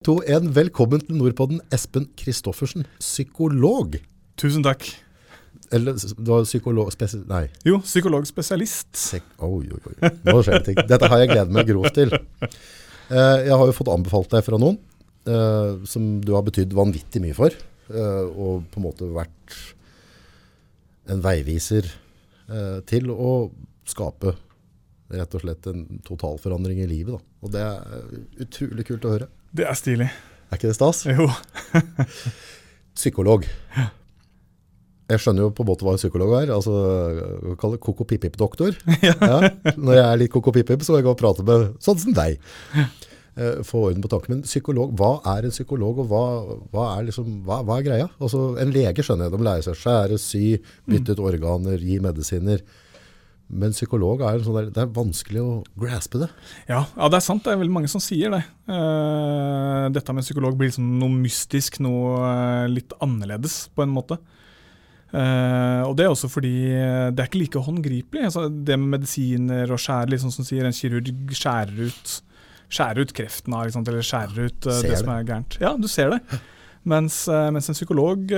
To, en, velkommen til Nordpodden, Espen Kristoffersen, psykolog. Tusen takk. Eller du var psykolog spesi... Nei. Jo, psykologspesialist. Sek oi, oi, oi. Nå skjer det ting. Dette har jeg gledet meg grovt til. Eh, jeg har jo fått anbefalt deg fra noen eh, som du har betydd vanvittig mye for. Eh, og på en måte vært en veiviser eh, til å skape rett og slett en totalforandring i livet. Da. Og det er utrolig kult å høre. Det er stilig. Er ikke det stas? Jo. Psykolog. Jeg skjønner jo på en måte hva en psykolog er. altså vi kaller det Koko-pip-pip-doktor. Ja. Når jeg er litt koko-pip-pip, så må jeg gå og prate med sånn som deg. Eh, Få orden på tanken. Men psykolog, hva er en psykolog, og hva, hva, er, liksom, hva, hva er, greia? Altså, En lege skjønner jeg, de lærer seg skjære, sy, bytte ut organer, gi medisiner. Men psykolog er, sånn der, det er vanskelig å graspe det. Ja, ja, det er sant. Det er veldig mange som sier det. Uh, dette med psykolog blir liksom noe mystisk, noe uh, litt annerledes på en måte. Uh, og det er også fordi det er ikke like håndgripelig. Altså, det med medisiner og skjære, liksom som sier en kirurg skjærer ut, skjærer ut kreften av, liksom, eller skjærer ut det, det som er gærent. Ja, du ser det. Mens, mens en psykolog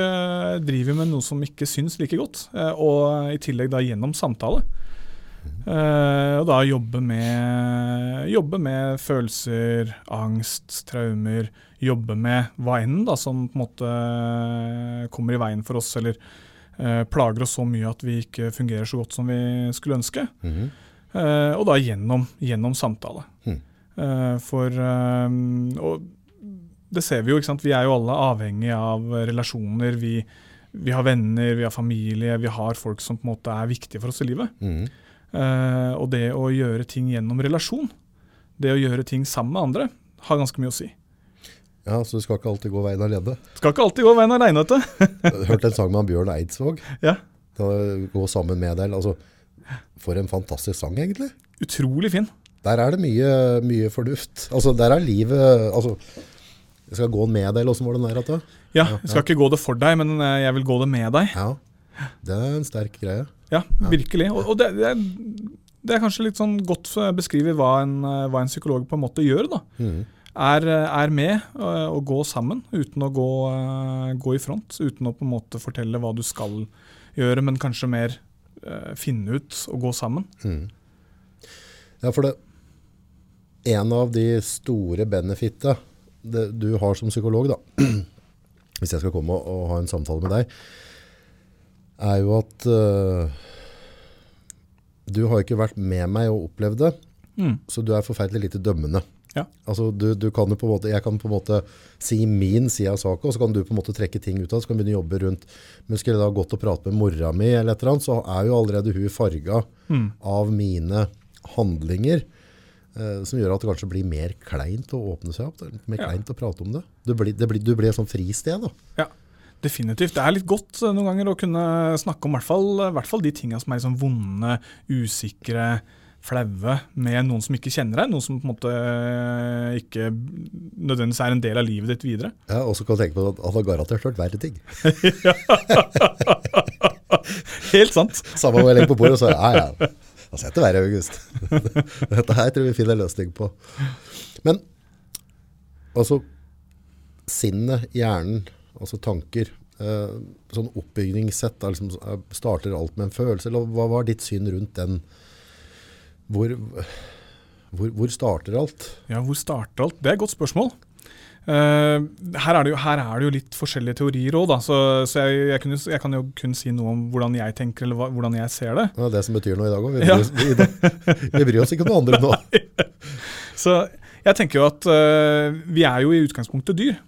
driver med noe som ikke syns like godt, og i tillegg da gjennom samtale. Uh, og da jobbe med, jobbe med følelser, angst, traumer. Jobbe med hva enn da, som på en måte kommer i veien for oss, eller uh, plager oss så mye at vi ikke fungerer så godt som vi skulle ønske. Mm -hmm. uh, og da gjennom, gjennom samtale. Mm. for Og det ser vi jo, ikke sant. Vi er jo alle avhengig av relasjoner. Vi, vi har venner, vi har familie, vi har folk som på en måte er viktige for oss i livet. Mm. Uh, og det å gjøre ting gjennom relasjon, det å gjøre ting sammen med andre, har ganske mye å si. Ja, Så du skal ikke alltid gå veien alene? Skal ikke alltid gå veien alene, vet du. Hørt en sang med Bjørn Eidsvåg. Ja. Gå sammen med deg. Altså, for en fantastisk sang, egentlig. Utrolig fin. Der er det mye, mye fornuft. Altså, der er livet altså, Jeg skal gå med deg, eller åssen var den der? At, ja, jeg skal ja. ikke gå det for deg, men eh, jeg vil gå det med deg. Ja, Det er en sterk greie. Ja, virkelig. Og, og det, det, er, det, er, kanskje litt sånn godt beskrevet hva en, hva en psykolog på en måte gjør. da. Mm. Er, er, med og gå sammen, uten å gå, gå, i front. Uten å på en måte fortelle hva du skal gjøre, men kanskje mer finne ut og gå sammen. Mm. Ja, for det En av de store benefitta du har som psykolog, da, hvis jeg skal komme og, og ha en samtale med deg, er jo at uh, du har ikke vært med meg og opplevd det, mm. så du er forferdelig lite dømmende. Ja. Altså, du, du kan på måte, jeg kan på en måte si min side av saken, og så kan du på en måte trekke ting ut av det. Så kan du begynne å jobbe rundt. Men skulle jeg da gått og prate med mora mi, eller et eller annet, så er jo allerede hun farga mm. av mine handlinger. Eh, som gjør at det kanskje blir mer kleint å åpne seg opp. Mer ja. kleint å prate om det. Du blir, det blir, du blir et sånt fristed. da. Ja. Definitivt. Det er litt godt eh, noen ganger å kunne snakke om i hvert fall de tinga som er liksom vonde, usikre, flaue med noen som ikke kjenner deg. Noen som på en måte eh, ikke nødvendigvis er en del av livet ditt videre. Ja, Og så kan du tenke på at han har garantert hørt verre ting. Helt sant. Samme hva jeg legger på bordet så ja ja, Da setter verre, August. Dette her tror vi finner løsning på. Men altså Sinnet, hjernen altså tanker. Eh, sånn oppbyggingssett da, liksom, eh, starter alt med en følelse. eller Hva var ditt syn rundt den? Hvor, hvor, hvor starter alt? Ja, hvor starter alt? Det er et godt spørsmål. Uh, her, er jo, her, er det jo, litt forskjellige teorier òg, så, så jeg, jeg, kunne, jeg, kan jo kun si noe om hvordan jeg tenker eller hva, hvordan jeg ser det. Det er det som betyr noe i dag òg. Vi, ja. vi, vi, bryr oss ikke om noe andre nå. så jeg tenker jo at uh, vi er jo i utgangspunktet dyr.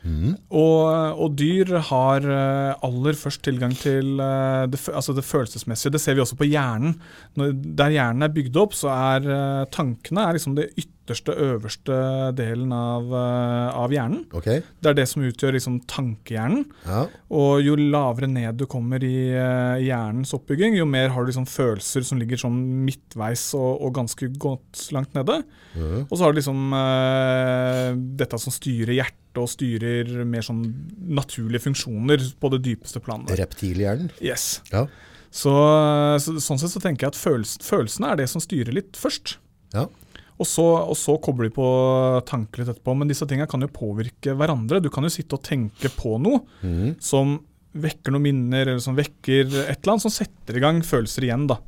Mm. Og, og, dyr har eh, aller først tilgang til eh, det, altså det, følelsesmessige. Det ser vi også på hjernen. Når, der hjernen er bygd opp, så er eh, tankene er liksom det ytterste, øverste delen av, av hjernen. Okay. Det er det som utgjør liksom tankehjernen. Ja. Og jo lavere ned du kommer i hjernens oppbygging, jo mer har du liksom følelser som ligger sånn midtveis og, og ganske godt langt nede. Mm. Og så har du liksom dette som styrer hjertet og styrer mer sånn naturlige funksjoner på det dypeste planet. Reptilhjernen? Yes. Ja. Så, så, sånn sett så tenker jeg at følelsen, følelsene er det som styrer litt først. Ja. Og så, og så kobler de på tanker litt etterpå. Men disse tingene kan jo påvirke hverandre. Du kan jo sitte og tenke på noe mm. som vekker noen minner, eller som vekker et eller annet som setter i gang følelser igjen. da.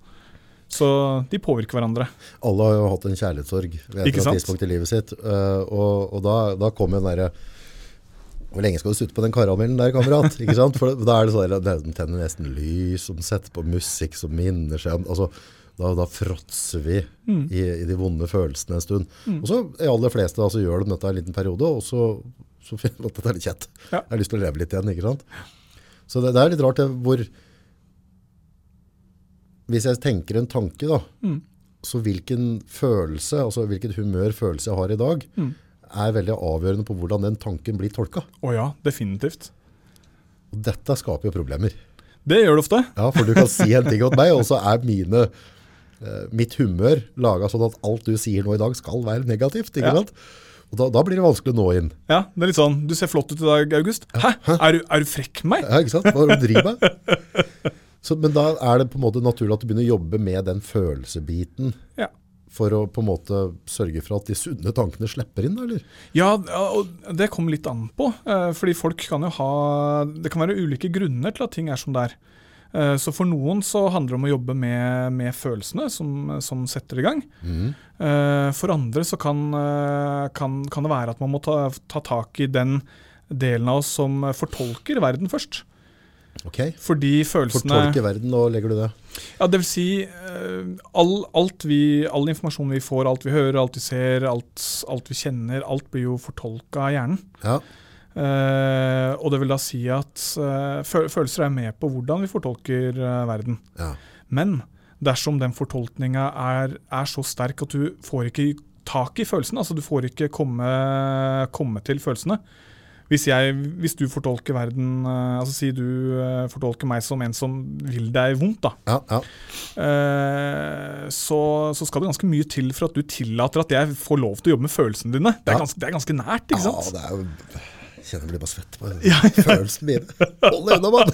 Så de påvirker hverandre. Alle har jo hatt en kjærlighetssorg ved et tidspunkt i livet sitt. eh, og og da, da kommer den derre Hvor lenge skal du sutte på den karamellen der, kamerat? Ikke sant? For da er det sånn at den tenner nesten lys, som setter på musikk som minner seg om altså, da, da fråtser vi Mm. i, i de vonde følelsene en stund. Og så de aller fleste så gjør de dette en liten periode, og så, så finner de at dette er litt kjett. Ja. Jeg har lyst til å leve litt igjen, ikke sant? Så det, det er litt rart det, hvor Hvis jeg tenker en tanke, da, Mm. så hvilken følelse, altså hvilket humør følelse jeg har i dag, Mm. er veldig avgjørende på hvordan den tanken blir tolka. Å ja, definitivt. Og dette skaper jo problemer. Det gjør det ofte. Ja, for du kan si en ting åt meg, og så er mine, eh, mitt humør laga sånn at alt du sier nå i dag skal være negativt. ikke Ja. sant? Og da, da blir det vanskelig å nå inn. Ja, det er litt sånn, Du ser flott ut i dag, August. Hæ? Er du, er du frekk med meg? Ja, ikke sant? Hva driver du med? Så, men da er det på en måte naturlig at du begynner å jobbe med den følelsebiten Ja. for å på en måte sørge for at de sunne tankene slipper inn, eller? Ja, og det kommer litt an på. eh, Fordi folk kan jo ha Det kan være ulike grunner til at ting er som det er. Eh, Så for noen så handler det om å jobbe med, med følelsene som, som setter i gang. Mhm. Eh, For andre så kan, kan, kan det være at man må ta, ta tak i den delen av oss som fortolker verden først. Ok. Fordi følelsene Fortolke verden, nå legger du det. Ja, det vil si eh, all, alt vi, all informasjon vi får, alt vi hører, alt vi ser, alt, alt vi kjenner, alt blir jo fortolka av hjernen. Ja. Uh, og det vil da si at uh, følelser er med på hvordan vi fortolker uh, verden. ja. Men dersom den fortolkninga er, er så sterk at du får ikke tak i følelsene, altså du får ikke komme, komme til følelsene. Hvis, jeg, hvis du fortolker verden eh, altså Si du eh, fortolker meg som en som vil deg vondt, da. Ja, ja. Eh, så, så skal det ganske mye til for at du tillater at jeg får lov til å jobbe med følelsene dine. Det er, Ja. ganske, det er ganske nært, ikke sant? Ja, det er jo Jeg kjenner jeg blir bare svett på Ja, følelsen min. Hold deg unna, mann!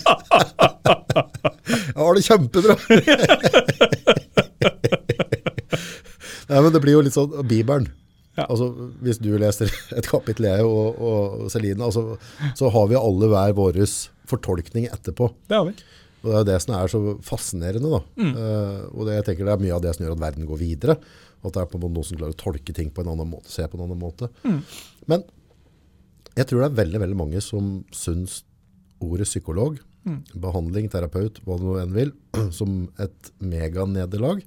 Jeg har det kjempebra! Nei, men det blir jo litt sånn Bibelen. Ja. Altså, hvis du leser et kapittel, jeg og, og Celine, altså, så har vi alle hver vår fortolkning etterpå. Det har vi. Og det er det som er så fascinerende. Da. Uh, og det, jeg tenker det er mye av det som gjør at verden går videre. At det er på en måte noen som klarer å tolke ting på en annen måte, se på en annen måte. Men jeg tror det er veldig, veldig mange som syns ordet psykolog, behandling, terapeut, hva du nå enn vil, som et meganederlag,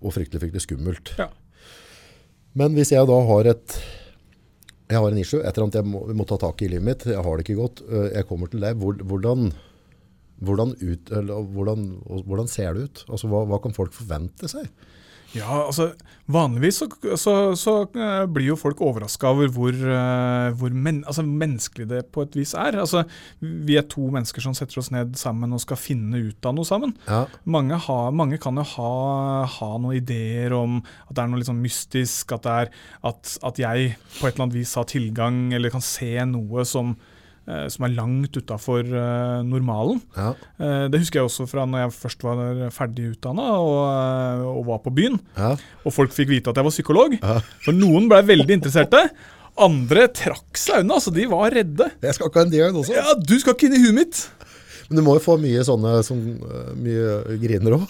og fryktelig, fryktelig skummelt. Ja. Men hvis jeg da har et jeg har en issue, et eller annet jeg må, må ta tak i i livet mitt, jeg har det ikke godt, øh, jeg kommer til deg, hvordan, hvordan, ut, eller, hvordan, hvordan ser det ut? Altså, hva, hva kan folk forvente seg? Ja, altså Vanligvis så, så, så eh, blir jo folk overraska over hvor, eh, hvor men, altså, menneskelig det på et vis er. Altså, Vi er to mennesker som setter oss ned sammen og skal finne ut av noe sammen. Ja, Mange, ha, mange kan jo ha, ha noen ideer om at det er noe litt sånn mystisk, at, det er, at, at jeg på et eller annet vis har tilgang eller kan se noe som, som er langt utafor normalen. ja, Eh, det husker jeg også fra når jeg først var ferdig utdanna og, eh, og var på byen. ja, Og folk fikk vite at jeg var psykolog. Ja. For noen ble veldig interesserte. Andre trakk seg unna, altså de var redde. Jeg skal ikke ha en diagnose. Ja, du skal ikke inn i huet mitt! Men du må jo få mye sånne som mye griner òg.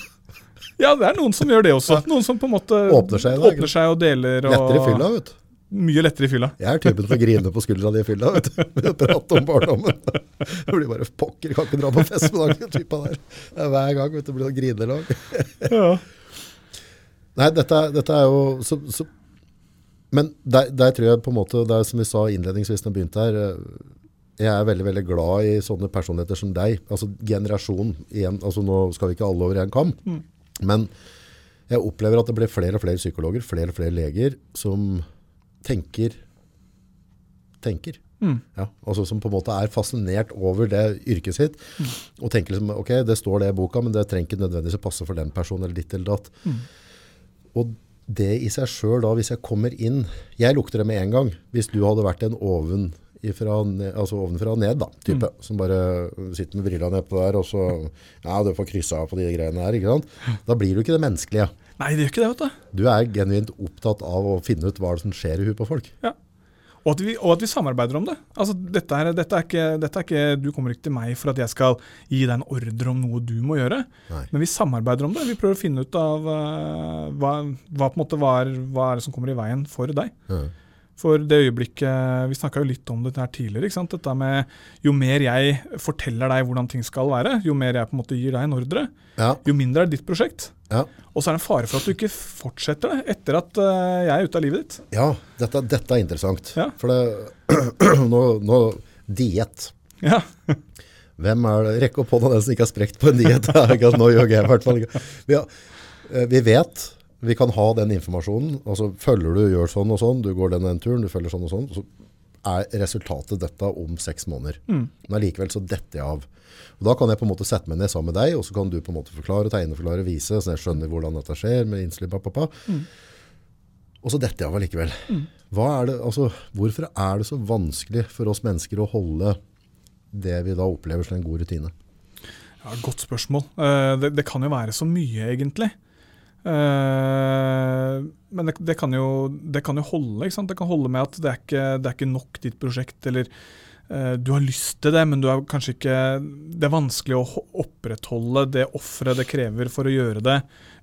Ja, det er noen som gjør det også. Noen som på en måte Åpner seg, åpner seg og deler. Og, Lettere i fylla, vet du. Mye lettere i fylla. Jeg er typen til å grine på skuldra di i fylla, vet du. Prate om barndommen. Det blir bare pokker, kan ikke dra på fest med den typa der. Er hver gang, vet du, det blir det grinelag. Ja. Nei, dette, dette er jo så, så, Men der, der tror jeg på en måte, det er som vi sa innledningsvis når vi begynte her, eh, jeg er veldig veldig glad i sånne personligheter som deg. Altså generasjon igjen. altså Nå skal vi ikke alle over en kam, Mm. men jeg opplever at det blir flere og flere psykologer, flere og flere leger som tenker tenker. Mm. Ja, altså Som på en måte er fascinert over det yrket sitt. Og tenker liksom, ok, det står det i boka, men det trenger ikke nødvendigvis å passe for den personen eller ditt eller datt. Og det i seg sjøl, da, hvis jeg kommer inn Jeg lukter det med en gang. Hvis du hadde vært en oven ifra, altså ovenfra og ned, da, type, som bare sitter med brillene nedpå der, og så Ja, du får kryssa av på de greiene her. ikke sant? Da blir du ikke det menneskelige. Nei, det gjør ikke det, vet du. Du er genuint opptatt av å finne ut hva det som skjer i huet på folk. Og at, vi, og at vi samarbeider om det. Altså, dette, er, dette, er ikke, dette er ikke Du kommer ikke til meg for at jeg skal gi deg en ordre om noe du må gjøre. Nei. Men vi samarbeider om det. Vi prøver å finne ut av uh, hva, hva, på en måte, hva, er, hva er det som kommer i veien for deg. Ja. For det øyeblikket Vi snakka jo litt om dette her tidligere. ikke sant? Dette med Jo mer jeg forteller deg hvordan ting skal være, jo mer jeg på en måte gir deg en ordre, Ja. jo mindre er ditt prosjekt. Ja. Og så er det en fare for at du ikke fortsetter det etter at eh, jeg er ute av livet ditt. Ja, dette, dette er interessant. Ja. For det, nå, nå diett. Ja. Hvem er det? Rekk opp hånda den som ikke har sprekt på en diett. nå gjør jeg i hvert fall ikke. Vi, eh, vi vet, vi kan ha den informasjonen. Altså følger du, gjør sånn og sånn, du går den den turen, du følger sånn og sånn, så er resultatet dette om seks måneder. Mm. Men allikevel så detter jeg av. Og da kan jeg på en måte sette meg ned sammen med deg, og så kan du på en måte forklare, tegne, forklare, vise, så jeg skjønner hvordan dette skjer med insulin, pappa. Mm. Og så detter jeg av allikevel. Hva er det, altså, hvorfor er det så vanskelig for oss mennesker å holde det vi da opplever som en god rutine? Ja, Godt spørsmål. Eh, det, det kan jo være så mye, egentlig. Eh, men det, det, kan jo, det kan jo holde. ikke sant? Det kan holde med at det er ikke, det er ikke nok ditt prosjekt, eller uh, du har lyst til det, men du er kanskje ikke Det er vanskelig å opprettholde det offeret det krever for å gjøre det,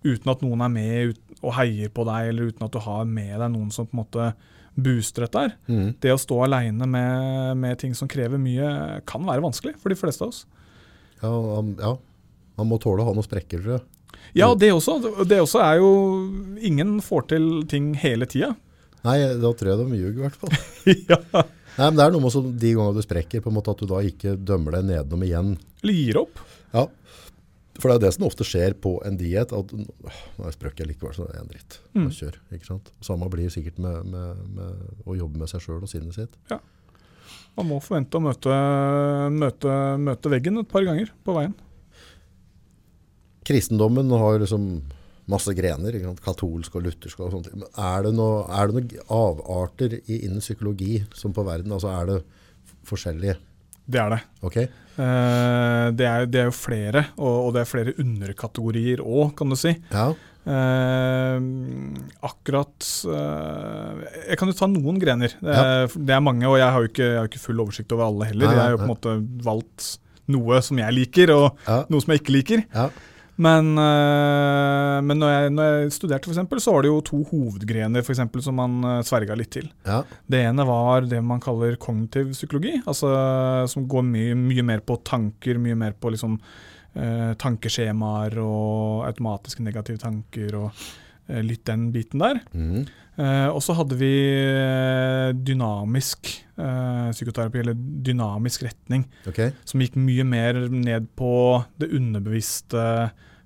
uten at noen er med ut, og heier på deg, eller uten at du har med deg noen som på en måte booster dette her. Mm. Det å stå aleine med, med ting som krever mye, kan være vanskelig for de fleste av oss. Ja, ja, man må tåle å ha noen sprekker, tror jeg. Ja, det også. Det også er jo Ingen får til ting hele tida. Nei, da tror jeg de ljuger i hvert fall. ja. Nei, men det er noe med så de gangene du sprekker, på en måte at du da ikke dømmer deg nedom igjen. Eller gir opp. Ja, for det er det som ofte skjer på en diet, at «Åh, nå sprøk jeg likevel, så det er en dritt. Mm. Kjør, ikke sant? Samme blir sikkert med, med, med å jobbe med seg selv og sinnet sitt. Ja. Man må forvente å møte, møte, møte veggen et par ganger på veien. Kristendommen har liksom masse grener, katolsk og luthersk og sånt. Men er det noe, noen avarter i, innen psykologi som på verden? Altså er det forskjellige? Det er det. Ok? Uh, det, er, det er jo flere, og, og det er flere underkategorier òg, kan du si. Ja. Uh, akkurat uh, Jeg kan jo ta noen grener. Det er, det er mange, og jeg har jo ikke, har ikke full oversikt over alle heller. Nei, Jeg har jo på en måte valgt noe som jeg liker, og Ja. noe som jeg ikke liker. ja. Men, øh, men når, jeg, når jeg studerte, eksempel, så var det jo to hovedgrener for eksempel, som man øh, sverga litt til. ja. Det ene var det man kaller kognitiv psykologi, altså, som går mye, mye mer på tanker, mye mer på liksom, øh, tankeskjemaer og automatiske negative tanker og litt den biten der. Mhm. Eh, og så hadde vi eh, dynamisk eh, psykoterapi, eller dynamisk retning okay. som gikk mye mer ned på det underbevisste,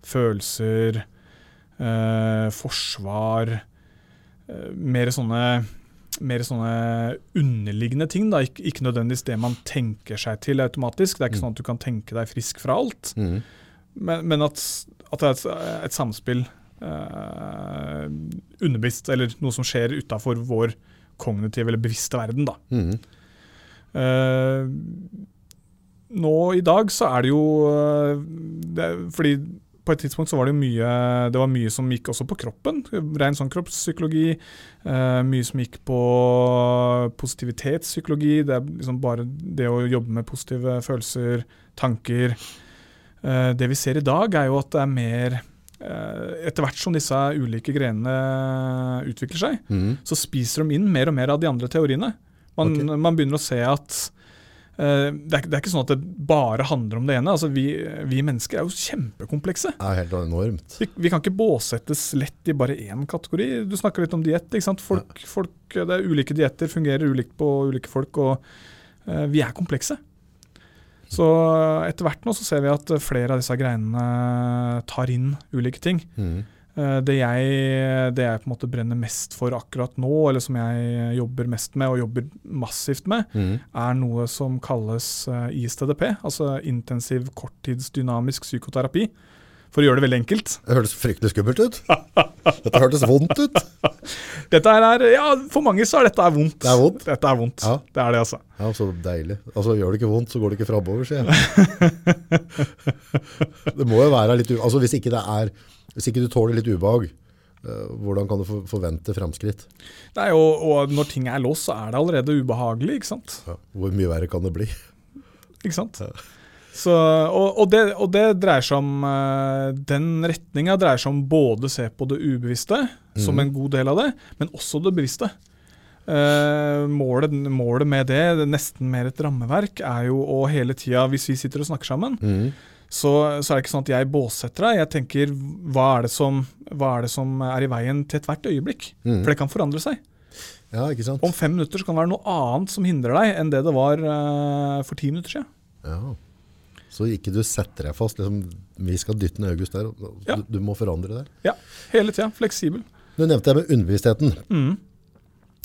følelser, forsvar mer, sånne, mer sånne underliggende ting. Da. Ik ikke nødvendigvis det man tenker seg til automatisk. Det er ikke Mm. sånn at du kan tenke deg frisk fra alt, Mm. men, men at, at det er et, et samspill eh, underbevisst, eller noe som skjer utafor vår kognitive eller bevisste verden. da. Mm. Eh, nå i dag så er det jo eh, det, Fordi på et tidspunkt så var det jo mye Det var mye som gikk også på kroppen. Ren sånn kroppspsykologi. eh, mye som gikk på positivitetspsykologi. Det er liksom bare det å jobbe med positive følelser, tanker. Eh, det vi ser i dag, er jo at det er mer Etter hvert som disse ulike grenene utvikler seg, mm. så spiser de inn mer og mer av de andre teoriene. Man, okay. man begynner å se at uh, det, er, det er ikke sånn at det bare handler om det ene. Altså, vi, vi mennesker er jo kjempekomplekse. Det er helt enormt. Vi, vi kan ikke båsettes lett i bare én kategori. Du snakker litt om diett. folk, det er Ulike dietter fungerer ulikt på ulike folk, og uh, vi er komplekse. Så etter hvert nå så ser vi at flere av disse greinene tar inn ulike ting. Mhm. Eh, Det jeg, det jeg på en måte brenner mest for akkurat nå, eller som jeg jobber mest med og jobber massivt med, mm. er noe som kalles eh, ISTDP, altså intensiv korttidsdynamisk psykoterapi. For å gjøre det veldig enkelt. Det hørtes fryktelig skummelt ut. Dette hørtes vondt ut. Dette er, ja, For mange så er dette er vondt. Det er vondt? Dette er vondt. Ja. Det er det, altså. Ja, så deilig. Altså, gjør det ikke vondt, så går det ikke framover, sier jeg. Det må jo være litt. Altså, hvis ikke det er Hvis ikke du tåler litt ubehag, Eh, hvordan kan du forvente fremskritt? Nei, og, og, når ting er låst, så er det allerede ubehagelig, ikke sant. Ja, hvor mye verre kan det bli? Ikke sant. Ja. Så, og, og, det, og, det, dreier seg om uh, Den retninga dreier seg om både å se på det ubevisste mm. som mhm. en god del av det, men også det bevisste. Uh, målet, målet, med det, det er nesten mer et rammeverk, er jo å hele tida, hvis vi sitter og snakker sammen, mm. så, så, er det ikke sånn at jeg båsetter deg. Jeg tenker hva er, som, hva er, det som, er i veien til ethvert øyeblikk? Mm. For det kan forandre seg. Ja? Om fem minutter så kan det være noe annet som hindrer deg, enn det det var uh, for ti minutter siden. Ja. Så ikke du setter deg fast. Liksom, vi skal dytte ned August der. Du, ja. du, må forandre der. Ja, hele tida. Fleksibel. Du nevnte det med underbevisstheten. Mm.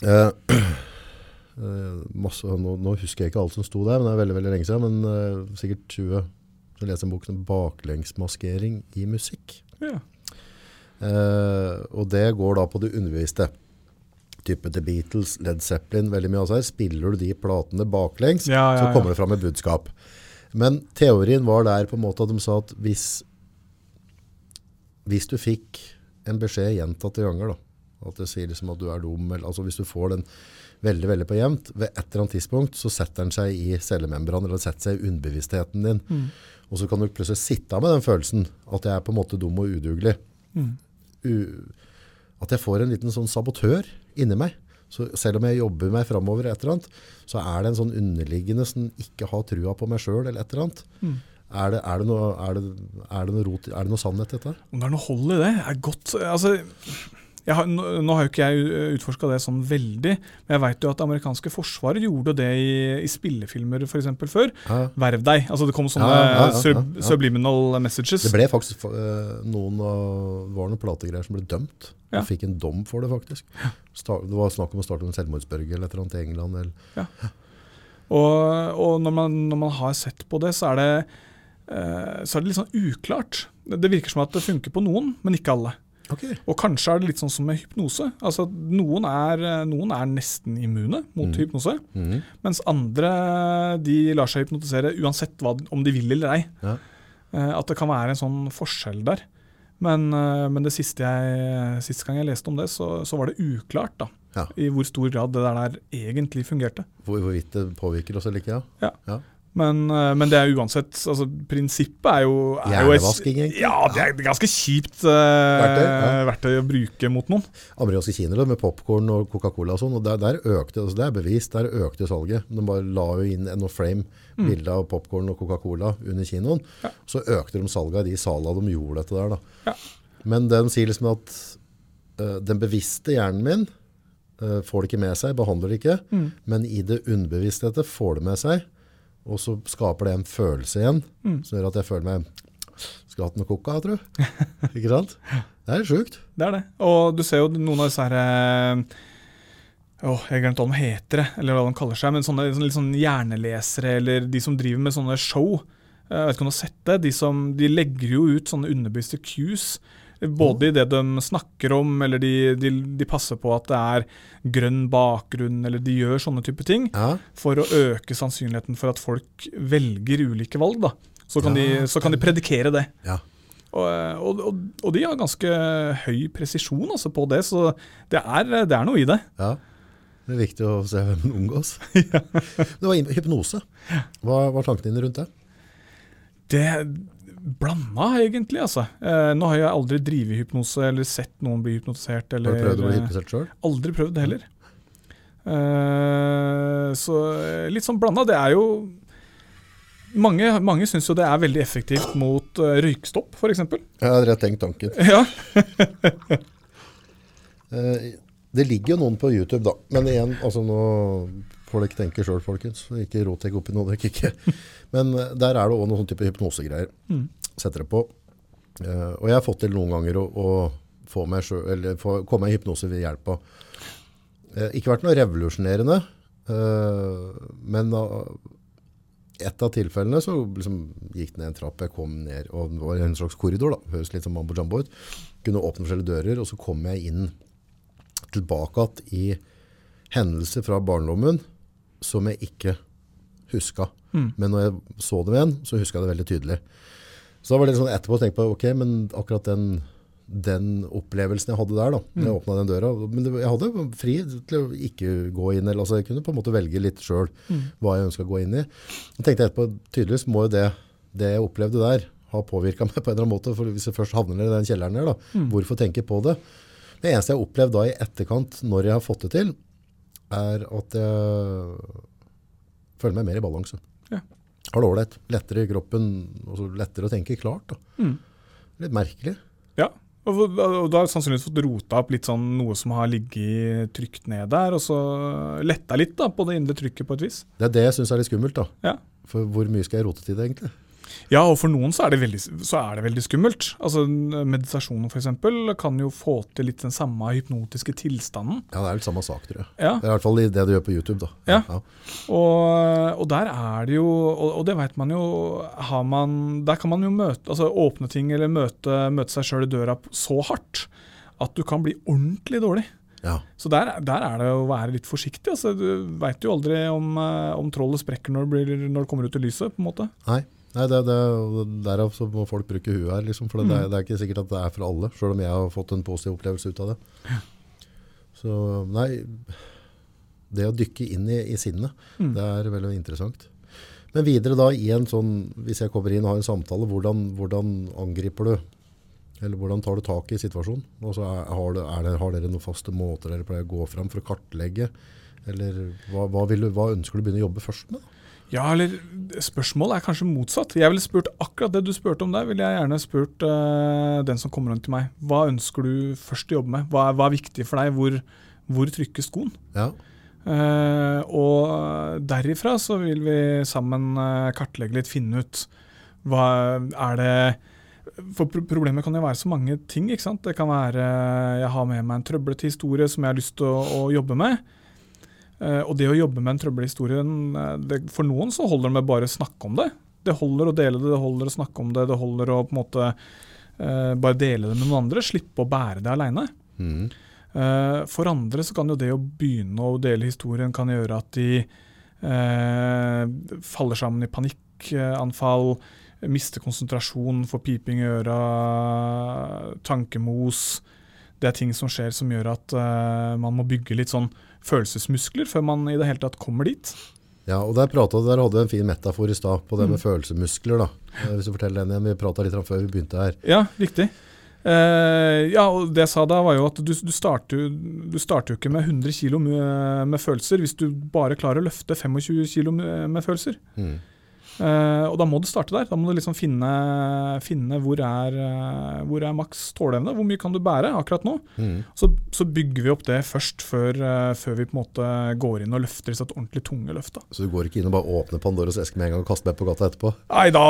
Eh, uh, masse, nå, nå, husker jeg ikke alt som sto der, men det er veldig veldig lenge siden. Men uh, sikkert 20 så leser en bok om baklengsmaskering i musikk. Ja. og det går da på det underbeviste Type The Beatles, Led Zeppelin, veldig mye av seg. Spiller du de platene baklengs, ja, ja, så kommer det fram et budskap. Men teorien var der på en måte at de sa at hvis, hvis du fikk en beskjed gjentatte ganger, da, at det sier liksom at du er dum, eller, altså hvis du får den veldig veldig på jevnt, ved et eller annet tidspunkt så setter den seg i cellemembranen, eller setter seg i underbevisstheten din. Mm. Og så kan du plutselig sitte med den følelsen at jeg er på en måte dum og udugelig. Mm. At jeg får en liten sånn sabotør inni meg. Så selv om jeg jobber meg framover, så er det en sånn underliggende som ikke har trua på meg sjøl. Mm. Er, det, er, det noe, er, det, er, det noe rot, er det noe sannhet i dette? Om det er noe hold i det? er godt, altså, har, nå, har jo ikke jeg utforska det sånn veldig, men jeg veit jo at det amerikanske forsvaret gjorde det i, i spillefilmer eksempel, før. Ja. Verv deg. Altså Det kom sånne ja, ja, sub, subliminal messages. Det ble faktisk uh, noen av var noen plategreier som ble dømt. Ja. fikk en dom for det, faktisk. Det var snakk om å starte en selvmordsbølge eller et eller annet i England. Eller. Ja. Og, og når, man, når, man, har sett på det, så er det, uh, så er det litt sånn uklart. Det virker som at det funker på noen, men ikke alle. Okay. Og kanskje er det litt sånn som med hypnose. Altså, noen, er, noen er nesten immune mot mm. hypnose, mm. mens andre de lar seg hypnotisere uansett hva, om de vil eller ei. Ja. Uh, at det kan være en sånn forskjell der. Men, uh, men det siste, jeg, siste gang jeg leste om det, så, så var det uklart da, ja. i hvor stor grad det der egentlig fungerte. Hvor, hvorvidt det påvirker oss eller ikke, ja. ja. Men, eh, men, det er uansett altså, Prinsippet er jo er Hjernevasking, egentlig. Ja, det er ganske kjipt uh, verktøy, ja. verktøy, å bruke mot noen. Amerikanske kinoer med popkorn og Coca-Cola og sånn, og der, der, økte, altså det er bevist, der økte salget. De bare la jo inn en frame mm. bilde av popkorn og Coca-Cola under kinoen. Ja. Så økte de salget i de salene de gjorde dette der. da. Ja. Men det de sier liksom at uh, den bevisste hjernen min uh, får det ikke med seg, behandler det ikke. Mm. Men i det underbevisste får det med seg. Og så skaper det en følelse igjen mm. som gjør at jeg føler meg Skulle hatt noe coca, tror jeg. Ikke sant? Det er sjukt. Det er det. Og du ser jo noen av disse her eh, oh, Jeg glemte hva de heter, eller hva de kaller seg. Men sånne, sånne litt sånn hjernelesere, eller de som driver med sånne show. Eh, jeg vet ikke om du har sett det. De, som, de legger jo ut sånne underbevisste cues både i det de snakker om, eller de, de, de, passer på at det er grønn bakgrunn, eller de gjør sånne type ting ja. for å øke sannsynligheten for at folk velger ulike valg. da. Så kan, ja, de, så kan de, predikere det. Ja. Og, og, og, og, de har ganske høy presisjon altså, på det, så det er, det er noe i det. Ja. Det er viktig å se hvem man omgås. det var hypnose. Hva var tankene dine rundt det? Det blanda, egentlig. altså. Eh, nå har jeg aldri drevet hypnose eller sett noen bli hypnotisert. Eller, har du prøvd å bli hypnotisert sjøl? Aldri prøvd det heller. Eh, så eh, litt sånn blanda. Det er jo Mange, mange syns jo det er veldig effektivt mot uh, røykstopp, f.eks. Jeg har rett tenkt tanken. Ja. uh, det ligger jo noen på YouTube, da. Men igjen, altså nå får dere tenke sjøl, folkens. Ikke rot deg opp i noe dere ikke Men der er det òg noen sånn type hypnosegreier. Mm setter det på. Uh, og jeg har fått til noen ganger å, å få meg selv, eller få, komme i hypnose ved hjelp av uh, Ikke vært noe revolusjonerende, uh, men et av tilfellene så liksom, gikk det ned en trapp. Jeg kom ned, og det var en slags korridor. da, Høres litt som mambo jumbo ut. Kunne åpne forskjellige dører, og så kom jeg inn tilbake igjen i hendelser fra barndommen som jeg ikke huska. Mm. Men når jeg så dem igjen, så huska jeg det veldig tydelig. Så da var det sånn etterpå å tenke på ok, men akkurat den den opplevelsen jeg hadde der da, når jeg åpna åpnet den døra. Men det, jeg hadde fri til å ikke gå inn, eller altså jeg kunne på en måte velge litt selv Mm. hva jeg ønsket å gå inn i. Jeg tenkte etterpå, tydeligvis må jo det, det jeg opplevde der, ha påvirket meg på en eller annen måte, for hvis jeg først havner i den kjelleren der, da, Mm. hvorfor tenke på det? Det eneste jeg har opplevd da i etterkant, når jeg har fått det til, er at jeg føler meg mer i balanse. Ja. Har det ålreit, lettere i kroppen, og lettere å tenke klart. Mm. Litt merkelig. Ja, og, og da har sannsynligvis fått rota opp litt sånn noe som har ligget trygt ned der, og så letta litt da, på det indre trykket på et vis. Det er det jeg synes er litt skummelt. da. Ja. For hvor mye skal jeg rote til det egentlig? Ja, og for noen så er det veldig, så er det veldig skummelt. Altså Meditasjon for eksempel kan jo få til litt den samme hypnotiske tilstanden. Ja, det er litt samme sak, tror jeg. Ja, Det er I hvert fall det du gjør på YouTube. da. Ja. Og, og der er det jo, og, og det vet man jo, har man, der kan man jo møte, altså åpne ting eller møte, møte seg sjøl i døra så hardt at du kan bli ordentlig dårlig. Ja. Så der, der er det å være litt forsiktig. Altså, du veit jo aldri om, eh, om trollet sprekker når det, blir, når det kommer ut i lyset. på en måte. Nei, Nei det, det, derav så må folk bruke huet her. Liksom, for det, Mm. er, det er ikke sikkert at det er for alle, sjøl om jeg har fått en positiv opplevelse ut av det. Så nei, det å dykke inn i, i sinnet, Mm. det er veldig interessant. Men videre da, i en sånn, hvis jeg kommer inn og har en samtale, hvordan, hvordan angriper du, eller hvordan tar du tak i situasjonen? Og så har, du, er det, har dere noen faste måter dere pleier å gå frem for å kartlegge? Eller hva, hva, du, hva ønsker du begynne å jobbe først med? Ja, eller spørsmålet er kanskje motsatt. Jeg ville spurt akkurat det du spurte om der. ville jeg gjerne spurt uh, den som kommer rundt til meg. Hva ønsker du først å jobbe med? Hva er, hva er viktig for deg? Hvor, hvor trykker skoen? Ja, Uh, og derifra så vil vi sammen uh, kartlegge litt, finne ut hva er det For pro- problemet kan jo være så mange ting. ikke sant? Det kan være jeg har med meg en trøblete historie som jeg har lyst til å, å jobbe med. Eh, og det å jobbe med en trøblete historie eh, det, For noen så holder det med bare å snakke om det. Det holder å dele det, det holder å snakke om det, det holder å på en måte eh, bare dele det med noen andre. Slippe å bære det aleine. Mm. Eh, For andre så kan jo det å begynne å dele historien kan gjøre at de eh, faller sammen i panikkanfall, mister konsentrasjon, får piping i øra, tankemos. Det er ting som skjer som gjør at eh, man må bygge litt sånn følelsesmuskler før man i det hele tatt kommer dit. Ja, og der, pratet, der hadde du en fin metafor i stad på det med Mm. følelsesmuskler. da. Eh, Hvis du forteller den igjen, Vi prata litt om før vi begynte her. Ja, riktig. Eh, ja, og det jeg sa da, var jo at du, du, starter, du starter jo ikke med 100 kg med, med følelser hvis du bare klarer å løfte 25 kg med, med følelser. Mhm. Eh, og da må du starte der. Da må du liksom finne, finne hvor, er, uh, hvor er maks tåleevne. Hvor mye kan du bære akkurat nå? Mm. Så, så bygger vi opp det først, før, uh, før vi på en måte går inn og løfter et ordentlig tunge løft. Så du går ikke inn og bare åpner Pandoras eske med en gang og kaster meg på gata etterpå? Nei, da,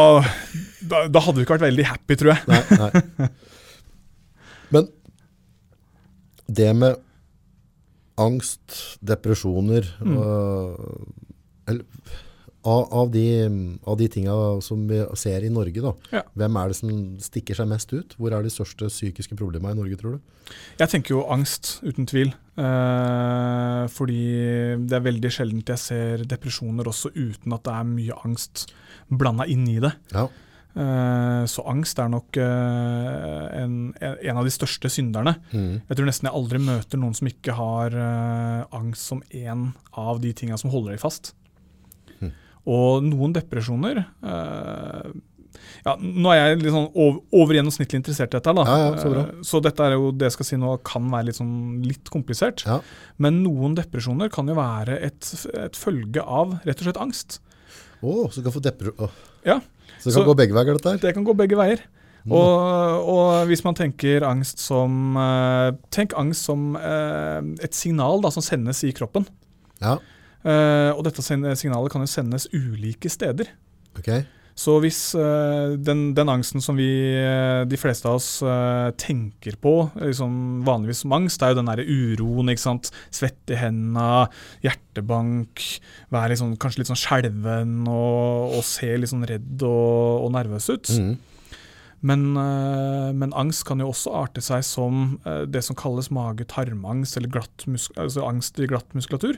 da, da hadde vi ikke vært veldig happy, tror jeg. Nei, nei. Men det med angst, depresjoner Mm. eller, av, av, de, av de tinga som vi ser i Norge, da, Ja. hvem er det som stikker seg mest ut? Hvor er de største psykiske problemene i Norge, tror du? Jeg tenker jo angst, uten tvil. Eh, fordi det er veldig sjeldent jeg ser depresjoner også uten at det er mye angst blanda inn i det. Ja. Eh, så angst er nok eh, en, en av de største synderne. Mm. Jeg tror nesten jeg aldri møter noen som ikke har eh, angst som en av de tinga som holder dem fast. Og noen depresjoner eh, ja, Nå er jeg litt sånn over, over gjennomsnittlig interessert i dette. Da. Ja, ja, så bra. Eh, så dette er jo det jeg skal si nå kan være litt, sånn, litt komplisert. Ja. Men noen depresjoner kan jo være et, et følge av rett og slett angst. Å, så du kan få depresjon. Ja. Så det kan Så- gå begge veier, dette her? Det kan gå begge veier. Mm. Og, og hvis man tenker angst som eh, Tenk angst som eh, et signal da, som sendes i kroppen. Ja, og dette signalet kan jo sendes ulike steder. Okay. Så hvis eh, den, den angsten som vi, eh, de fleste av oss eh, tenker på liksom vanligvis som angst, det er jo den derre uroen, ikke sant. Svette i hendene, hjertebank, være sånn, kanskje litt sånn skjelven og, og se litt sånn redd og, og nervøs ut. Mm. Men, eh, men angst kan jo også arte seg som eh, det som kalles mage-tarmangst, eller glatt altså angst i glatt muskulatur.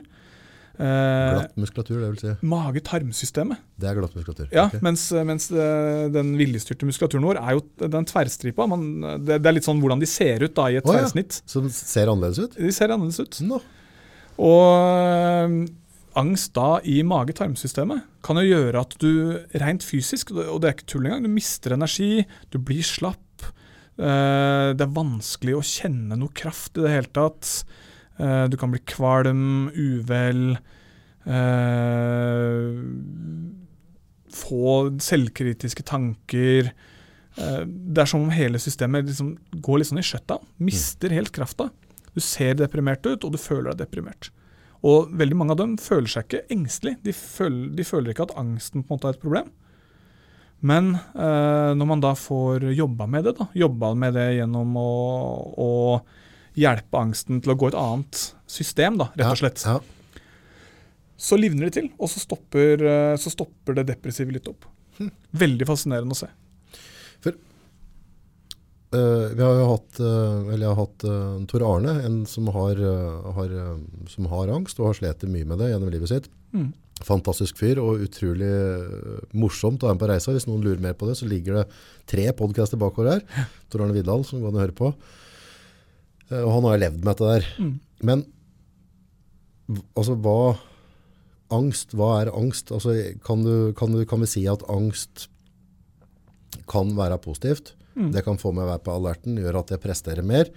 Eh, Glatt muskulatur, det vil si. Mage-tarmsystemet. Det er glatt muskulatur. Ja, okay. mens, mens eh, den viljestyrte muskulaturen vår er jo den tverrstripa. Man, det, det er litt sånn hvordan de ser ut da i et Å, ja. Så de ser annerledes ut? De ser annerledes ut. No. Og angst da i mage-tarmsystemet kan jo gjøre at du rent fysisk, og det er ikke tull engang, du mister energi, du blir slapp. det er vanskelig å kjenne noe kraft i det hele tatt. Øh, du kan bli kvalm, uvel. øh, få selvkritiske tanker. Eh, Det er som om hele systemet liksom går litt sånn i skjøtta. Mister helt krafta. Du ser deprimert ut, og du føler deg deprimert. Og veldig mange av dem føler seg ikke engstelig. De føler, de føler ikke at angsten på en måte er et problem. Men eh, når man da får jobba med det, da, jobba med det gjennom å, å hjelpe angsten til å gå et annet system, da, rett og slett, Ja, ja. så livner det til, og så stopper, eh, så stopper det depressive litt opp. Veldig fascinerende å se. Eh, vi har jo hatt, uh, eller jeg har hatt uh, Tor Arne, en som har, har, som har angst og har slitt mye med det gjennom livet sitt. Mm. Fantastisk fyr og utrolig morsomt å ha med på reisa. Hvis noen lurer mer på det, så ligger det tre podcaster bakover her. Tor Arne Vidal, som går an å høre på. Eh, og han har jo levd med dette der. Mm. Men altså, hva Angst, hva er angst? Altså, kan, du, kan, du, kan vi si at angst kan være positivt? Mm. Det kan få meg å være på alerten, gjøre at jeg presterer mer.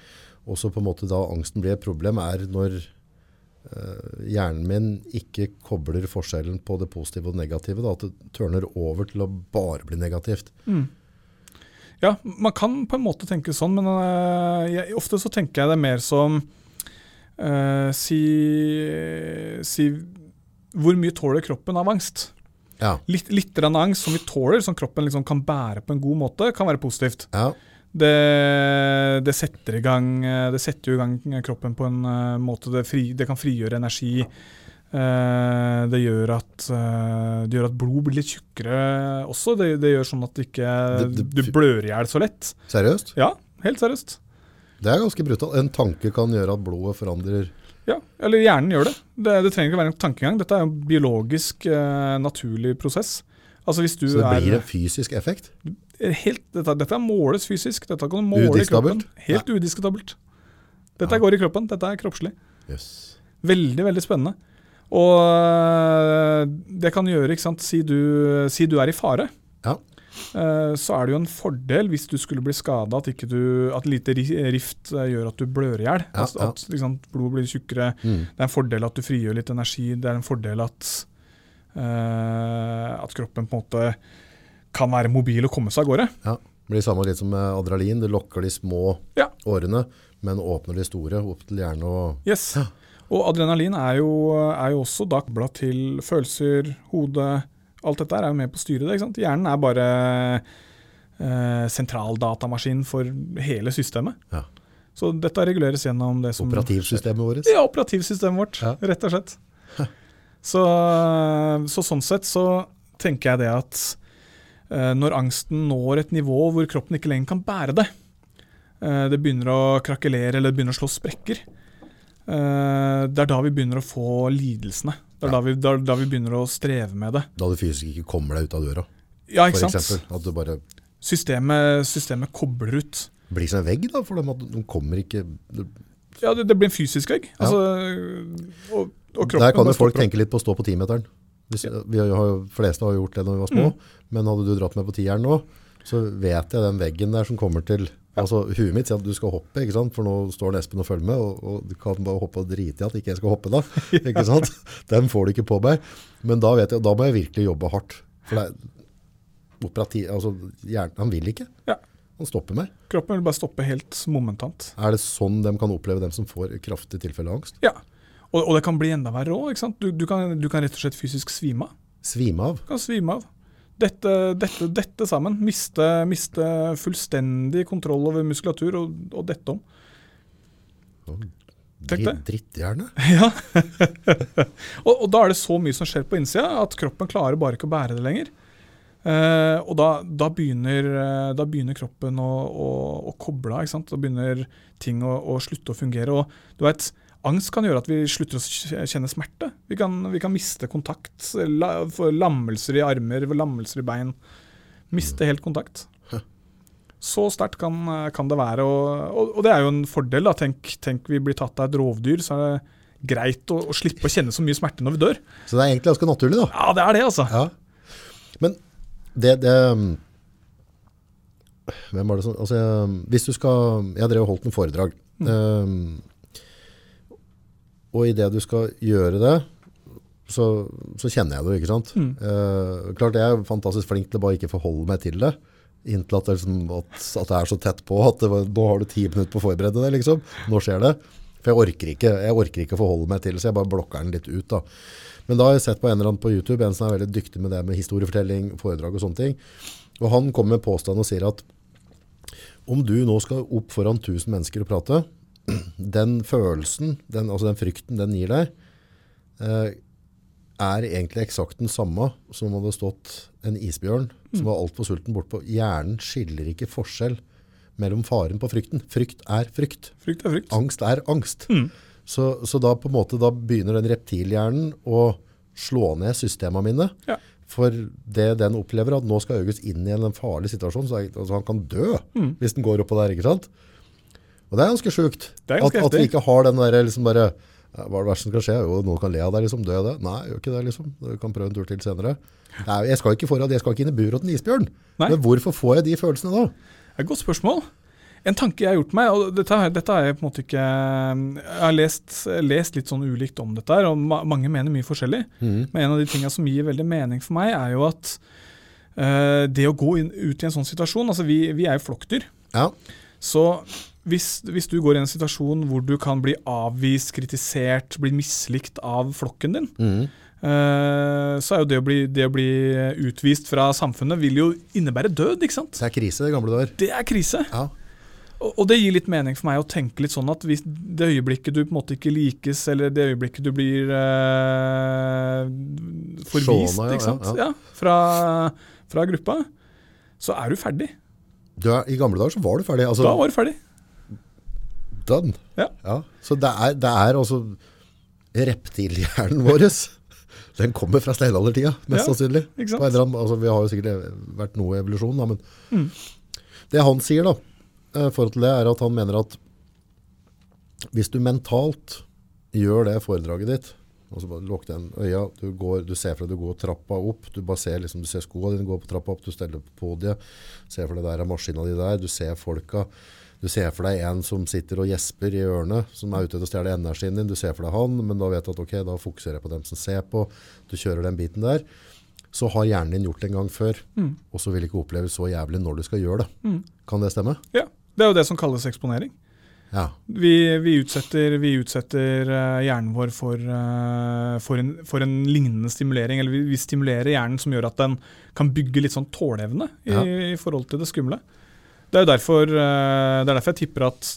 Og så på en måte da angsten blir et problem, er når øh, hjernen min ikke kobler forskjellen på det positive og det negative. Da, at det tørner over til å bare bli negativt. Mm. Ja, man kan på en måte tenke sånn, men uh, jeg, ofte så tenker jeg det mer som uh, si, si Hvor mye tåler kroppen av angst? Ja. Litt, litt angst som vi tåler, som kroppen liksom kan bære på en god måte, kan være positivt. ja. Det, det setter i gang øh, Det setter i gang kroppen på en måte det, fri, det kan frigjøre energi. Eh, det, gjør at, eh, det gjør at blod blir litt tjukkere også. Det, det gjør sånn at du ikke, Det- det- du blør i hjel så lett. Seriøst? Ja, helt seriøst. Det er ganske brutalt. En tanke kan gjøre at blodet forandrer Ja, Eller hjernen gjør det. det. Det trenger ikke være en tankegang. Dette er en biologisk, eh, naturlig prosess. Altså hvis du Så det er blir en fysisk effekt. helt, dette, dette måles fysisk. Dette kan du måle i kroppen. Helt Helt udiskutabelt. Dette Ja. går i kroppen. Dette er kroppslig. Yes. Veldig, veldig spennende. Og øh, det kan gjøre, ikke sant Si du, si du er i fare. Ja. Eh, Så er det jo en fordel hvis du skulle bli skada, at, at lite rift eh, gjør at du blør i hjel. Ja, ja. at liksom, blodet blir tjukkere. Mm. Det er en fordel at du frigjør litt energi. Det er en fordel at, uh, at kroppen på en måte kan være mobil og komme seg av gårde. Ja. Det blir samme litt som med adrenalin. Det lokker de små Ja. årene, men åpner de store opp til hjerne og Yes. Og adrenalin er jo, er jo også da kobla til følelser, hode Alt dette er jo med på å styre det. ikke sant? Hjernen er bare eh, sentraldatamaskin for hele systemet. Ja. Så dette reguleres gjennom det som operativsystemet vårt. Ja, operativsystemet vårt, Ja. rett og slett. Så, så sånn sett så tenker jeg det at eh, når angsten når et nivå hvor kroppen ikke lenger kan bære det, eh, det begynner å krakelere eller det begynner å slå sprekker, det er da vi begynner å få lidelsene. Det er Ja. da, vi, da, da vi begynner å streve med det. Da du fysisk ikke kommer deg ut av døra, Ja, for ikke sant? eksempel. At du bare Systemet, systemet kobler ut. blir som en vegg da, for dem at de kommer ikke... Ja, det, det blir en fysisk vegg. Ja. Altså, og, og kroppen Der kan jo folk tenke litt på å stå på timeteren. Hvis, vi har fleste har gjort det når vi var små, Mm. men hadde du dratt med på tieren nå, så vet jeg den veggen der som kommer til Altså, Huet mitt sier at du skal hoppe, ikke sant? for nå står Espen og følger med, og, og du kan bare hoppe og drite i at ikke jeg skal hoppe da. ikke sant? Den får du ikke på meg. Men da vet jeg, da må jeg virkelig jobbe hardt. For det er operativ, altså, hjernen, han vil ikke. Ja. Han stopper meg. Kroppen vil bare stoppe helt momentant. Er det sånn de kan oppleve dem som får kraftig tilfelle av angst? Ja. Og, og det kan bli enda verre òg. Du, du, du kan rett og slett fysisk svime av. Svime av. Du kan svime av. Dette, dette, dette sammen. Miste, miste fullstendig kontroll over muskulatur og, og dette om. Dritt, dritthjerne. Ja. og, og da er det så mye som skjer på innsida at kroppen klarer bare ikke å bære det lenger. Eh, og da, da, begynner, eh, da begynner kroppen å, å, å koble av. Da begynner ting å, å slutte å fungere. Og du vet, Angst kan gjøre at vi slutter å kjenne smerte. Vi kan, vi kan miste kontakt. La, lammelser i armer, lammelser i bein. Miste helt kontakt. Så sterkt kan, kan, det være. Og, og, og, det er jo en fordel. da. Tenk, tenk vi blir tatt av et rovdyr, så er det greit å, å, slippe å kjenne så mye smerte når vi dør. Så det er egentlig ganske naturlig, da? Ja, det er det, altså. Ja. Men det, det Hvem var det som altså, Hvis du skal Jeg drev og holdt en foredrag. Mm. Um, og idet du skal gjøre det, så, så, kjenner jeg det, ikke sant. Mm. Uh, klart jeg er fantastisk flink til å bare ikke forholde meg til det. Inntil at det, liksom, at, at det er så tett på at det, nå har du ti minutter på å forberede det. liksom. Nå skjer det. For jeg orker ikke jeg orker ikke forholde meg til det, så jeg bare blokker den litt ut. da. Men da har jeg sett på en eller annen på YouTube, en som er veldig dyktig med det med historiefortelling, foredrag og sånne ting. Og han kommer med påstand og sier at om du nå skal opp foran 1000 mennesker og prate, den følelsen, den, altså den frykten den gir deg, eh, er egentlig eksakt den samme som om det hadde stått en isbjørn som var altfor sulten bortpå. Hjernen skiller ikke forskjell mellom faren på frykten. Frykt er frykt. Frykt er frykt. Angst er angst. Mm. Så, så, da på en måte da begynner den reptilhjernen å slå ned systemene mine. Ja. For det den opplever, at nå skal August inn i en farlig situasjon, så altså, han kan dø mm. hvis den går oppå der. ikke sant? Og det er ganske sjukt. At, at, vi ikke har den der liksom bare hva er det verste som kan skje? Jo, noen kan le av deg, liksom. Dø det? Nei, gjør ikke det, liksom. Du kan prøve en tur til senere. Nei, jeg skal ikke foran, jeg skal ikke inn i buret til en isbjørn. Nei. Men hvorfor får jeg de følelsene da? Det er et godt spørsmål. En tanke jeg har gjort meg, og dette, dette har jeg på en måte ikke Jeg har lest, lest litt sånn ulikt om dette, og mange mener mye forskjellig. Mm. Men en av de tingene som gir veldig mening for meg, er jo at uh, det å gå inn, ut i en sånn situasjon Altså, vi, vi er jo flokkdyr. Ja. Så hvis, hvis, du går i en situasjon hvor du kan bli avvist, kritisert, bli mislikt av flokken din, mm. uh, så er jo det å, bli, det å, bli, utvist fra samfunnet vil jo innebære død, ikke sant? Det er krise, det gamle dager. Det er krise. Ja. Og det gir litt mening for meg å tenke litt sånn at hvis det øyeblikket du på en måte ikke likes, eller det øyeblikket du blir eh, forvist Sjåne, ja, ikke sant? Ja. Fra, fra, gruppa, så er du ferdig. Du er, I gamle dager så var du ferdig? Altså, da var du ferdig. Done. Ja. ja. Så det er, det er altså reptilhjernen vår den kommer fra steinaldertida, mest ja, sannsynlig. Altså, vi har jo sikkert vært noe evolusjon, da, men mm. det han sier, da Eh, forhold til det, er at han mener at hvis du mentalt gjør det foredraget ditt og så bare Lukk den øya. Du, går, du ser for deg du går trappa opp. Du bare ser, liksom, du ser skoene dine gå på trappa opp. Du steller på podiet. Ser for deg der er maskina di der. Du ser folka. Du ser for deg en som sitter og gjesper i ørene, som er ute til å stjele energien din. Du ser for deg han, men da vet du at ok, da fokuserer jeg på dem som ser på. Du kjører den biten der. Så har hjernen din gjort det en gang før, mm. og så vil ikke oppleve så jævlig når du skal gjøre det. Mm. Kan det stemme? Ja. Det er jo det som kalles eksponering. Ja. Vi, vi, utsetter, vi, utsetter, uh, hjernen vår for, uh, for, en, for, en, lignende stimulering. Eller vi, vi, stimulerer hjernen som gjør at den kan bygge litt sånn tåleevne i, ja. i forhold til det skumle. Det er jo derfor, uh, det er derfor jeg tipper at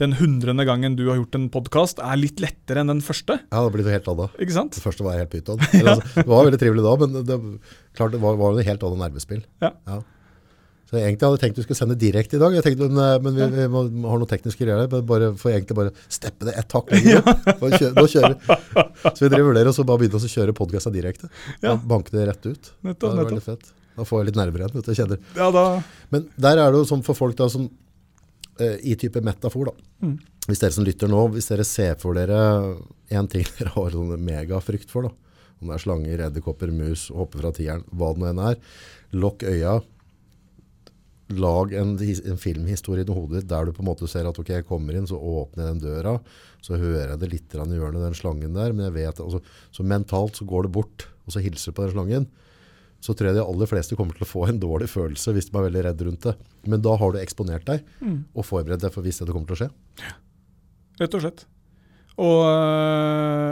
den hundrende gangen du har gjort en podkast, er litt lettere enn den første. Ja, det blir noe helt annet. Ikke sant? Det første var helt pyton. ja. altså, det var veldig trivelig da, men det, klart, det var, var noe helt annet nervespill. Ja. ja. Så egentlig hadde jeg tenkt du skulle sende direkte i dag, jeg tenkte, men, eh, men vi, vi, må, har noen tekniske greier. Bare, for egentlig bare steppe det ett hakk lenger. Kjøre, nå kjører Så vi driver vurderer og så bare begynner å kjøre podkasten direkte. Ja. Banke det rett ut. Nettopp, det var veldig fett. Da får jeg litt nerver igjen. vet du, kjenner. Ja, da. Men der er det jo sånn for folk da, som, eh, i type metafor. da. Mm. Hvis dere som lytter nå, hvis dere ser for dere en ting dere har sånn megafrykt for, da. om det er slanger, edderkopper, mus, hoppe fra tieren, hva det nå enn er, lokk øya lag en, en filmhistorie i hodet ditt der du på en måte ser at ok, jeg kommer inn, så åpner jeg den døra. Så hører jeg det litt i hjørnet, den slangen der. Men jeg vet, altså, så mentalt så går det bort, og så hilser du på den slangen. Så tror jeg de aller fleste kommer til å få en dårlig følelse hvis de er veldig redd rundt det. Men da har du eksponert deg mm. og forberedt deg for hvis det kommer til å skje. Ja. Rett og slett. Og,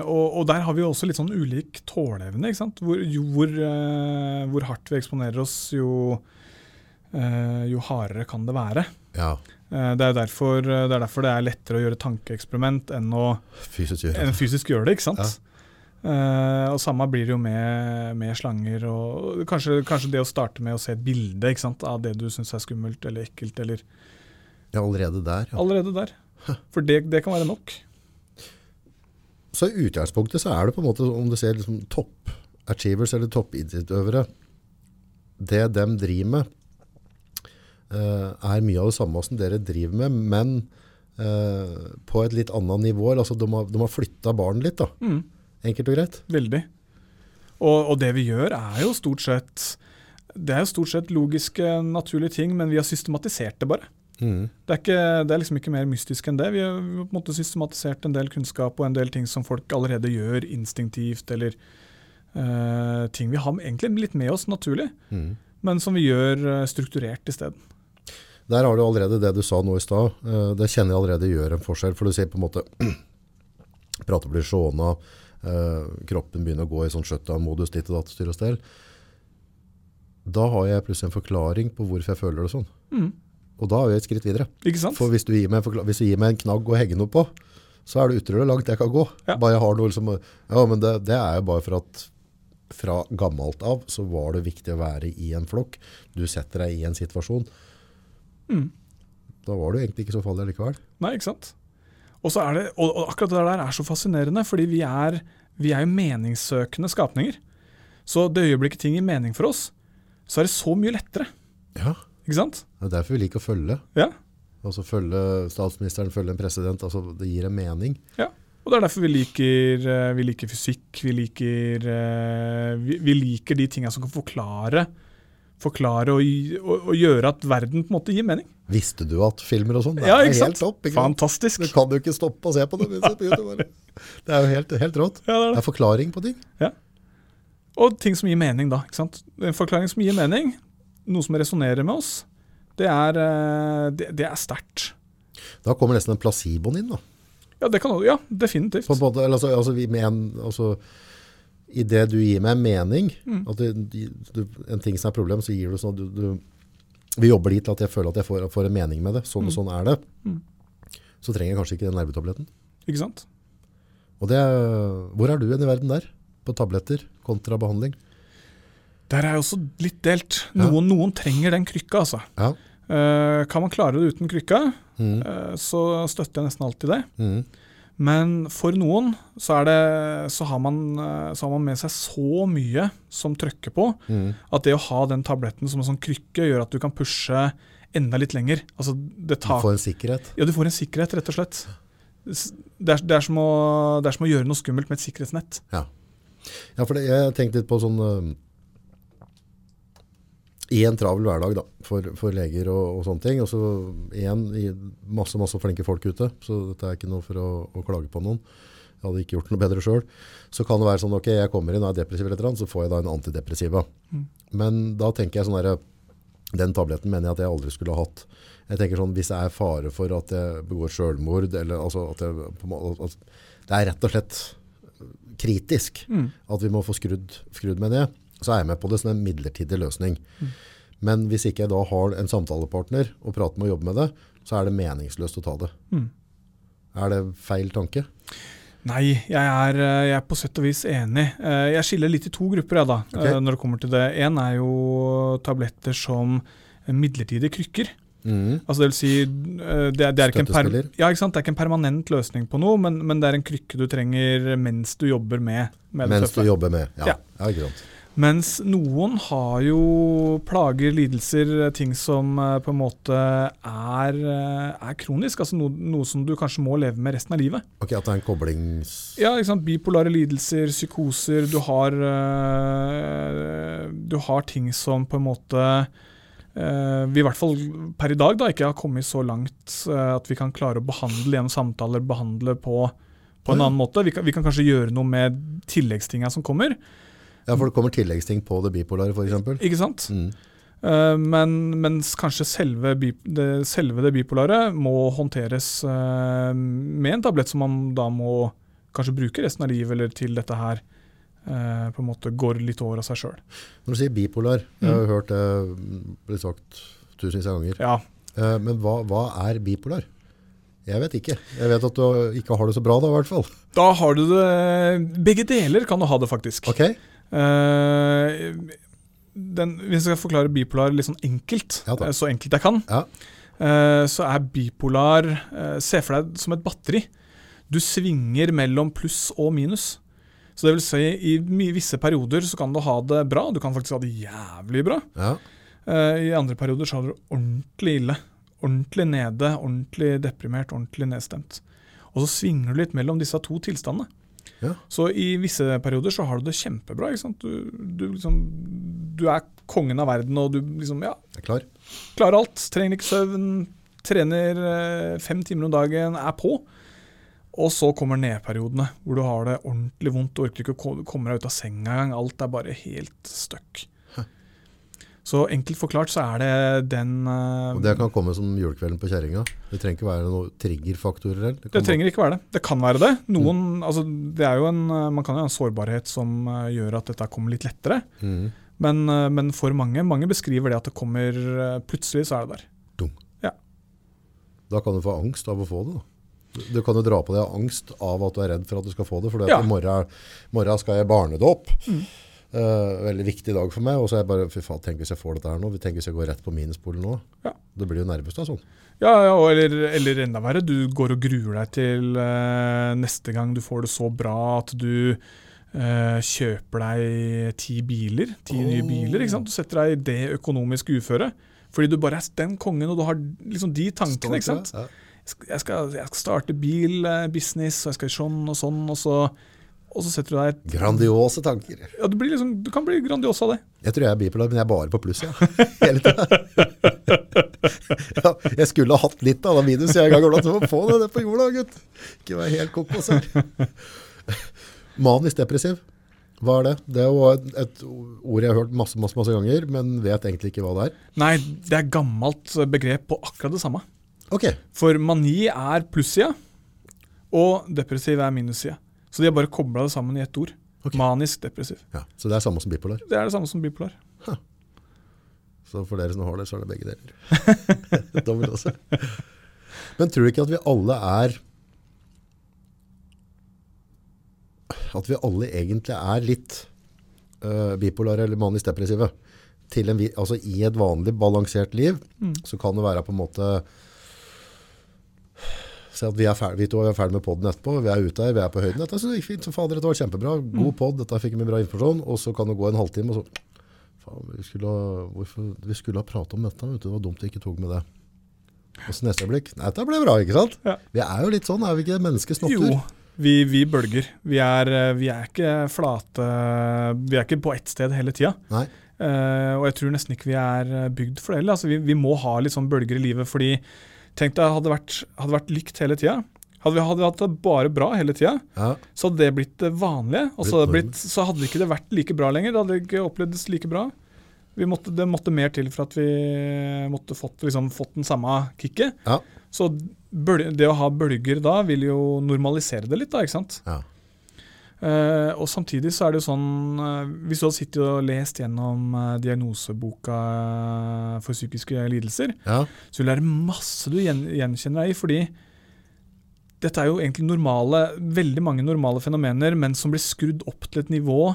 og, og, der har vi jo også litt sånn ulik tåleevne. Hvor, hvor, uh, hvor hardt vi eksponerer oss, jo uh, jo hardere kan det være. Ja. Uh, det, er derfor, det, er derfor, det er lettere å gjøre tankeeksperiment enn å fysisk gjøre, enn fysisk gjøre det. ikke sant? Ja. Uh, og Samme blir det jo med, med slanger. og kanskje, kanskje, det å starte med å se et bilde sant, av det du syns er skummelt eller ekkelt. Eller ja, allerede der. Ja. Allerede der. For det, det, kan være nok. Så i utgangspunktet så er det på en måte, om du ser liksom topp achievers eller toppidrettsutøvere, det de driver med, uh, er mye av det samme som dere driver med, men uh, på et litt annet nivå. Altså de har, de har flytta barn litt, da. Mm, Enkelt og greit. veldig. Og, og det vi gjør, er jo stort sett Det er jo stort sett logiske, naturlige ting, men vi har systematisert det bare. Mm. Det er, ikke, det er liksom ikke mer mystisk enn det. Vi har på en måte systematisert en del kunnskap og en del ting som folk allerede gjør instinktivt, eller uh, ting vi har egentlig litt med oss naturlig, Mm. men som vi gjør eh, strukturert isteden. Der har du allerede det du sa nå i stad. Eh, Det kjenner jeg allerede gjør en forskjell. For du sier på en måte Prater blir sjåna, eh, kroppen begynner å gå i sånn shutdown-modus, ditt og datt, styr og stell. Da har jeg plutselig en forklaring på hvorfor jeg føler det sånn. Mm. Og da er vi et skritt videre. For hvis du gir meg, en hvis du gir meg en knagg å hegge noe på, så er det utrolig langt jeg kan gå. Ja. Bare jeg har noe liksom, ja, men det, det er jo bare for at fra gammelt av så var det viktig å være i en flokk. Du setter deg i en situasjon. Mm. Da var du egentlig ikke så farlig likevel. Nei, ikke sant? Og, så er det, og, og akkurat det der er så fascinerende, fordi vi er, vi er jo meningssøkende skapninger. Så det øyeblikket ting gir mening for oss, så er det så mye lettere. Ja, Ikke sant? det er derfor vi liker å følge. Ja. Altså følge statsministeren, følge en president. Altså det gir en mening. Ja. Og det er derfor vi liker, eh, vi liker fysikk, vi liker, eh, vi, vi liker de tinga som kan forklare, forklare og, og, og gjøre at verden på en måte gir mening. Visste du at filmer og sånn, det Ja, er helt topp. Ikke? Fantastisk. Du kan jo ikke stoppe å se på det. Det er jo helt, helt rått. Ja, det er Det det. er forklaring på ting. Ja. Og ting som gir mening, da. ikke sant? En forklaring som gir mening, noe som resonnerer med oss, det er, eh, det, det er sterkt. Da kommer nesten den placeboen inn. da. Ja, det kan, ja, definitivt. På en altså, altså, vi mener... en, altså, I det du gir meg mening, Mm. at du, du, en ting som er problem, så gir du sånn at du, Vi jobber dit til at jeg føler at jeg får, får en mening med det. Sånn og Mm. sånn er det. Mm. Så trenger jeg kanskje ikke den nervetabletten. Ikke sant? Og det, hvor er du igjen i verden der? På tabletter kontra behandling? Der er jeg også litt delt. Ja. Noen, noen trenger den krykka, altså. Ja. Uh, kan man klare det uten krykka, Mm. uh, så støtter jeg nesten alltid det. Mm. Men for noen så, er det, så, har man, eh, så har man med seg så mye som trykker på, Mm. at det å ha den tabletten som en sånn krykke gjør at du kan pushe enda litt lenger. Altså, det Du får en sikkerhet. ja, du får en sikkerhet, rett og slett. Det er, det, er som å, det er som å gjøre noe skummelt med et sikkerhetsnett. Ja, for det, jeg tenkte litt på sånn I en travel hverdag da, for, for leger og, og sånne ting. Og så i masse, masse flinke folk ute, så dette er ikke noe for å, å klage på noen. Jeg hadde ikke gjort noe bedre sjøl. Så kan det være sånn ok, jeg kommer inn og er depressiv, eller annet, så får jeg da en antidepressiva. Mm. Men da tenker jeg sånn derre Den tabletten mener jeg at jeg aldri skulle ha hatt. Jeg tenker sånn, Hvis det er fare for at jeg begår sjølmord, eller altså at jeg, måte- det er rett og slett kritisk Mm. at vi må få skrudd, skrudd med det, så er jeg med på det som en midlertidig løsning. Mm. Men hvis ikke jeg da har en samtalepartner og prater med og jobber med det, så er det meningsløst å ta det. Mm. Er det feil tanke? Nei, jeg er, eh, jeg er på sett og vis enig. Eh, Jeg skiller litt i to grupper jeg da, Ok. eh, når det kommer til det. En er jo tabletter som midlertidige krykker. Mm. Altså det vil si, det er, det er ikke en per, ja? Det er ikke en permanent løsning på noe, men, men det er en krykke du trenger mens du jobber med, med det Mens du jobber med. Ja, Ja. ja. Mens noen har jo plager, lidelser, ting som eh, på en måte er, eh, er kronisk. Altså noe, noe som du kanskje må leve med resten av livet. Ok, at det er en koblings... Ja, liksom? Bipolare lidelser, psykoser. Du har, øh, du har ting som på en måte vi i hvert fall per i dag da, ikke har kommet så langt at vi kan klare å behandle gjennom samtaler, behandle på, på en annen måte. Vi kan, vi kan kanskje gjøre noe med tilleggstinga som kommer. Ja, for det kommer tilleggsting på det bipolare, for eksempel. Ikke sant? Mm. Eh, men, mens kanskje selve, bi, det, selve det bipolare må håndteres eh, med en tablett som man da må kanskje bruke resten av livet, eller til dette her eh, på en måte går litt over av seg sjøl. Når du sier bipolar, jeg har jo hørt det bli sagt tusenvis av ganger. Ja, Eh, men hva, hva er bipolar? Jeg vet ikke. Jeg vet at du ikke har det så bra da, i hvert fall. da har du det Begge deler kan du ha det, faktisk. Ok? Eh, den, hvis jeg skal forklare bipolar litt sånn enkelt, Ja, eh, så enkelt jeg kan, Ja. eh, så er bipolar Se for deg som et batteri. Du svinger mellom pluss og minus. Så det vil si, i visse perioder så kan du ha det bra, du kan faktisk ha det jævlig bra. Ja. I andre perioder så har du det ordentlig ille. Ordentlig nede, ordentlig deprimert, ordentlig nedstemt. Og så svinger du litt mellom disse to tilstandene. Ja. Så i visse perioder så har du det kjempebra. Du, du, liksom, du er kongen av verden, og du liksom, ja, klar. klarer alt. Trenger ikke søvn, trener eh, fem timer om dagen, er på. Og så kommer nedperiodene, hvor du har det ordentlig vondt, orker ikke å komme deg ut av senga engang. Alt er bare helt stuck. Så enkelt forklart så er det den uh, Og det kan komme som julekvelden på kjerringa. Det trenger ikke være noen triggerfaktorer. Det, Det trenger ikke være det. Det kan være det. Noen, Mm. altså, det er jo en, eh, man kan jo ha en sårbarhet som eh, gjør at dette kommer litt lettere. Mhm. Men, men for mange mange beskriver det at det kommer plutselig, så er det der. Da kan du få angst av å få det. Da. Du- Du kan jo dra på deg angst av at du er redd for at du skal få det. For Ja. i morgen, morgen skal jeg barnedåp. Mm. Eh, veldig viktig dag for meg. Og så er jeg bare Fy faen, tenk hvis jeg får dette her nå. Tenk hvis jeg går rett på minuspolen nå. Ja. Det blir jo nervøst da sånn. Ja, ja eller, eller enda verre, du går og gruer deg til uh, neste gang du får det så bra at du uh, kjøper deg ti biler, ti nye biler. ikke sant? Du setter deg i det økonomiske uføret. Fordi du bare er den kongen, og du har liksom de tankene. ikke sant? Ja. Jeg skal, jeg skal, jeg skal starte bilbusiness, og jeg skal sånn og sånn, og så, og så setter du deg et Grandiose tanker. ja, du, blir liksom, du kan bli grandios av det. Jeg tror jeg er bipolar, men jeg er bare på pluss. Ja. Hele tida. ja, jeg skulle ha hatt litt av minus jeg gang iblant. Så Få det ned på jorda, gutt. Ikke være helt kokos her. Manisk depressiv. Hva er det? Det er jo et ord jeg har hørt masse, masse, masse ganger, men vet egentlig ikke hva det er. Nei, det er gammelt begrep på akkurat det samme. Ok, For mani er plussida, og depressiv er minussida. Så de har bare kobla det sammen i ett ord. Okay. Manisk depressiv. ja. så det er samme som bipolar. Det er det samme som bipolar. Så for dere som har det, så er det begge deler. Dobbelt også. Men tror du ikke at vi alle er At vi alle egentlig er litt uh, bipolare eller manisk depressive? Til en, altså I et vanlig balansert liv Mm. så kan det være på en måte Se at vi er ferdig, vi to er ferdig med podden etterpå, vi er ute her, vi er på høyden. Dette så det gikk fint, så fader, dette var kjempebra. God podd, dette fikk vi bra informasjon. Og så kan det gå en halvtime, og så Faen, vi skulle ha, hvorfor, vi skulle ha pratet om dette, vet du. Det var dumt vi ikke tok med det. Og så neste øyeblikk. Nei, dette ble bra, ikke sant? Ja. Vi er jo litt sånn, er vi ikke? menneskesnotter? Jo, vi, vi bølger. Vi er, eh, vi er ikke flate Vi er ikke på ett sted hele tida. Nei. Eh, og jeg tror nesten ikke vi er bygd for det. Altså, vi, vi må ha litt sånn bølger i livet, fordi tenk deg, hadde vært, hadde vært likt hele tida. Hadde vi hadde vi hatt det bare bra hele tida, Ja. så hadde det blitt det vanlige. Og så hadde, det Blitt så hadde ikke det vært like bra lenger. Det hadde ikke opplevdes like bra. Vi måtte, det måtte mer til for at vi måtte fått, liksom, fått den samme kicket. Ja. Så bøl, det å ha bølger da vil jo normalisere det litt, da, ikke sant. Ja. Eh, og samtidig så er det jo sånn uh, Hvis du har sittet og lest gjennom uh, diagnoseboka for psykiske lidelser, ja. så vil det være masse du gjen, gjenkjenner deg i. Fordi dette er jo egentlig normale, veldig mange normale fenomener, men som blir skrudd opp til et nivå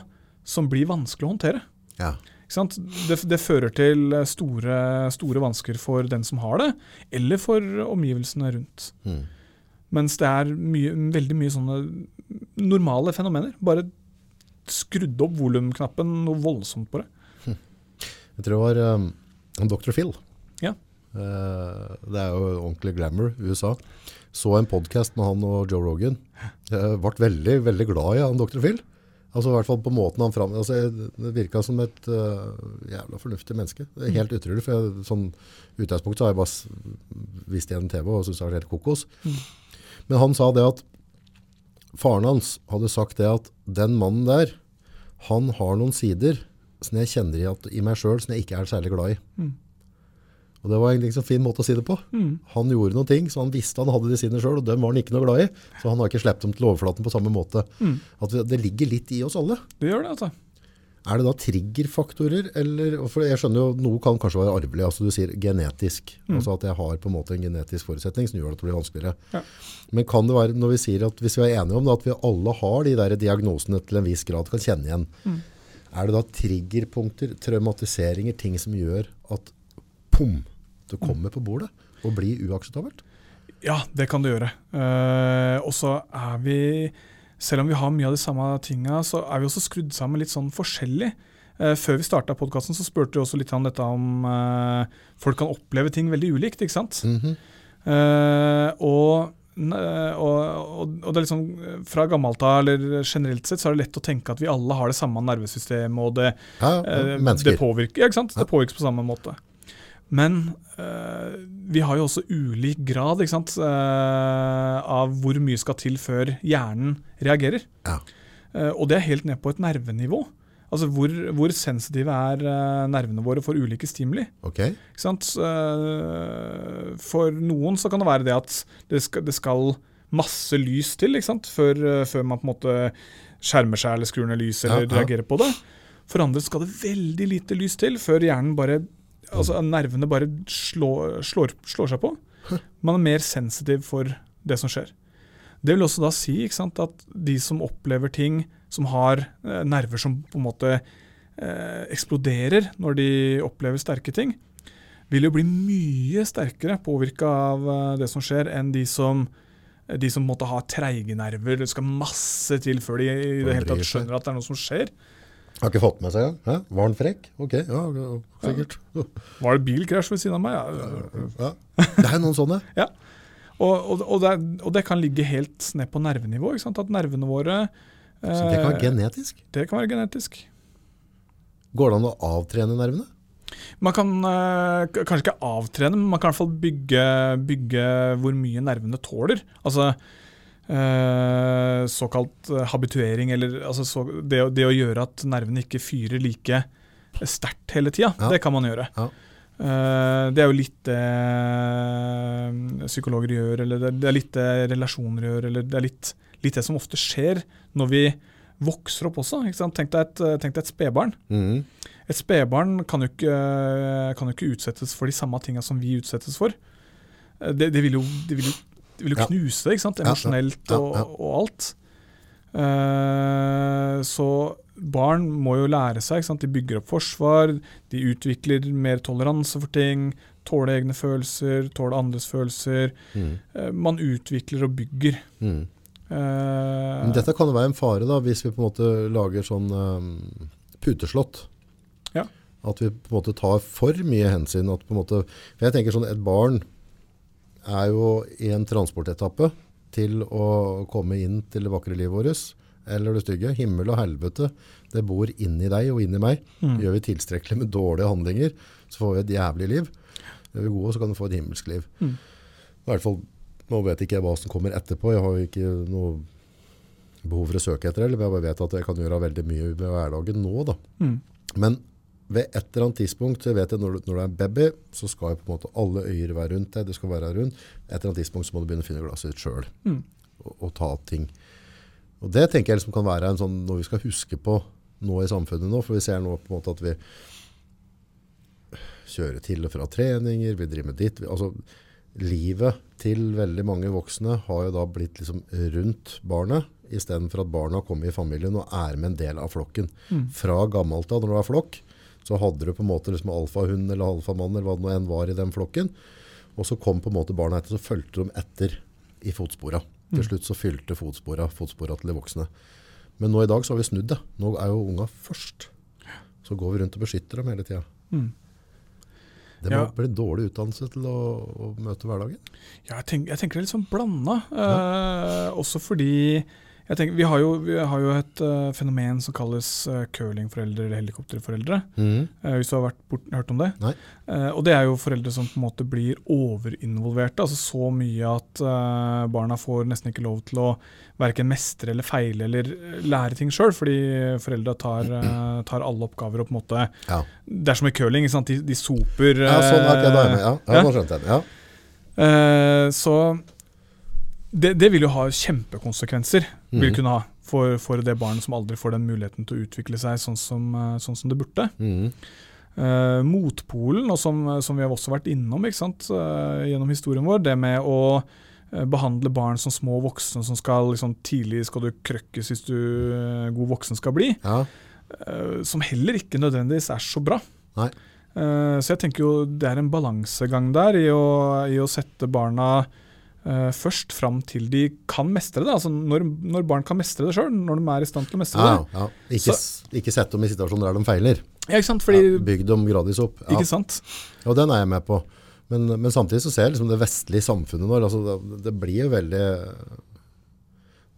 som blir vanskelig å håndtere. ja. Det, det fører til store, store vansker for den som har det, eller for omgivelsene rundt. Mm. Mens det er mye, veldig mye sånne normale fenomener. Bare skrudd opp volumknappen noe voldsomt på det. Jeg tror det var um, Dr. Phil. Ja. Uh, det er jo ordentlig glamour i USA. Så en podcast med han og Joe Rogan. Jeg ble veldig, veldig glad i han Dr. Phil. Altså i hvert fall på måten han fram... Altså, det virka som et uh, jævla fornuftig menneske. Det er helt utrolig, for jeg, sånn utgangspunkt så har jeg bare vist igjen TV og syntes det var helt kokos. Mm. Men han sa det at faren hans hadde sagt det at den mannen der, han har noen sider som jeg kjenner i, at, i meg sjøl som jeg ikke er særlig glad i. Mm. Og det var egentlig en liksom fin måte å si det på. Mm. Han gjorde noen ting, så han visste han hadde de sine sjøl, og dem var han ikke noe glad i. Så han har ikke sluppet dem til overflaten på samme måte. Mm. At det ligger litt i oss alle. Det gjør det, altså. Er det da triggerfaktorer, eller For jeg skjønner jo, noe kan kanskje være arvelig. altså Du sier genetisk. Mm. Altså at jeg har på en måte en genetisk forutsetning som gjør at det blir vanskeligere. Ja. Men kan det være, når vi sier at hvis vi er enige om det, at vi alle har de der diagnosene til en viss grad, kan kjenne igjen, Mm. er det da triggerpunkter, traumatiseringer, ting som gjør at pum, det kommer på bordet og blir uakseptabelt? Ja, det kan det gjøre. Uh, og så er vi, selv om vi har mye av de samme tinga, så er vi også skrudd sammen litt sånn forskjellig. Uh, før vi starta podkasten, så spurte vi også litt om dette om uh, folk kan oppleve ting veldig ulikt, ikke sant? Mm -hmm. og og, og, det er liksom, Fra gammelt av eller generelt sett så er det lett å tenke at vi alle har det samme nervesystemet, og det, ja, det, påvirker, ja, det påvirkes på samme måte. Men øh, vi har jo også ulik grad øh, av hvor mye skal til før hjernen reagerer. Ja. Uh, og det er helt ned på et nervenivå. Altså hvor, hvor, sensitive er uh, nervene våre for ulike stimuli. Okay. Uh, for noen så kan det være det at det skal, det skal masse lys til før, før, man på en måte skjermer seg eller skrur ned lyset eller ja, ja. reagerer på det. For andre skal det veldig lite lys til før hjernen bare Altså nervene bare slår, slår, slår seg på. Man er mer sensitiv for det som skjer. Det vil også da si sant, at de som opplever ting, som har eh, nerver som på en måte eh, eksploderer når de opplever sterke ting, vil jo bli mye sterkere påvirka av eh, det som skjer, enn de som, de som måtte ha treige nerver. Det skal masse til før de i det hele tatt skjønner at det er noe som skjer. Har ikke fått med seg det? Var han frekk? Ok, ja, sikkert. Ja. Var det bilkrasj ved siden av meg? Ja. ja. Det er noen sånne. ja. Og, og, og, det, og, det, kan ligge helt ned på nervenivå. At nervene våre eh, Så det kan være genetisk? Det kan være genetisk. Går det an å avtrene nervene? Man kan eh, kanskje ikke avtrene, men man kan i hvert fall bygge, bygge hvor mye nervene tåler. Altså eh, såkalt eh, habituering, eller altså, så, det, det, å gjøre at nervene ikke fyrer like sterkt hele tida. Ja. Det kan man gjøre. Ja. Eh, det er jo litt det uh, psykologer gjør, eller det, er litt det relasjoner gjør, eller det er litt, litt, det som ofte skjer når vi vokser opp også. Tenk deg et, tenk deg et spedbarn. Mm. Et spedbarn kan, kan, jo ikke utsettes for de samme tinga som vi utsettes for. Det, det, vil jo, det vil jo, vil jo knuse det, emosjonelt sant? ja, og, og, alt. Uh, så barn må jo lære seg. De bygger opp forsvar, de utvikler mer toleranse for ting, tåle egne følelser, tåle andres følelser. Mm. Uh, man utvikler og bygger. Mm. Uh, dette kan jo være en fare da, hvis vi på en måte lager sånn um, puteslått. Ja. At vi på en måte tar for mye hensyn. At på en måte, for jeg tenker sånn, Et barn er jo i en transportetappe til å komme inn til det vakre livet vårt, eller det stygge. Himmel og helvete, det bor inni deg og inni meg. Mm. Gjør vi tilstrekkelig med dårlige handlinger, så får vi et jævlig liv. Gjør vi gode, så kan du få et himmelsk liv. Mm. I hvert fall, Nå vet ikke jeg hva som kommer etterpå. Jeg har jo ikke noe behov for å søke etter det. Jeg bare vet at jeg kan gjøre veldig mye ved hverdagen nå. da. Mm. Men ved et eller annet tidspunkt, jeg vet jeg når du, når du er en baby, så skal jo på en måte alle øyer være rundt deg. det skal være rundt. Et eller annet tidspunkt så må du begynne å finne glasset ditt sjøl. Mm. Og, og, ta ting. Og Det tenker jeg liksom kan være en sånn, noe vi skal huske på nå i samfunnet. nå, For vi ser nå på en måte at vi kjører til og fra treninger, vi driver med ditt. Vi, altså, livet til veldig mange voksne har jo da blitt liksom rundt barnet, istedenfor at barna kommer i familien og er med en del av flokken. Mm. Fra gammelt av, når det er flokk, så hadde du på en måte liksom alfahund eller alfamann eller hva det nå enn var i den flokken. Og så kom på en måte barna etter, så fulgte de etter i fotspora. Til mm. slutt så fylte fotspora, fotspora til de voksne. Men nå i dag så har vi snudd det. Nå er jo unga først. Så går vi rundt og beskytter dem hele tida. Mm. Det må ja. bli dårlig utdannelse til å, å møte hverdagen? Ja, jeg, tenk, jeg tenker det er litt sånn blanda. Eh, også fordi Tenker, vi, har jo, vi, har jo, et uh, fenomen som kalles uh, curlingforeldre eller helikopterforeldre. Mm. Uh, hvis du har bort, hørt om det. Og det er jo foreldre som på en måte blir overinvolverte. altså Så mye at barna får nesten ikke lov til å verken mestre eller feile eller lære ting sjøl, fordi foreldra tar, tar, alle oppgaver og på en måte ja. Det er som i curling, de, de soper Ja, sånn er det. Ja, ja, nå skjønte jeg det. Ja. så det, det, vil jo ha kjempekonsekvenser. Vil kunne ha for, for, det barnet som aldri får den muligheten til å utvikle seg sånn som, eh, sånn som det burde. Mm. Uh, motpolen, og som, som, vi har også vært innom uh, gjennom historien vår, det med å uh, behandle barn som små voksne som skal liksom, tidlig skal du krøkkes hvis du god voksen skal bli, ja. som heller ikke nødvendigvis er så bra. så jeg tenker jo det er en balansegang der i å, i å sette barna først fram til de kan mestre det. Altså når, når barn kan mestre det sjøl, når de er i stand til å mestre Ja, det. ja. Ikke, ikke sett dem i situasjoner der de feiler. Ja, ikke sant? Fordi, ja, bygg dem gradvis opp. Ja. ikke sant? Og den er jeg med på. Men, men samtidig så ser jeg liksom det vestlige samfunnet nå, altså det, det blir jo veldig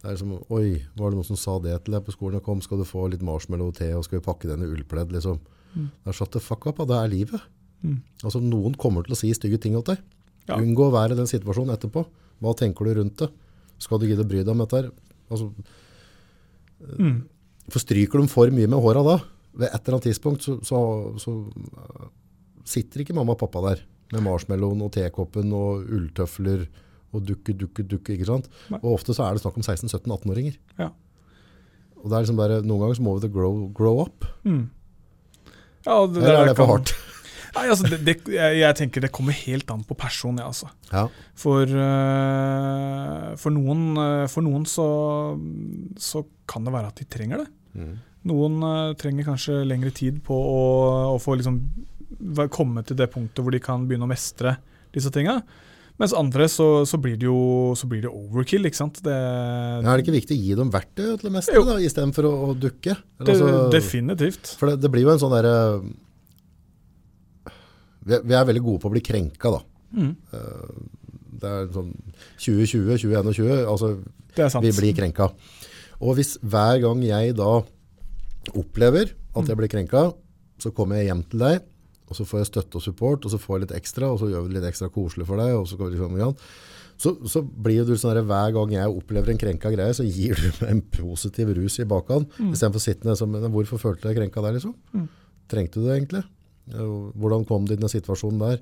det er liksom, Oi, var det noen som sa det til deg på skolen? Kom, skal du få litt marshmallow og skal vi pakke den i ullpledd? Liksom. Mm. Er shut the fuck up, da. det er livet. Mm. Altså, noen kommer til å si stygge ting til deg. Ja. Unngå å være i den situasjonen etterpå. Hva tenker du rundt det? Skal du gidde å bry deg om dette? her? Altså, Mm. for stryker de for mye med håra da, ved et eller annet tidspunkt, så, så, så uh, sitter ikke mamma og pappa der med marshmallowen og tekoppen og ulltøfler og dukke, dukke, dukke, ikke sant? Nei. Og ofte så er det snakk om 16-17-18-åringer. Ja. Og det er liksom bare, noen ganger så må vi grow, grow up. Mm. Ja, det, Eller er det for hardt? Nei, altså, det, det, jeg, jeg tenker det kommer helt an på person, ja, altså. Ja. For, uh, for noen, uh, for noen så, så kan det være at de trenger det. Mm. Noen uh, trenger kanskje lengre tid på å, å få liksom komme til det punktet hvor de kan begynne å mestre disse tinga. Mens andre så, så, blir det jo så blir det overkill, ikke sant. Det, ja, er det ikke viktig å gi dem verktøy til å mestre istedenfor i stedet for å, å dukke? Eller det, altså- definitivt. For det, det blir jo en sånn derre vi, vi er veldig gode på å bli krenka, da. Mm, Det er sånn 2020, 2021, altså det vi blir krenka. Og hvis hver gang jeg da opplever at jeg blir krenka, så kommer jeg hjem til deg, og så får jeg støtte og support, og så får jeg litt ekstra, og så gjør vi det litt ekstra koselig for deg, og så, kommer vi liksom, ja. så, så blir du sånn at hver gang jeg opplever en krenka greie, så gir du meg en positiv rus i bakhånd, Mm. i stedet for sittende som, hvorfor følte du deg krenka der liksom? Mm. Trengte du det egentlig? Ja, Hvordan kom du i den situasjonen der?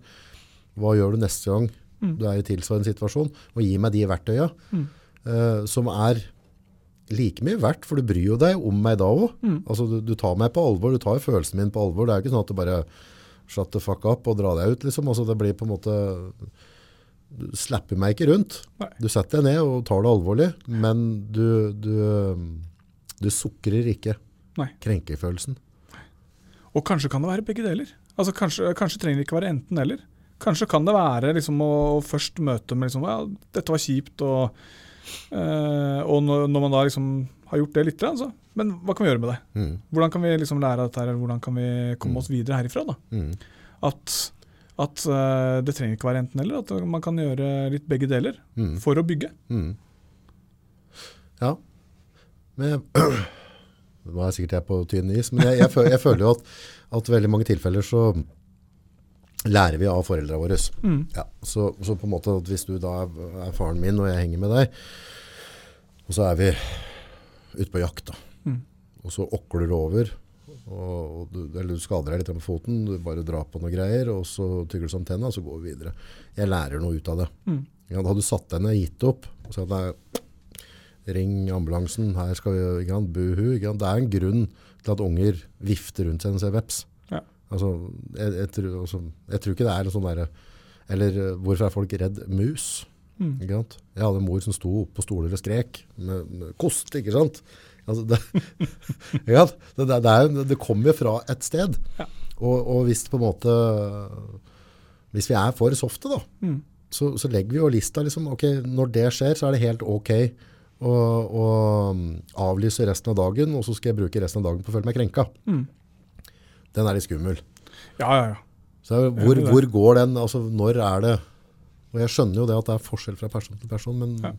Hva gjør du neste gang Mm. du er i tilsvarende situasjon? Og gi meg de verktøya, Mm. eh, som er like mye verdt, for du bryr jo deg om meg da òg. Mm. Altså, du, du tar meg på alvor, du tar følelsen min på alvor. Det er jo ikke sånn at du bare shut the fuck up og drar deg ut, liksom. Altså, det blir på en måte Du slapper meg ikke rundt. Nei. Du setter deg ned og tar det alvorlig, men du, du, du sukrer ikke Nei. krenkefølelsen. Og kanskje kan det være begge deler. Altså kanskje, kanskje trenger det ikke være enten-eller. Kanskje kan det være liksom å først møte med liksom, ja, dette var kjipt, og, eh, og når, når man da liksom har gjort det litt, altså, men hva kan vi gjøre med det? Mm. Hvordan kan vi liksom lære av dette, her, eller hvordan kan vi komme Mm. oss videre herifra? da? Mm. At, at eh, det trenger ikke være enten-eller, at man kan gjøre litt begge deler Mm. for å bygge. Mm. Ja. Men Nå er jeg sikkert jeg på tynn is, men jeg, jeg, føler, jeg føler jo at, at veldig mange tilfeller så lærer vi av foreldra våre. Mm. Ja, så, så på en måte at hvis du da er, faren min og jeg henger med deg, og så er vi ute på jakt da, Mm. og så okler du over, og, og du, eller du skader deg litt med foten, du bare drar på noe greier, og så tygger du som tenna, og så går vi videre. Jeg lærer noe ut av det. Mm. Ja, da hadde du satt deg ned gitt opp, og sagt nei, ring ambulansen, her skal vi, ikke sant, buhu, ikke sant? Det er en grunn til at unger vifter rundt seg når de ser veps. Ja. Altså, jeg, jeg, tror, altså, jeg tror ikke det er en sånn der, eller eh, hvorfor er folk redd mus? Mm. Ikke sant? Jeg hadde en mor som sto på stoler og skrek med, med kost, ikke sant? Altså, det, ikke sant? Det, det, det, er, det kommer jo fra et sted. Ja. Og, og hvis på en måte, hvis vi er for softe da, Mm. så, så legger vi jo lista liksom, ok, når det skjer, så er det helt ok å um, avlyse resten av dagen, og så skal jeg bruke resten av dagen på å føle meg krenka. Mm. Den er litt skummel. Ja, ja, ja. Så hvor, hvor går den, altså når er det, og jeg skjønner jo det at det er forskjell fra person til person, men Ja.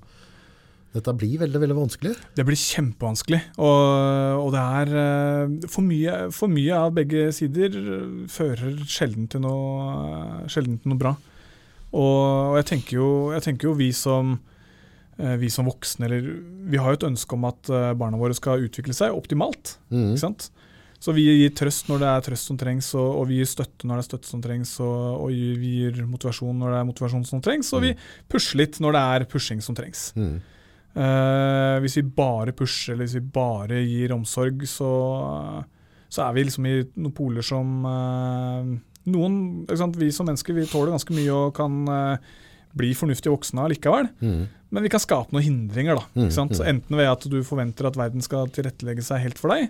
dette blir veldig, veldig vanskelig. Det blir kjempevanskelig. Og, og det er eh, for mye, for mye av begge sider fører sjelden til noe, sjelden til noe bra. Og, og jeg, tenker jo, jeg tenker jo vi som vi som voksne, eller vi har jo et ønske om at eh, barna våre skal utvikle seg optimalt. Mm. ikke sant? Så vi gir trøst når det er trøst som trengs, og, og vi gir støtte når det er støtte som trengs, og, og vi gir motivasjon når det er motivasjon som trengs, og vi pusher litt når det er pushing som trengs. Mm. Uh, hvis vi bare pusher, eller hvis vi bare gir omsorg, så, så er vi liksom i noen poler som uh, Noen? Vi som mennesker vi tåler ganske mye og kan eh, bli fornuftige voksne allikevel. Mm. Men vi kan skape noen hindringer. da, Mm, mm. Enten ved at du forventer at verden skal tilrettelegge seg helt for deg,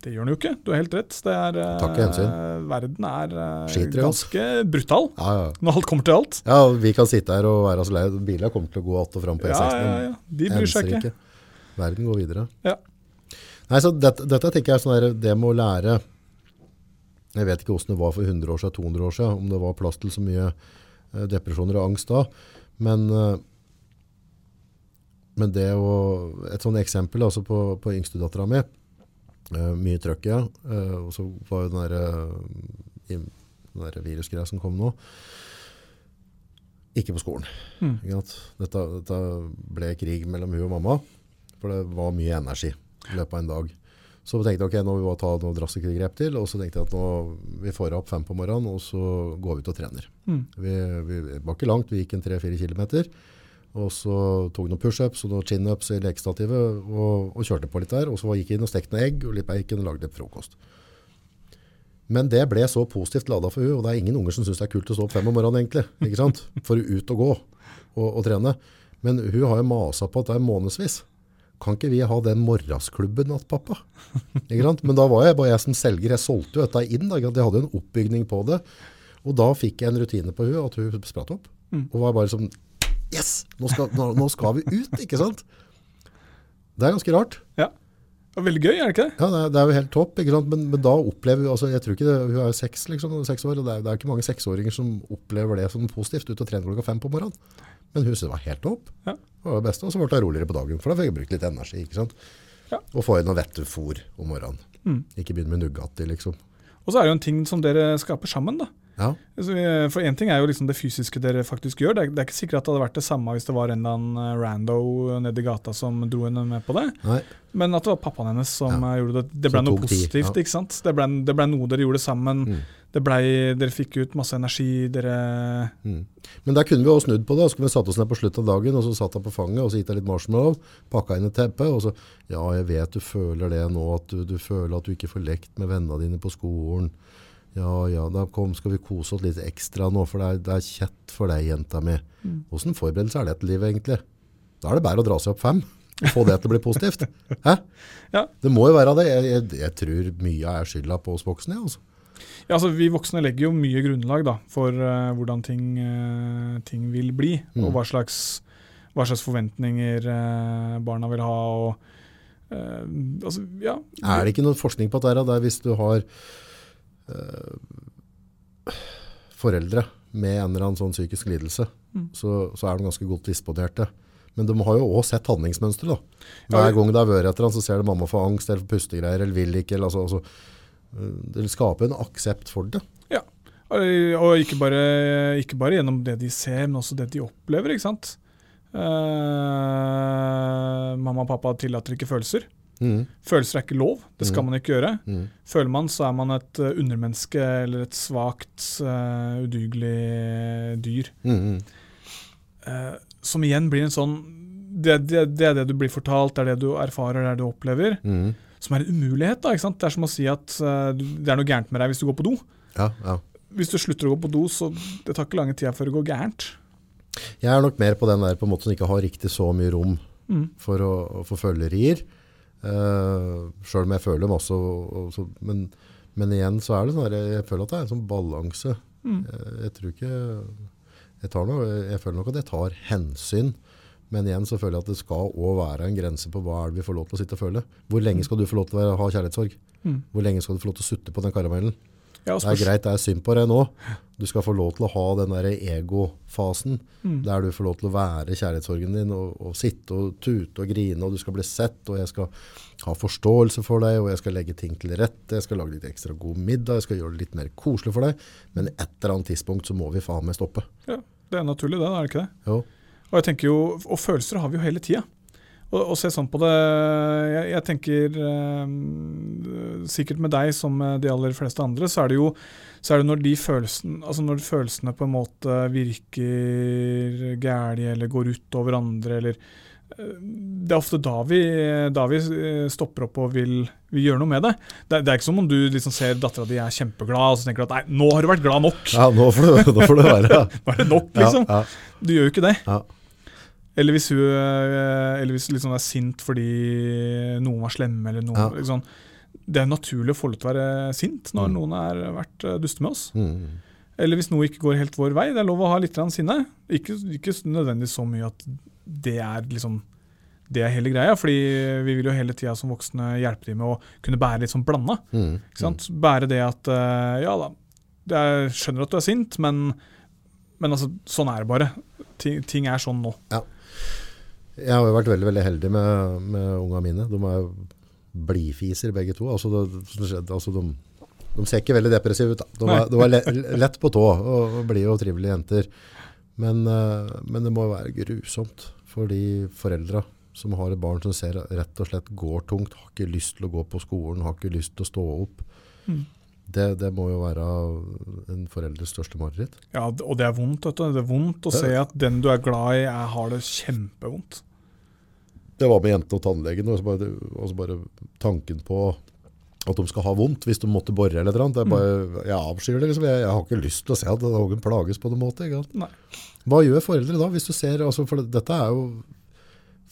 Det gjør den jo ikke, du har helt rett. Det er, Takk hensyn. verden er eh, Skiter ganske altså. brutal Ja, ja. når alt kommer til alt. ja, vi kan sitte her og være så lei. Bilene kommer til å gå att og fram på E16. ja, ja. De bryr seg ikke. Verden går videre. Ja. Nei, så dette, dette tenker jeg er sånn der, det med å lære Jeg vet ikke hvordan det var for 100 år siden, 200 år siden, om det var plass til så mye eh, depresjoner og angst da. Men, eh, men det å Et sånt eksempel altså på, på yngstedattera mi. eh, mye trøkk, ja. eh, og så var jo den der, eh, der virusgreia som kom nå. Ikke på skolen. Mm. Ikke? Dette, dette ble krig mellom hun og mamma, for det var mye energi i løpet av en dag. Så tenkte jeg ok, nå må vi ta noen drastiske grep til, og så tenkte jeg at nå, vi får opp fem på morgenen, og så går vi ut og trener. Mm. Vi, vi var ikke langt, vi gikk en 3-4 kilometer, og så tok noen push-ups og noen chin-ups i lekestativet, og, og kjørte på litt der, og så gikk jeg inn og stekte noen egg og litt bacon og lagde litt frokost. Men det ble så positivt ladet for hun, og det er ingen unger som synes det er kult å stå opp fem om morgenen egentlig, ikke sant? For ut og gå og, og trene. Men hun har jo maset på at det er månedsvis. Kan ikke vi ha den morgensklubben at pappa? Ikke sant? Men da var jeg bare jeg som selger, jeg solgte jo dette inn, da, jeg hadde jo en oppbygning på det. Og da fikk jeg en rutine på hun, at hun spratt opp. Mm. Og var bare sånn, yes, nå skal, nå, nå skal vi ut, ikke sant? Det er ganske rart. Ja. Var veldig gøy, er det ikke det? Ja, det er, det er jo helt topp, ikke sant? Men, men da opplever hun altså jeg tror ikke det, hun er jo seks, liksom, seks år, og det er, det er ikke mange seksåringer som opplever det som positivt ut og trene klokka fem på morgenen. Men huset var helt topp. Ja. Det var det beste, og så ble det roligere på dagen, for da fikk jeg brukt litt energi, ikke sant? Ja. Og få inn noe vettefôr om morgenen. Mm. Ikke begynne med Nugatti, liksom. Og så er det jo en ting som dere skaper sammen, da. Ja, For én ting er jo liksom det fysiske dere faktisk gjør. Det er, det er ikke sikkert at det hadde vært det samme hvis det var en eller annen eh, rando nedi gata som dro henne med på det. nei, Men at det var pappaen hennes som Ja. eh, gjorde det. Det ble noe positivt, ja. ikke sant. Det ble, det ble noe dere gjorde sammen. Mm. Det ble, dere fikk ut masse energi. Dere mm. Men der kunne vi også snudd på det, så kunne vi satt oss ned på slutten av dagen, og så satt hun på fanget, og så gitt henne litt marshmallow, pakka inn et teppe, og så, ja, jeg vet du føler det nå, at du, du føler at du ikke får lekt med vennene dine på skolen. Ja, ja, da kom, skal vi kose oss litt ekstra nå, for det er, det er kjett for deg, jenta mi. Mm. Hvordan forberedelse er det til livet, egentlig? Da er det bare å dra seg opp fem, og få det til å bli positivt. Hæ? Ja. Det må jo være det. Jeg, jeg, jeg tror mye er skylda på oss voksne, altså. Ja, altså Vi voksne legger jo mye grunnlag da, for uh, hvordan ting, uh, ting vil bli. Mm. Og hva slags, hva slags forventninger uh, barna vil ha. og altså, ja. Er det ikke noe forskning på dette? det er der hvis du har eh, foreldre med en eller annen sånn psykisk lidelse, Mm. så, så er de ganske godt disponerte. Men de har jo også sett handlingsmønsteret. Hver gang det er vært et eller annet, så ser de mamma få angst eller få pustegreier eller vil ikke. Eller, altså, altså, eh, det skaper en aksept for det. Ja, og ikke, bare, ikke bare gjennom det de ser, men også det de opplever. ikke sant? Uh, mamma og pappa tillater ikke følelser. Mm. Følelser er ikke lov, det skal Mm. man ikke gjøre. Mm. Føler man, så er man et eh, undermenneske eller et svakt, uh, udugelig dyr. Mm. Eh, som igjen blir en sånn det, det, det er det du blir fortalt, det er det du erfarer, det er det du opplever. Mm. Som er en umulighet. da, ikke sant? Det er som å si at uh, det er noe gærent med deg hvis du går på do. Ja, ja. Hvis du slutter å gå på do, så det tar ikke lange tida før det går gærent. Jeg er nok mer på den der på en måte som ikke har riktig så mye rom for å, få følgerier. Uh, Sjøl om jeg føler masse. Og, og, men, men igjen så er det sånn der, jeg føler at det er en sånn balanse. Mm. Jeg, jeg tror ikke jeg, tar noe, jeg føler nok at jeg tar hensyn. Men igjen så føler jeg at det skal òg være en grense på hva er det vi får lov til å sitte og føle. Hvor lenge skal du få lov til å ha kjærlighetssorg? Mm. Hvor lenge skal du få lov til å sutte på den karamellen? Ja, Det er greit, det er synd på deg nå. Du skal få lov til å ha den der egofasen, Mm. der du får lov til å være kjærlighetssorgen din, og, og sitte og tute og grine, og du skal bli sett, og jeg skal ha forståelse for deg, og jeg skal legge ting til rette, jeg skal lage litt ekstra god middag, jeg skal gjøre det litt mer koselig for deg, men et eller annet tidspunkt så må vi faen meg stoppe. Ja, det er naturlig, det. er det ikke det? Jo. Og jeg tenker jo, og følelser har vi jo hele tida. Og se sånn på det Jeg, jeg tenker eh, Sikkert med deg som med de aller fleste andre, så er det jo så er det når de følelsene, altså når følelsene på en måte virker gærlige eller går ut over andre, eller eh, Det er ofte da vi, da vi eh, stopper opp og vil, vil gjøre noe med det. det. Det er ikke som om du liksom ser dattera di er kjempeglad og så tenker du at nei, nå har du vært glad nok. Ja, nå får det, nå får det være. Nå er det nok, liksom. Ja, Du gjør jo ikke det. ja, Eller hvis hun eh, eller hvis liksom er sint fordi noen var slemme, eller noen Ja. liksom. det er naturlig å få lov til å være sint når Mm. noen har vært eh, duste med oss. Mm. Eller hvis noe ikke går helt vår vei. Det er lov å ha litt sinne. Ikke, ikke nødvendigvis så mye at det er liksom det er hele greia, fordi vi vil jo hele tida som voksne hjelpe dem med å kunne bære litt sånn blanda. Mm. mm. Bære det at eh, ja da, jeg skjønner at du er sint, men, men altså, sånn er det bare. Ting, ting er sånn nå. Jeg har jo vært veldig veldig heldig med, med unga mine. De er jo blidfiser begge to. Altså, det, altså de, de ser ikke veldig depressive ut. De, er, de er lett på tå og, og blide og trivelige jenter. Men, eh, men det må jo være grusomt for de foreldra som har et barn som ser rett og slett går tungt, har ikke lyst til å gå på skolen, har ikke lyst til å stå opp. Mm. Det, det må jo være en foreldres største mareritt. Ja, og det er vondt. Det er vondt å se at den du er glad i, er, har det kjempevondt. Det var med jente og tannlegen, og så bare, og så bare tanken på at de skal ha vondt hvis de måtte borre eller noe. Det er bare, jeg avskyr det. Liksom. Jeg, jeg har ikke lyst til å se at noen plages på noen måte. Hva gjør foreldre da, hvis du ser, altså, for dette er jo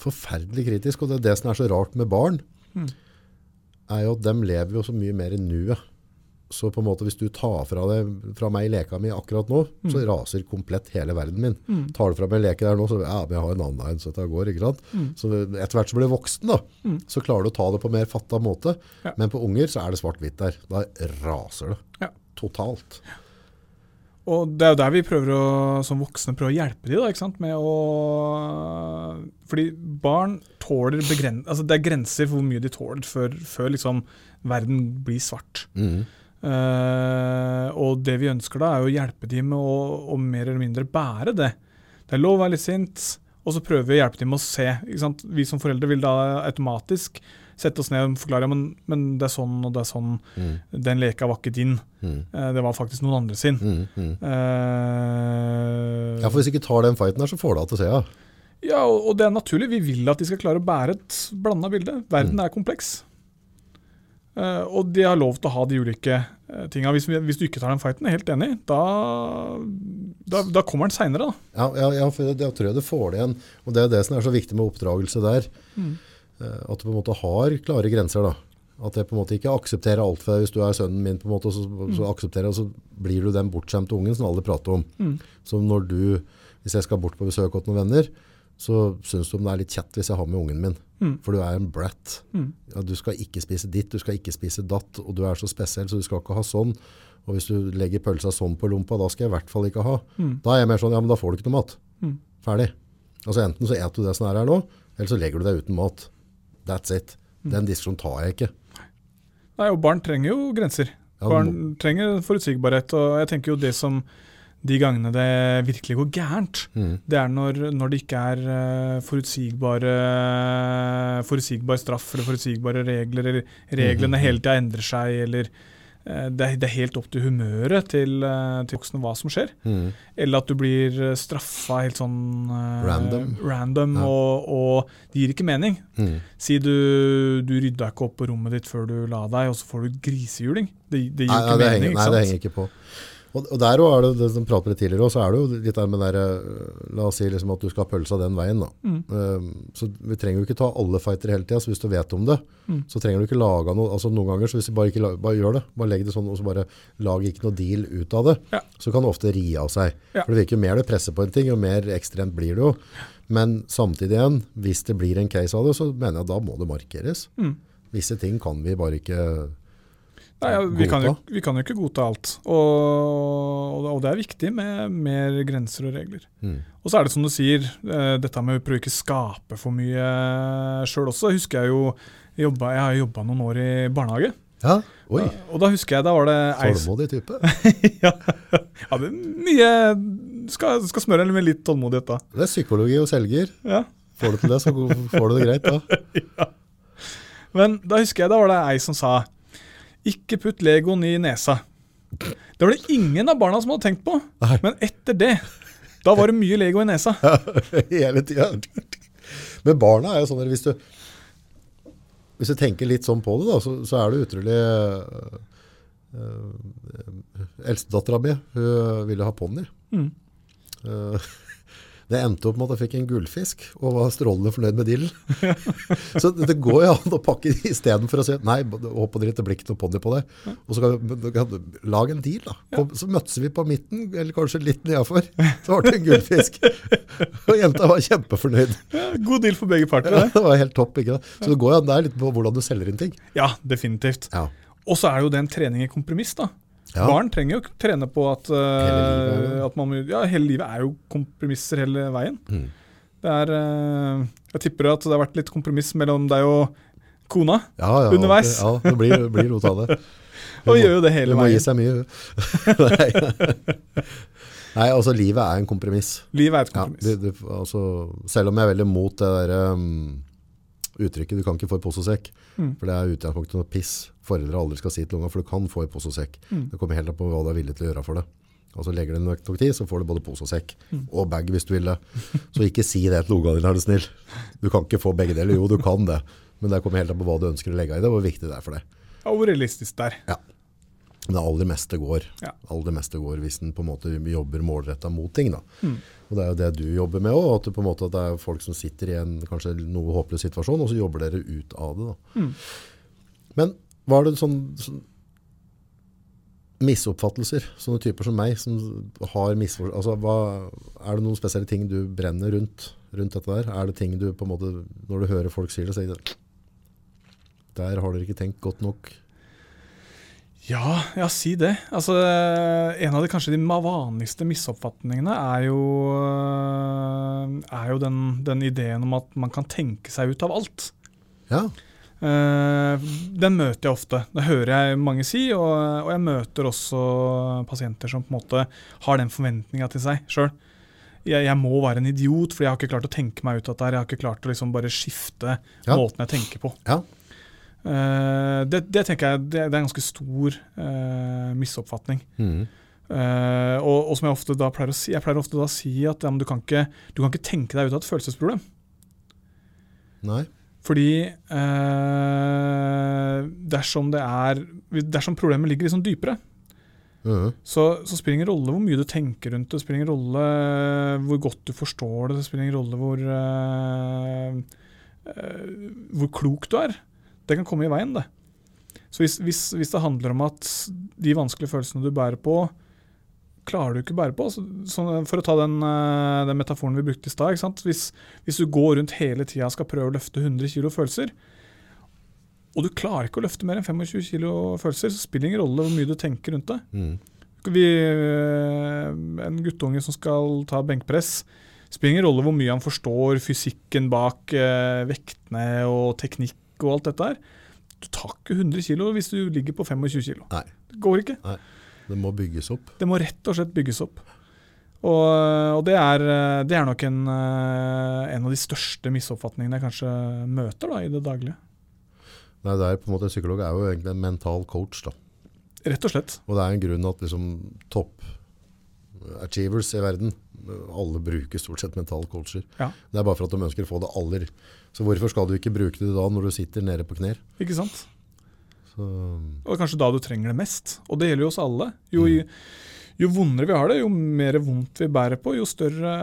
forferdelig kritisk, og det det som er så rart med barn, Mm. er jo at de lever jo så mye mer i nuet. Så på en måte hvis du tar fra, det, fra meg leka mi akkurat nå, så raser komplett hele verden min. Mm. Tar du fra meg leke der nå, så ja, men jeg har en annen en, så dette går, ikke sant? Mm. Så etter hvert som du blir voksen da, Mm. så klarer du å ta det på mer fatta måte. Ja. Men på unger så er det svart-hvitt der. Da raser det. Ja. Totalt. Og det er jo der vi prøver å, som voksne prøver å hjelpe dem, da, ikke sant? med å Fordi barn tåler begren... Altså det er grenser for hvor mye de tåler før, før liksom verden blir svart. Mhm. Eh, og det vi ønsker da, er å hjelpe dem med å, å mer eller mindre bære det. Det er lov å være litt sint, og så prøver vi å hjelpe dem med å se. Vi som foreldre vil da automatisk sette oss ned og forklare men, men det er sånn og det er sånn. Mm. Den leka var ikke din, Mm. Uh, det var faktisk noen andre sin. Mm. Eh, Ja, for hvis ikke tar den fighten her, så får du det til å se. Ja. ja, og, og det er naturlig. Vi vil at de skal klare å bære et blanda bilde. Verden Mm. er kompleks. Uh, og de har lov til å ha de ulike uh, tinga. Hvis, hvis du ikke tar den fighten, helt enig, da, da, da kommer den seinere, da. Ja, ja, ja, for det tror jeg du får det igjen. Og det er det som er så viktig med oppdragelse der. Mm. Eh, At du på en måte har klare grenser da. At jeg på en måte ikke aksepterer alt for deg. Hvis du er sønnen min, på en måte, så, så aksepterer jeg, og så blir du den bortskjemte ungen som alle prater om. Mm. Så når du, hvis jeg skal bort på besøk hos noen venner, så synes du om det er litt kjett hvis jeg har med ungen min. Mm. For du er en brat. Mm. Ja, du skal ikke spise ditt, du skal ikke spise datt, og du er så spesiell, så du skal ikke ha sånn. Og hvis du legger pølsa sånn på lompa, da skal jeg i hvert fall ikke ha. Mm. Da er jeg mer sånn, ja, men da får du ikke noe mat. Mm. Ferdig. Altså enten så eter du det som er her nå, eller så legger du deg uten mat. That's it. Mm. Den diskusjonen tar jeg ikke. Nei, og barn trenger jo grenser. Ja, Barn trenger forutsigbarhet. Og jeg tenker jo det som de gangene det virkelig går gærent, Mm. det er når, når det ikke er eh, forutsigbare, forutsigbar straff eller forutsigbare regler, eller reglene Mhm. hele tida endrer seg, eller eh, det, er, det er helt opp til humøret til, eh, til voksne hva som skjer. Mm. Eller at du blir straffa helt sånn Random. random Ja. og, og det gir ikke mening. Mm. Si du, du rydda ikke opp på rommet ditt før du la deg, og så får du grisehjuling. Det, det gir Nei, ikke nei, mening. henger, ikke nei, det henger ikke på. Og, og der er det, det som pratet med tidligere, også, så er det jo litt der med der, øh, la oss si liksom at du skal ha pølsa den veien. Da. Mm. Um, så vi trenger jo ikke ta alle fighter hele tida, hvis du vet om det, Mm. så trenger du ikke lage noe, altså noen ganger, så hvis du bare, ikke, bare gjør det, bare legg det sånn, og så bare lag ikke noe deal ut av det, Ja. så kan det ofte ri av seg. Ja. For det virker jo mer du presser på en ting, jo mer ekstremt blir det jo. Men samtidig igjen, hvis det blir en case av det, så mener jeg at da må det markeres. Mm. Visse ting kan vi bare ikke Nei, ja, vi, kan jo, vi kan jo ikke godta alt. Og, og det er viktig med mer grenser og regler. Mm. Og så er det som du sier, eh, dette med å prøve ikke skape for mye sjøl også. Husker jeg jo jobba, Jeg har jobba noen år i barnehage. Ja, oi, Og da husker jeg da var det tålmodig type. ja, det er mye skal, skal smøre med litt tålmodighet da. Det er psykologi og selger. Ja. Får du til det, så får du det greit da. Men da husker jeg da var det ei som sa ikke putt legoen i nesa. Det var det ingen av barna som hadde tenkt på. Men etter det, da var det mye lego i nesa. Hele tida. Men barna er jo sånn, at hvis du, hvis du tenker litt sånn på det, da, så, så er det utrolig uh, Eldstedattera mi ville ha ponni. Mm. Uh, Det endte opp med at jeg fikk en gullfisk og var strålende fornøyd med dealen. så det, går jo an å pakke istedenfor å si nei, håper og dritt, det blir ikke noe ponni på det. Og så kan du kan lage en deal. da. Kom, Så møttes vi på midten, eller kanskje litt nedafor. Så ble det en gullfisk. og jenta var kjempefornøyd. Ja, god deal for begge parter. Ja, det. det var helt topp. ikke det? Så det går jo an der litt på hvordan du selger inn ting. Ja, definitivt. Ja. Og så er jo det en trening i kompromiss, da. Ja. Barn trenger jo ikke trene på at, uh, Hele livet er at man, Ja, hele livet er jo kompromisser hele veien. Mm. Det er uh, Jeg tipper at det har vært litt kompromiss mellom deg og kona. Ja, ja, Underveis. Ja, det blir, det blir rot av det. Og gjør jo det hele Du hele må gi seg mye. Nei. Nei, altså livet er en kompromiss. Livet er et Ja, kompromiss. du, du, altså, selv om jeg er veldig mot det der um, uttrykket 'du kan ikke få posesekk', pose Mm. for det er utgangspunktet noe piss foreldre aldri skal si til unga, for du kan få i pose og sekk. Mm. Det kommer helt an på hva du er villig til å gjøre for det. Altså Legger du nok nok tid, så får du både pose og sekk. Mm. Og bag hvis du vil det. Så ikke si det til ungene dine, er du snill. Du kan ikke få begge deler. Jo, du kan det. Men det kommer helt an på hva du ønsker å legge i det, og hvor viktig det er for deg. Ja, hvor realistisk der. Men det aller meste går. Ja. Aller meste går hvis en på en måte jobber målretta mot ting. Da. Mm. Og det er jo det du jobber med òg. At, at det er folk som sitter i en kanskje noe håpløs situasjon, og så jobber dere ut av det. Da. Mm. Men var det sånn, sånn misoppfattelser? Sånne typer som meg som har misfor... Altså, hva, er det noen spesielle ting du brenner rundt, rundt dette der? Er det ting du på en måte, når du hører folk sier det, sier det Der har dere ikke tenkt godt nok. Ja, ja, si det. Altså, en av de kanskje de vanligste misoppfatningene er jo, er jo den, den ideen om at man kan tenke seg ut av alt. Ja. Eh, den møter jeg ofte. Det hører jeg mange si, og, og jeg møter også pasienter som på en måte har den forventninga til seg sjøl. Jeg, jeg må være en idiot, for jeg har ikke klart å tenke meg ut av dette. Jeg har ikke klart å liksom bare skifte Ja. måten jeg tenker på. Ja. Uh, det, det tenker jeg det, det er en ganske stor uh, misoppfatning. Mm. Uh, og, og som jeg ofte da pleier å si, jeg pleier ofte da å si at ja, du, kan ikke, du kan ikke tenke deg ut av et følelsesproblem. Nei. Fordi eh, dersom det er Dersom problemet ligger liksom dypere, Mhm. så, så spiller det ingen rolle hvor mye du tenker rundt det. Det spiller ingen rolle hvor godt du forstår det. Det spiller ingen rolle hvor, eh, eh, hvor klok du er. Det kan komme i veien, det. Så hvis, hvis, hvis det handler om at de vanskelige følelsene du bærer på, klarer du ikke å bære på. Så, så for å ta den, eh, den metaforen vi brukte i stad. Hvis, hvis du går rundt hele tida og skal prøve å løfte 100 kg følelser, og du klarer ikke å løfte mer enn 25 kg følelser, så spiller det ingen rolle hvor mye du tenker rundt det. Mm. Vi, eh, en guttunge som skal ta benkpress, spiller ingen rolle hvor mye han forstår fysikken bak eh, vektene og teknikk og alt dette her. Du tar ikke 100 kg hvis du ligger på 25 kg. Nei. Det går ikke. Det må bygges opp. Det må rett og slett bygges opp. Og, og det, er, det er nok en, eh, en av de største misoppfatningene jeg kanskje møter da, i det daglige. Nei, det er på en måte, Psykolog er jo egentlig en mental coach. da. Rett og slett. Og det er en grunn at liksom, topp achievers i verden, alle bruker stort sett mental coacher. Ja. Det er bare for at de ønsker å få det aller. Så hvorfor skal du ikke bruke det da når du sitter nede på knær? Ikke sant? Så, Og kanskje da du trenger det mest. Og det gjelder jo oss alle. Jo, jo vondere vi har det, jo mer vondt vi bærer på, jo større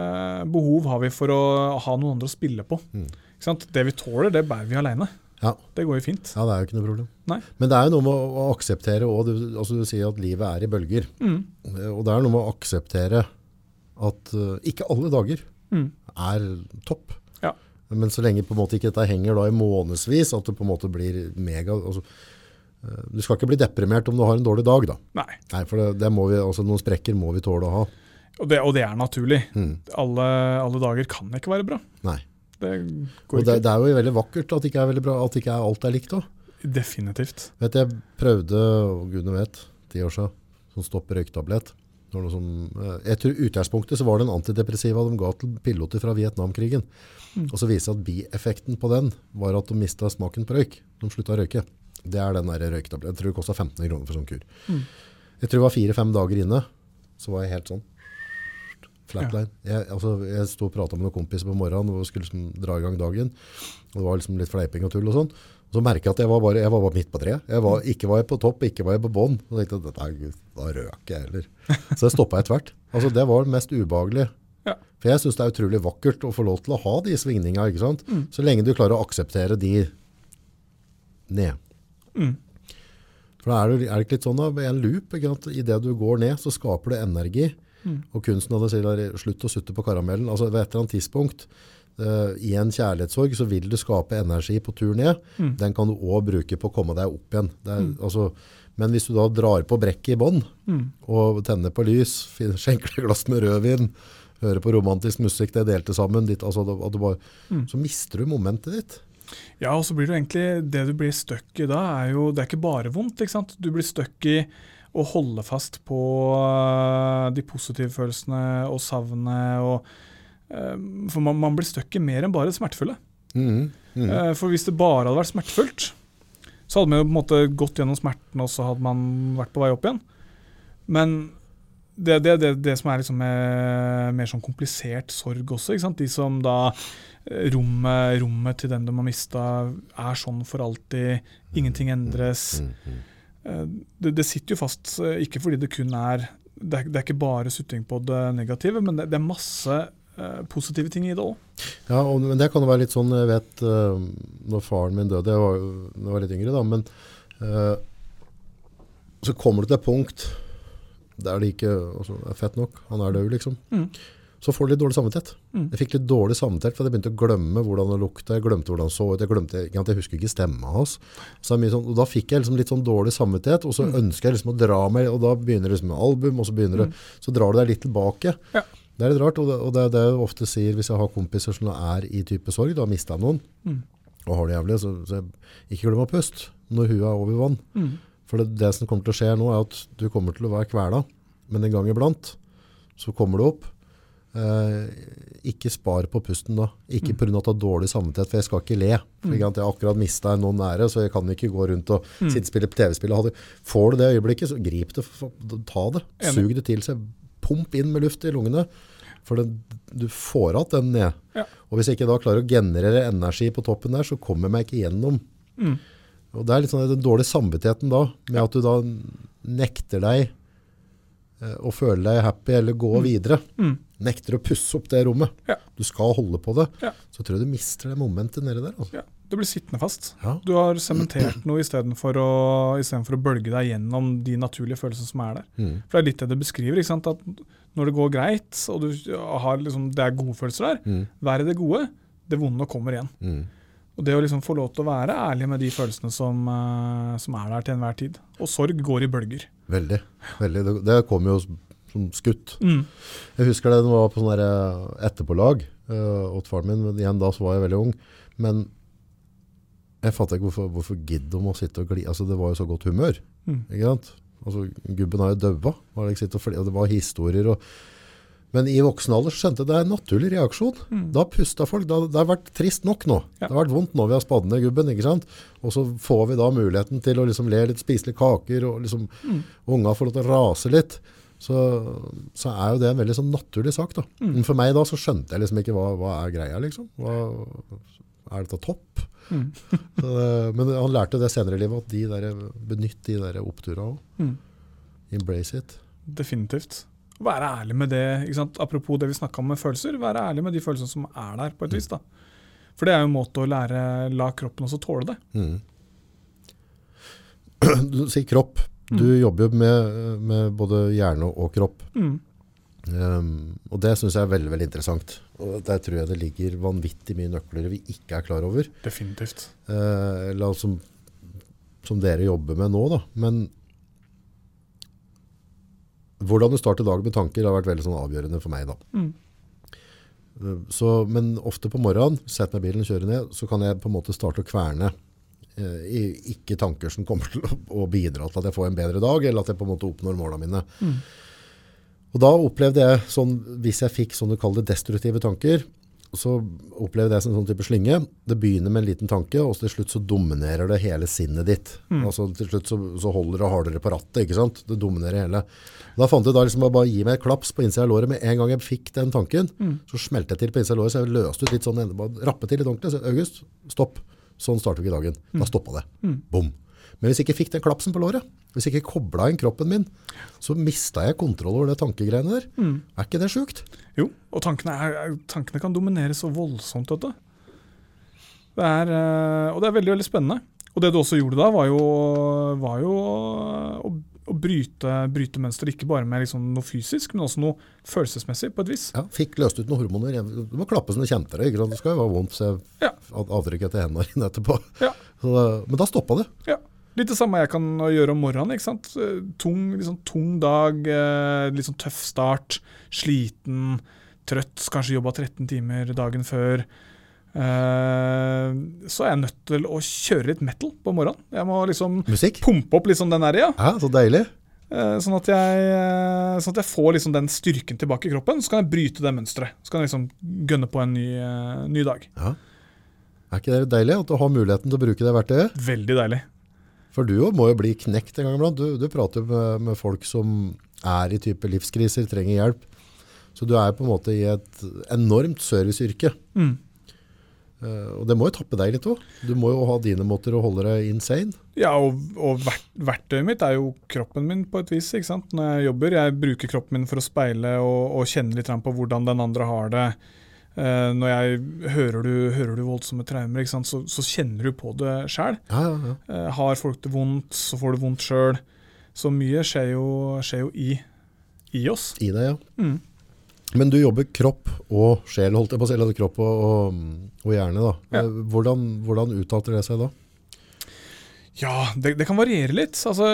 behov har vi for å ha noen andre å spille på. Mm. Ikke sant? Det vi tåler, det bærer vi aleine. Ja. Det går jo fint. ja, det er jo ikke noe problem. Nei. Men det er jo noe med å, å akseptere og du, altså du sier at livet er i bølger. Mm. Og det er noe med å akseptere at uh, ikke alle dager Mm. er topp. Ja. Men så lenge på en måte ikke dette henger da i månedsvis, at det på en måte blir mega altså, Du skal ikke bli deprimert om du har en dårlig dag, da. Nei. Nei, for det, det må vi, altså Noen sprekker må vi tåle å ha. Og det, og det er naturlig. Mm. Alle, alle dager kan ikke være bra. Nei. Det Og det, ikke. det er jo veldig vakkert at ikke er veldig bra, at ikke er alt er likt òg. Definitivt. Vet jeg prøvde, og gudene vet, ti år siden, sånn stopp røyktablett. Etter som, eh, utgangspunktet så var det en antidepressiva de ga til piloter fra Vietnamkrigen. Mm. Og så viste det at bieffekten på den var at de mista smaken på røyk. De slutta å røyke. Det er den der røyktabletten. Jeg tror det kosta 15 kroner for sånn kur. Mm. Jeg tror det var fire-fem dager inne, så var jeg helt sånn flatline. Jeg, altså, jeg sto og prata med noen kompiser på morgenen og skulle liksom dra i gang dagen. Og det var liksom litt fleiping og tull og sånn. Så merka jeg at jeg var bare, jeg var bare midt på treet. Jeg var, ikke var jeg på topp, ikke var jeg på bånn. Og tenkte at da røk jeg heller. Så jeg stoppa etter hvert. Altså, det var det mest ubehagelige Ja. For jeg syns det er utrolig vakkert å få lov til å ha de svingningene. Mm. Så lenge du klarer å akseptere de ned. Mm. For da er det, er det ikke litt sånn da, en loop, ikke sant? I det du går ned, så skaper du energi. Mm. Og kunsten sier er slutt å sutte på karamellen. Altså ved et eller annet tidspunkt uh, i en kjærlighetssorg så vil du skape energi på tur ned. Mm. Den kan du også bruke på å komme deg opp igjen. Det er, altså, men hvis du da drar på brekket i bånn Mm. og tenner på lys, skjenker deg glass med rødvin, hører på romantisk musikk, det delte sammen, ditt, altså, bare, Mm. så mister du momentet ditt. Ja, og så blir det egentlig Det du blir stuck i da, er jo Det er ikke bare vondt, ikke sant. Du blir stuck i å holde fast på øh, de positive følelsene og savnet og øh, For man, man blir stuck i mer enn bare det smertefulle. Mm. Eh, For hvis det bare hadde vært smertefullt, så hadde man jo på en måte gått gjennom smerten, og så hadde man vært på vei opp igjen. Men det er det, det, det som er liksom mer, mer sånn komplisert sorg også. Ikke sant? De som da eh, rommet, rommet til den de har mista, er sånn for alltid. Ingenting endres. Mhm, mhm. Eh, Det, det sitter jo fast, eh, ikke fordi det kun er Det er, det er ikke bare sutting på det negative, men det, det er masse eh, positive ting i det òg. Ja, og, men det kan jo være litt sånn, jeg vet, uh, når faren min døde, jeg var, jeg var litt yngre da, men uh, så kommer du til et punkt der det ikke altså, er fett nok, han er død liksom. Mm. Så får du litt dårlig samvittighet. Mm. Jeg fikk litt dårlig samvittighet, for jeg begynte å glemme hvordan det lukta, jeg glemte hvordan det så ut, jeg glemte, jeg husker ikke stemma hans. Sånn, og da fikk jeg liksom litt sånn dårlig samvittighet, og så Mm. ønsker jeg liksom å dra meg, og da begynner det liksom med album, og så begynner det, så drar du deg litt tilbake. Ja. Det er litt rart, og det, og det er det jeg ofte sier hvis jeg har kompiser som er i type sorg, da har mistet noen, Mm. og har det jævlig, så, så jeg, ikke glem å puste når huet er over vann. Mm. For det, det som kommer til å skje nå, er at du kommer til å være kvela, men en gang iblant så kommer du opp. Eh, ikke spar på pusten da. Ikke Mm. av at du har dårlig samvittighet, for jeg skal ikke le. For Mm. jeg har akkurat mistet noen nære, så jeg kan ikke gå rundt og Mm. sitte spille på TV-spill. Får du det øyeblikket, så grip det, ta det. Sug det til seg. Pump inn med luft i lungene. For det, du får at den ned. Ja. Og hvis jeg ikke da klarer å generere energi på toppen der, så kommer jeg meg ikke gjennom. Mm. Og det er litt sånn den dårlige samvittigheten da, med at du da nekter deg eh, å føle deg happy eller gå videre. Mm. Nekter å pusse opp det rommet. Ja. Du skal holde på det. Ja. Så tror jeg du mister det momentet nede der. Altså. Ja, det blir sittende fast. Du har sementert noe istedenfor å, i for å bølge deg gjennom de naturlige følelsene som er der. Mm. For det er litt det du beskriver. ikke sant? At når det går greit, og du har liksom, det er gode følelser der, Mm. vær i det gode. Det vonde kommer igjen. Mm. Og det å liksom få lov til å være ærlig med de følelsene som, eh, som er der til enhver tid. Og sorg går i bølger. Veldig. veldig. Det, det kom jo som skutt. Mm. Jeg husker det, det var på sånn eh, etterpålag uh, åt faren min, men igjen da så var jeg veldig ung. Men jeg fatter ikke hvorfor, hvorfor gidder om å sitte og gli. Altså det var jo så godt humør. Mm. Ikke sant? Altså, gubben har jo og det var historier. Og, men i voksen alder skjønte jeg det er en naturlig reaksjon. Mm. Da pusta folk. Da, det har vært trist nok nå. Ja. Det har vært vondt nå vi har spadd ned gubben. ikke sant? Og så får vi da muligheten til å liksom le litt, spise litt kaker, og liksom Mm. unga får lov til å rase litt. Så, så er jo det en veldig sånn naturlig sak. da. Mm. Men for meg da så skjønte jeg liksom ikke hva, hva er greia, liksom. Hva, er dette topp? Mm. Så, men han lærte det senere i livet, at de der, benytt de der oppturene òg. Mm. Embrace it. Definitivt. Være ærlig med det. ikke sant? Apropos det vi snakka om med følelser. Være ærlig med de følelsene som er der, på et vis. da. For det er jo en måte å lære la kroppen også tåle det. Mm. Du sier kropp. Du jobber jo med, med både hjerne og kropp. Mm. Um, og det syns jeg er veldig veldig interessant. Og Der tror jeg det ligger vanvittig mye nøkler vi ikke er klar over. Definitivt. Uh, som, som dere jobber med nå. Da. Men hvordan du starter dagen med tanker har vært veldig sånn avgjørende for meg. da. Mm. Eh, Så, men ofte på morgenen, setter meg i bilen og kjører ned, så kan jeg på en måte starte å kverne eh, ikke tanker som kommer til å, bidra til at jeg får en bedre dag, eller at jeg på en måte oppnår målene mine. Mm. Og da opplevde jeg sånn, hvis jeg fikk sånne destruktive tanker, så opplevde jeg som en sånn type slynge. Det begynner med en liten tanke, og til slutt så dominerer det hele sinnet ditt. Mm. Altså til slutt så, så holder det hardere på rattet, ikke sant? Det dominerer hele. Da fant jeg da liksom bare gi meg et klaps på innsida av låret med en gang jeg fikk den tanken. Mm. Så smelte jeg til på innsida av låret, så jeg løste ut litt sånn, bare rappet til litt ordentlig. Så August, stopp. Sånn starter vi ikke dagen. Da stoppa det. Mm. Bom. Men hvis jeg ikke fikk den klapsen på låret, hvis jeg ikke kobla inn kroppen min, så mista jeg kontroll over det tankegreiene der. Mm. Er ikke det sjukt? Jo, og tankene, er, tankene kan dominere så voldsomt, vet du. Det er, eh, og det er veldig, veldig spennende. Og det du også gjorde da, var jo, var jo å, å bryte, bryte mønster, ikke bare med liksom noe fysisk, men også noe følelsesmessig, på et vis. Ja, fikk løst ut noen hormoner. Du må klappe som du kjente det. Ikke sant? Det skal jo være vondt å se Ja. av- avtrykk etter hendene dine etterpå. Ja. Så, men da stoppa det. Ja. Litt det samme jeg kan gjøre om morgenen. ikke sant? Eh, Tung, sånn tung dag, eh, litt sånn tøff start, sliten, trøtt, kanskje jobba 13 timer dagen før. Uh, så er jeg nødt til å kjøre litt metal på morgenen. Jeg må liksom Musikk? pumpe opp liksom den der, ja. Ja, så deilig. Uh, Sånn at, jeg, uh, sånn at jeg får liksom den styrken tilbake i kroppen. Så kan jeg bryte det mønsteret. Så kan jeg liksom gønne på en ny, ny dag. Ja. Er ikke det deilig at du har muligheten til å bruke det verktøyet? Veldig deilig. For du må jo bli knekt en gang iblant. Du, du prater jo med, med folk som er i type livskriser, trenger hjelp. Så du er på en måte i et enormt serviceyrke. Mm. Uh, og det må jo tappe deg litt òg. Du må jo ha dine måter å holde deg insane. Ja, og, og verktøyet mitt er jo kroppen min på et vis. ikke sant? Når jeg jobber, jeg bruker kroppen min for å speile og, og kjenne litt på hvordan den andre har det. Eh, når jeg hører du, hører du voldsomme traumer? Så, så kjenner du på det sjøl. Ja, ja, ja. Eh, har folk det vondt, så får du vondt sjøl. Så mye skjer jo, skjer jo i, i oss. I deg, ja. Mm. Men du jobber kropp og sjel, holdt jeg på å si, eller kropp og, og, og hjerne. da. Eh, Hvordan, hvordan uttaler det seg da? Ja, det, det kan variere litt. Altså,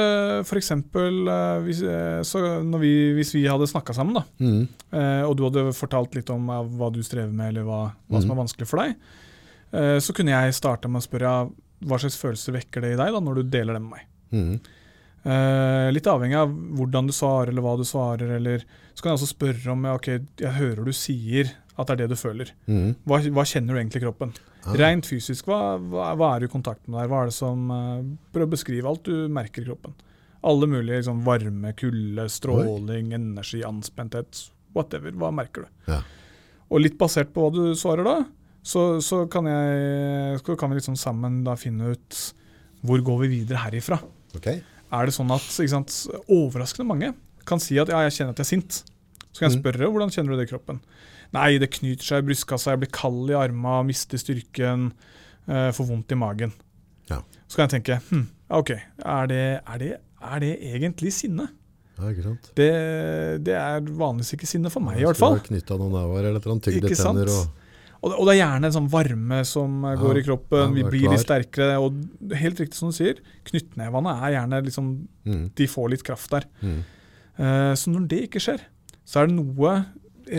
for eksempel eh, hvis, eh, vi, hvis vi hadde snakka sammen, da, Mm. eh, og du hadde fortalt litt om hva du strever med, eller hva, hva som Mhm. er vanskelig for deg, så kunne jeg starta med å spørre hva slags følelser vekker det i deg da, når du deler det med meg. Mm. Litt avhengig av hvordan du svarer, eller hva du svarer, eller så kan jeg også spørre om ok, jeg hører du sier at det er det du føler. Mm. Hva, hva kjenner du egentlig i kroppen? Ah. Rent fysisk, hva, hva, hva er du i kontakt med der? Hva er det som eh, Prøv å beskrive alt du merker i kroppen. Alle mulige liksom, varme, kulde, stråling, energi, anspenthet, whatever. Hva merker du? Ja. Og litt basert på hva du svarer da, så, så kan, jeg, så kan vi liksom sammen da finne ut hvor går vi videre herifra. Okay. Er det sånn at sant, overraskende mange kan si at ja, jeg kjenner at jeg er sint. Så kan jeg Mm. spørre hvordan kjenner du det i kroppen. Nei, det knyter seg i brystkassa, jeg blir kald i armene, mister styrken, uh, får vondt i magen. Ja. Så kan jeg tenke hm, ok, er det, er, det, er det egentlig sinne? Ja, ikke sant? Det, det er vanligvis ikke sinne for meg, i hvert fall. Knytta noen nerver eller et eller annet, tygd Ikke tenner og... Og, det er gjerne en sånn varme som eh, Ja, går i kroppen, vi blir blir litt sterkere. Og helt riktig som du sier, knyttnevene er gjerne liksom Mm. De får litt kraft der. Mm. Uh, Så når det ikke skjer, så er det noe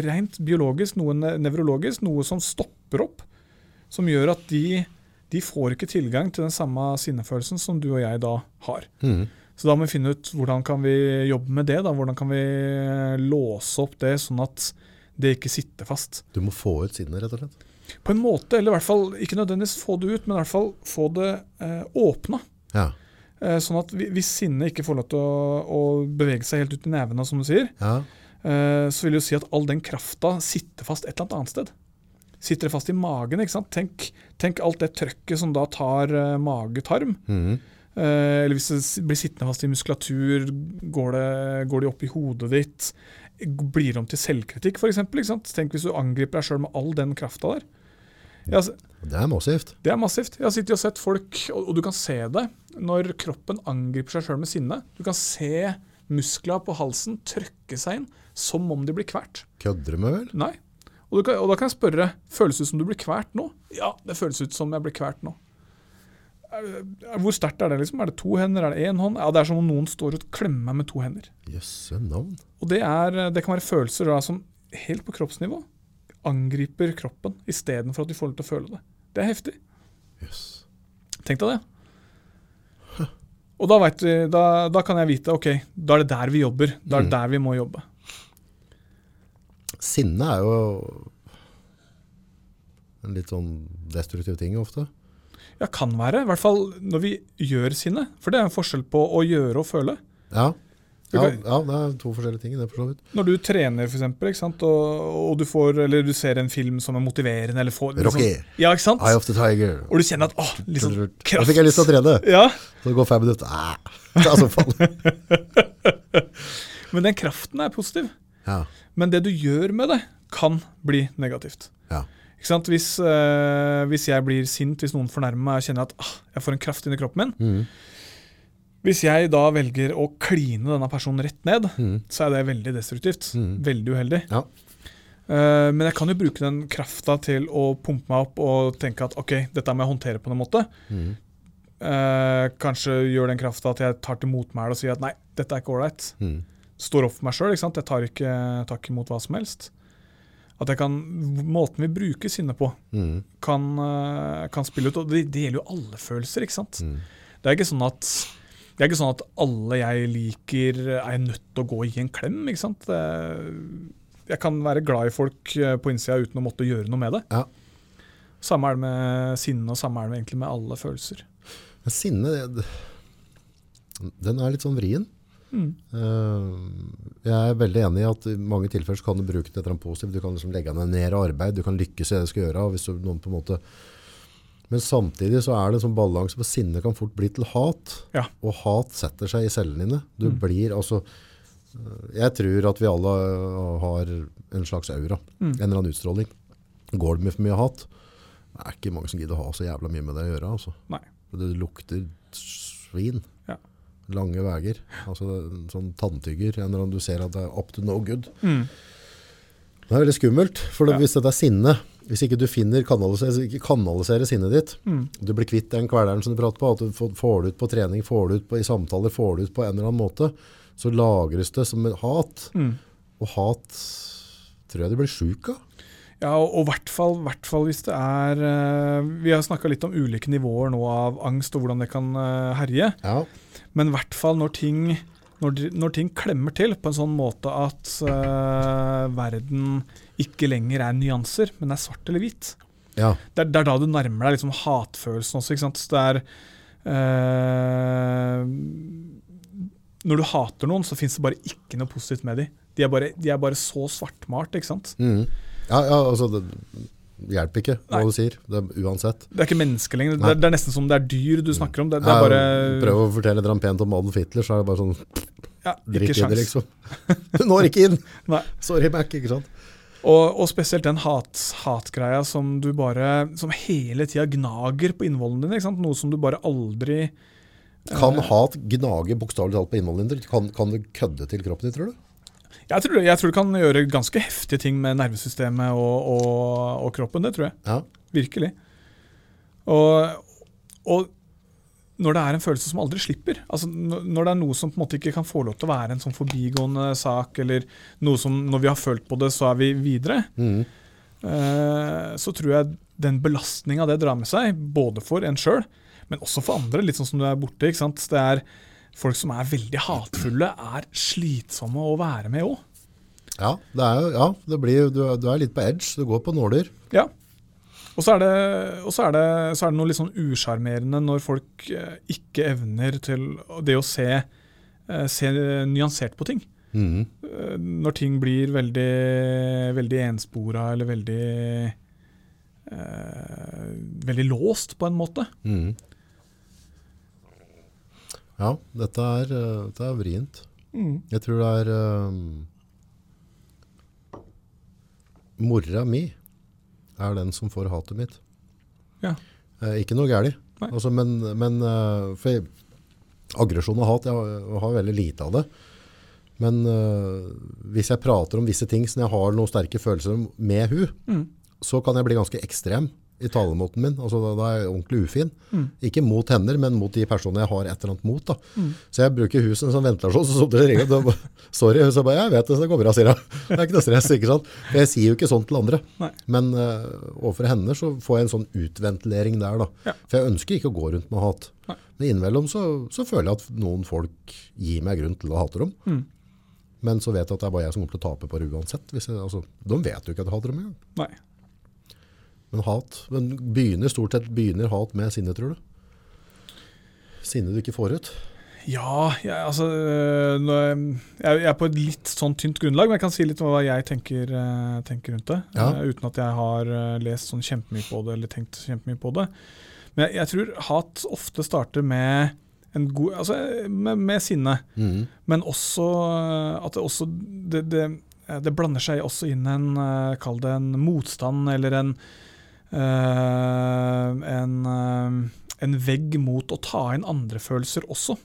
rent biologisk, noe nevrologisk, noe som stopper opp. Som gjør at de, de får ikke tilgang til den samme sinnefølelsen som du og jeg da har. Mm. Så da må vi finne ut hvordan kan vi jobbe med det. da, Hvordan kan vi låse opp det, sånn at det ikke sitter fast. Du må få ut sinnet, rett og slett. På en måte, eller i hvert fall ikke nødvendigvis få det ut, men i hvert fall få det eh, åpna. Ja. Eh, sånn at vi- hvis sinnet ikke får lov til å, å bevege seg helt ut i nevene, som du sier, Ja. Eh, så vil det jo si at all den krafta sitter fast et eller annet annet sted. Sitter det fast i magen? ikke sant? Tenk, tenk alt det trøkket som da tar eh, mage-tarm. Mm. Eh, eller hvis det blir sittende fast i muskulatur, går det, går det opp i hodet ditt? Blir det om til selvkritikk, f.eks.? Tenk hvis du angriper deg sjøl med all den krafta der. Ja, altså, Det er massivt. det er massivt. Jeg har sittet og sett folk, og, du kan se det når kroppen angriper seg sjøl med sinne. Du kan se muskler på halsen trykke seg inn som om de blir kvert. Kødder du med, vel? Nei. Og, du kan, og da kan jeg spørre føles det ut som du blir kvert nå. Ja, det føles ut som jeg blir kvert nå. Er- er- Hvor sterkt er det? liksom? Er det to hender? Er det én hånd? Ja, Det er som om noen står og klemmer meg med to hender. Jøsse navn. Og det, er, det kan være følelser da, som helt på kroppsnivå angriper kroppen istedenfor at de får lov til å føle det. Det er heftig. Yes. Tenk deg det. Og da, vet vi, da, da kan jeg vite ok, da er det der vi jobber. Da er det Mm. der vi må jobbe. Sinne er jo en litt sånn destruktiv ting ofte. Ja, kan være. I hvert fall når vi gjør sinne. For det er en forskjell på å gjøre og føle. Ja. Ja, ja, det er to forskjellige ting. Det for så vidt. Når du trener, for eksempel? Og, og du, får, eller du ser en film som er motiverende eller får, liksom- Rocky. Ja, ikke sant? Eye of the Tiger. Og du kjenner at åh, litt Da kraft. fikk jeg lyst til å trene. Ja, Så det går fem minutter. Ah, det er sånn fall. men den kraften er positiv. Ja. Men det du gjør med det, kan bli negativt. Ja. Ikke sant? Hvis, eh, hvis jeg blir sint, hvis noen fornærmer meg og kjenner at ah, jeg får en kraft inni kroppen min mm. Hvis jeg da velger å kline denne personen rett ned, mm. så er det veldig destruktivt. Mm. Veldig uheldig. Ja. Eh, men jeg kan jo bruke den krafta til å pumpe meg opp og tenke at ok, dette må jeg håndtere på noen måte. Mhm. Eh, kanskje gjør den krafta at jeg tar til motmæle og sier at nei, dette er ikke ålreit. Mhm. Står opp for meg sjøl. Jeg tar ikke, takk imot hva som helst. At jeg kan, Måten vi bruker sinne på, mm. kan, eh, kan spille ut. Og det, det gjelder jo alle følelser, ikke sant. Mm. Det er ikke sånn at det er ikke sånn at alle jeg liker, er nødt til å gå i en klem. ikke sant? Jeg kan være glad i folk eh, på innsida uten å måtte gjøre noe med det. Ja. Samme er det med sinne, og samme er det egentlig med alle følelser. Men sinne, det, den er litt sånn vrien. Mm. Eh, jeg er veldig enig i at i mange tilfeller så kan du bruke det positivt. Du kan liksom legge ned mer arbeid, du kan lykkes i det du skal gjøre. Hvis du, noen på en måte... Men samtidig så er det en sånn balanse på sinne kan fort bli til hat. Ja. Og hat setter seg i cellene dine. Du Mm. blir altså eh, Jeg tror at vi alle eh, har en slags aura. Mm. En eller annen utstråling. Går det med for mye hat? Det er ikke mange som gidder å ha så jævla mye med det å gjøre. Altså. Nei. Det lukter svin. Ja. Lange veier. Altså, en sånn tanntygger. En eller annen du ser at det er up to no good. Mm. Det er veldig skummelt. For det, Ja. hvis dette er sinne, hvis ikke du finner kanalisere, ikke kanaliserer sinnet ditt, Mm. du blir kvitt den kvelderen som du prater på, at du får, får det ut på trening, får det ut på, i samtaler, får det ut på en eller annen måte, så lagres det som et hat. Mm. Og hat tror jeg du blir sjuk av. Ja, og i hvert fall hvis det er eh, Vi har snakka litt om ulike nivåer nå av angst og hvordan det kan eh, herje. Ja. Men i hvert fall når ting, når, når ting klemmer til på en sånn måte at uh, verden ikke lenger er nyanser, men er svart eller hvit. ja. Det er, det er da du nærmer deg liksom hatfølelsen også. ikke sant? Så det er uh, Når du hater noen, så fins det bare ikke noe positivt med dem. De er bare, de er bare så svartmalt. ikke sant? Mm. ja, ja altså, det hjelper ikke hva du sier, det uansett. Det er ikke menneske lenger. Det det er nesten som det er dyr du snakker om. Det, det bare Prøv å fortelle dere pent om Adolf Hitler, så er det bare sånn ja, Drit i det, liksom. Du når ikke inn! Sorry, Mac, ikke sant? Og, og spesielt den hat, hatgreia som du bare Som hele tida gnager på innvollene dine. ikke sant? Noe som du bare aldri Kan Eh. hat gnage bokstavelig talt på innvollene dine? Kan, kan det kødde til kroppen din, tror du? Jeg tror, jeg tror du kan gjøre ganske heftige ting med nervesystemet og, og, og kroppen. Det tror jeg. Ja. Virkelig. Og, og når det er en følelse som aldri slipper, altså når det er noe som på en måte ikke kan få lov til å være en sånn forbigående sak, eller noe som når vi har følt på det, så er vi videre, mm. eh, så tror jeg den belastninga det drar med seg, både for en sjøl, men også for andre, litt sånn som du er borte. ikke sant? Det er Folk som er veldig hatefulle, er slitsomme å være med òg. Ja, det er jo, ja, det blir, du, du er litt på edge, du går på nåler. Ja. Og så er det, og så er det, så er det noe litt sånn usjarmerende når folk eh, ikke evner til det å se, eh, se nyansert på ting. Eh, Når ting blir veldig, veldig enspora eller veldig eh, Veldig låst, på en måte. Mhm. Ja, dette er, eh, dette er vrient. Jeg tror det er um, Mora mi er den som får hatet mitt. Ja. Eh, ikke noe gærlig. Altså, men, men uh, for jeg- aggresjon og hat, jeg har, veldig lite av det. Men uh, hvis jeg prater om visse ting som jeg har noen sterke følelser med hun, Mm. så kan jeg bli ganske ekstrem i talemåten min. Altså, da, er jeg ordentlig ufin. Mm. Ikke mot henne, men mot de personene jeg har et eller annet mot. Mm. Så jeg bruker huset som ventilasjon, så sånn ringer det. bare, Sorry, så bare, jeg vet det, så det går bra, sier hun. Det er ikke noe stress, ikke sant? Jeg sier jo ikke sånn til andre. Nei. Men uh, overfor henne så får jeg en sånn utventilering der da. Ja. For jeg ønsker ikke å gå rundt med hat. Nei. Men innimellom så, så føler jeg at noen folk gir meg grunn til å hate dem. Mm. Men så vet jeg at det er bare jeg som kommer til å tape på det uansett. Jeg, altså, de vet jo ikke at jeg hater dem engang. Men hat, men begynner stort sett begynner hat med sinne, tror du? Sinne du ikke får ut? Ja, jeg, altså øh, jeg, jeg er på et litt sånn tynt grunnlag, men jeg kan si litt om hva jeg tenker, øh, tenker rundt det. Ja. øh, uten at jeg har lest sånn kjempemye på det eller tenkt kjempemye på det. Men jeg, jeg tror hat ofte starter med en god Altså med, med sinne, mm. men også at det også det, det, det blander seg også inn en Kall det en motstand eller en en, øh, en vegg mot å ta inn andre følelser også.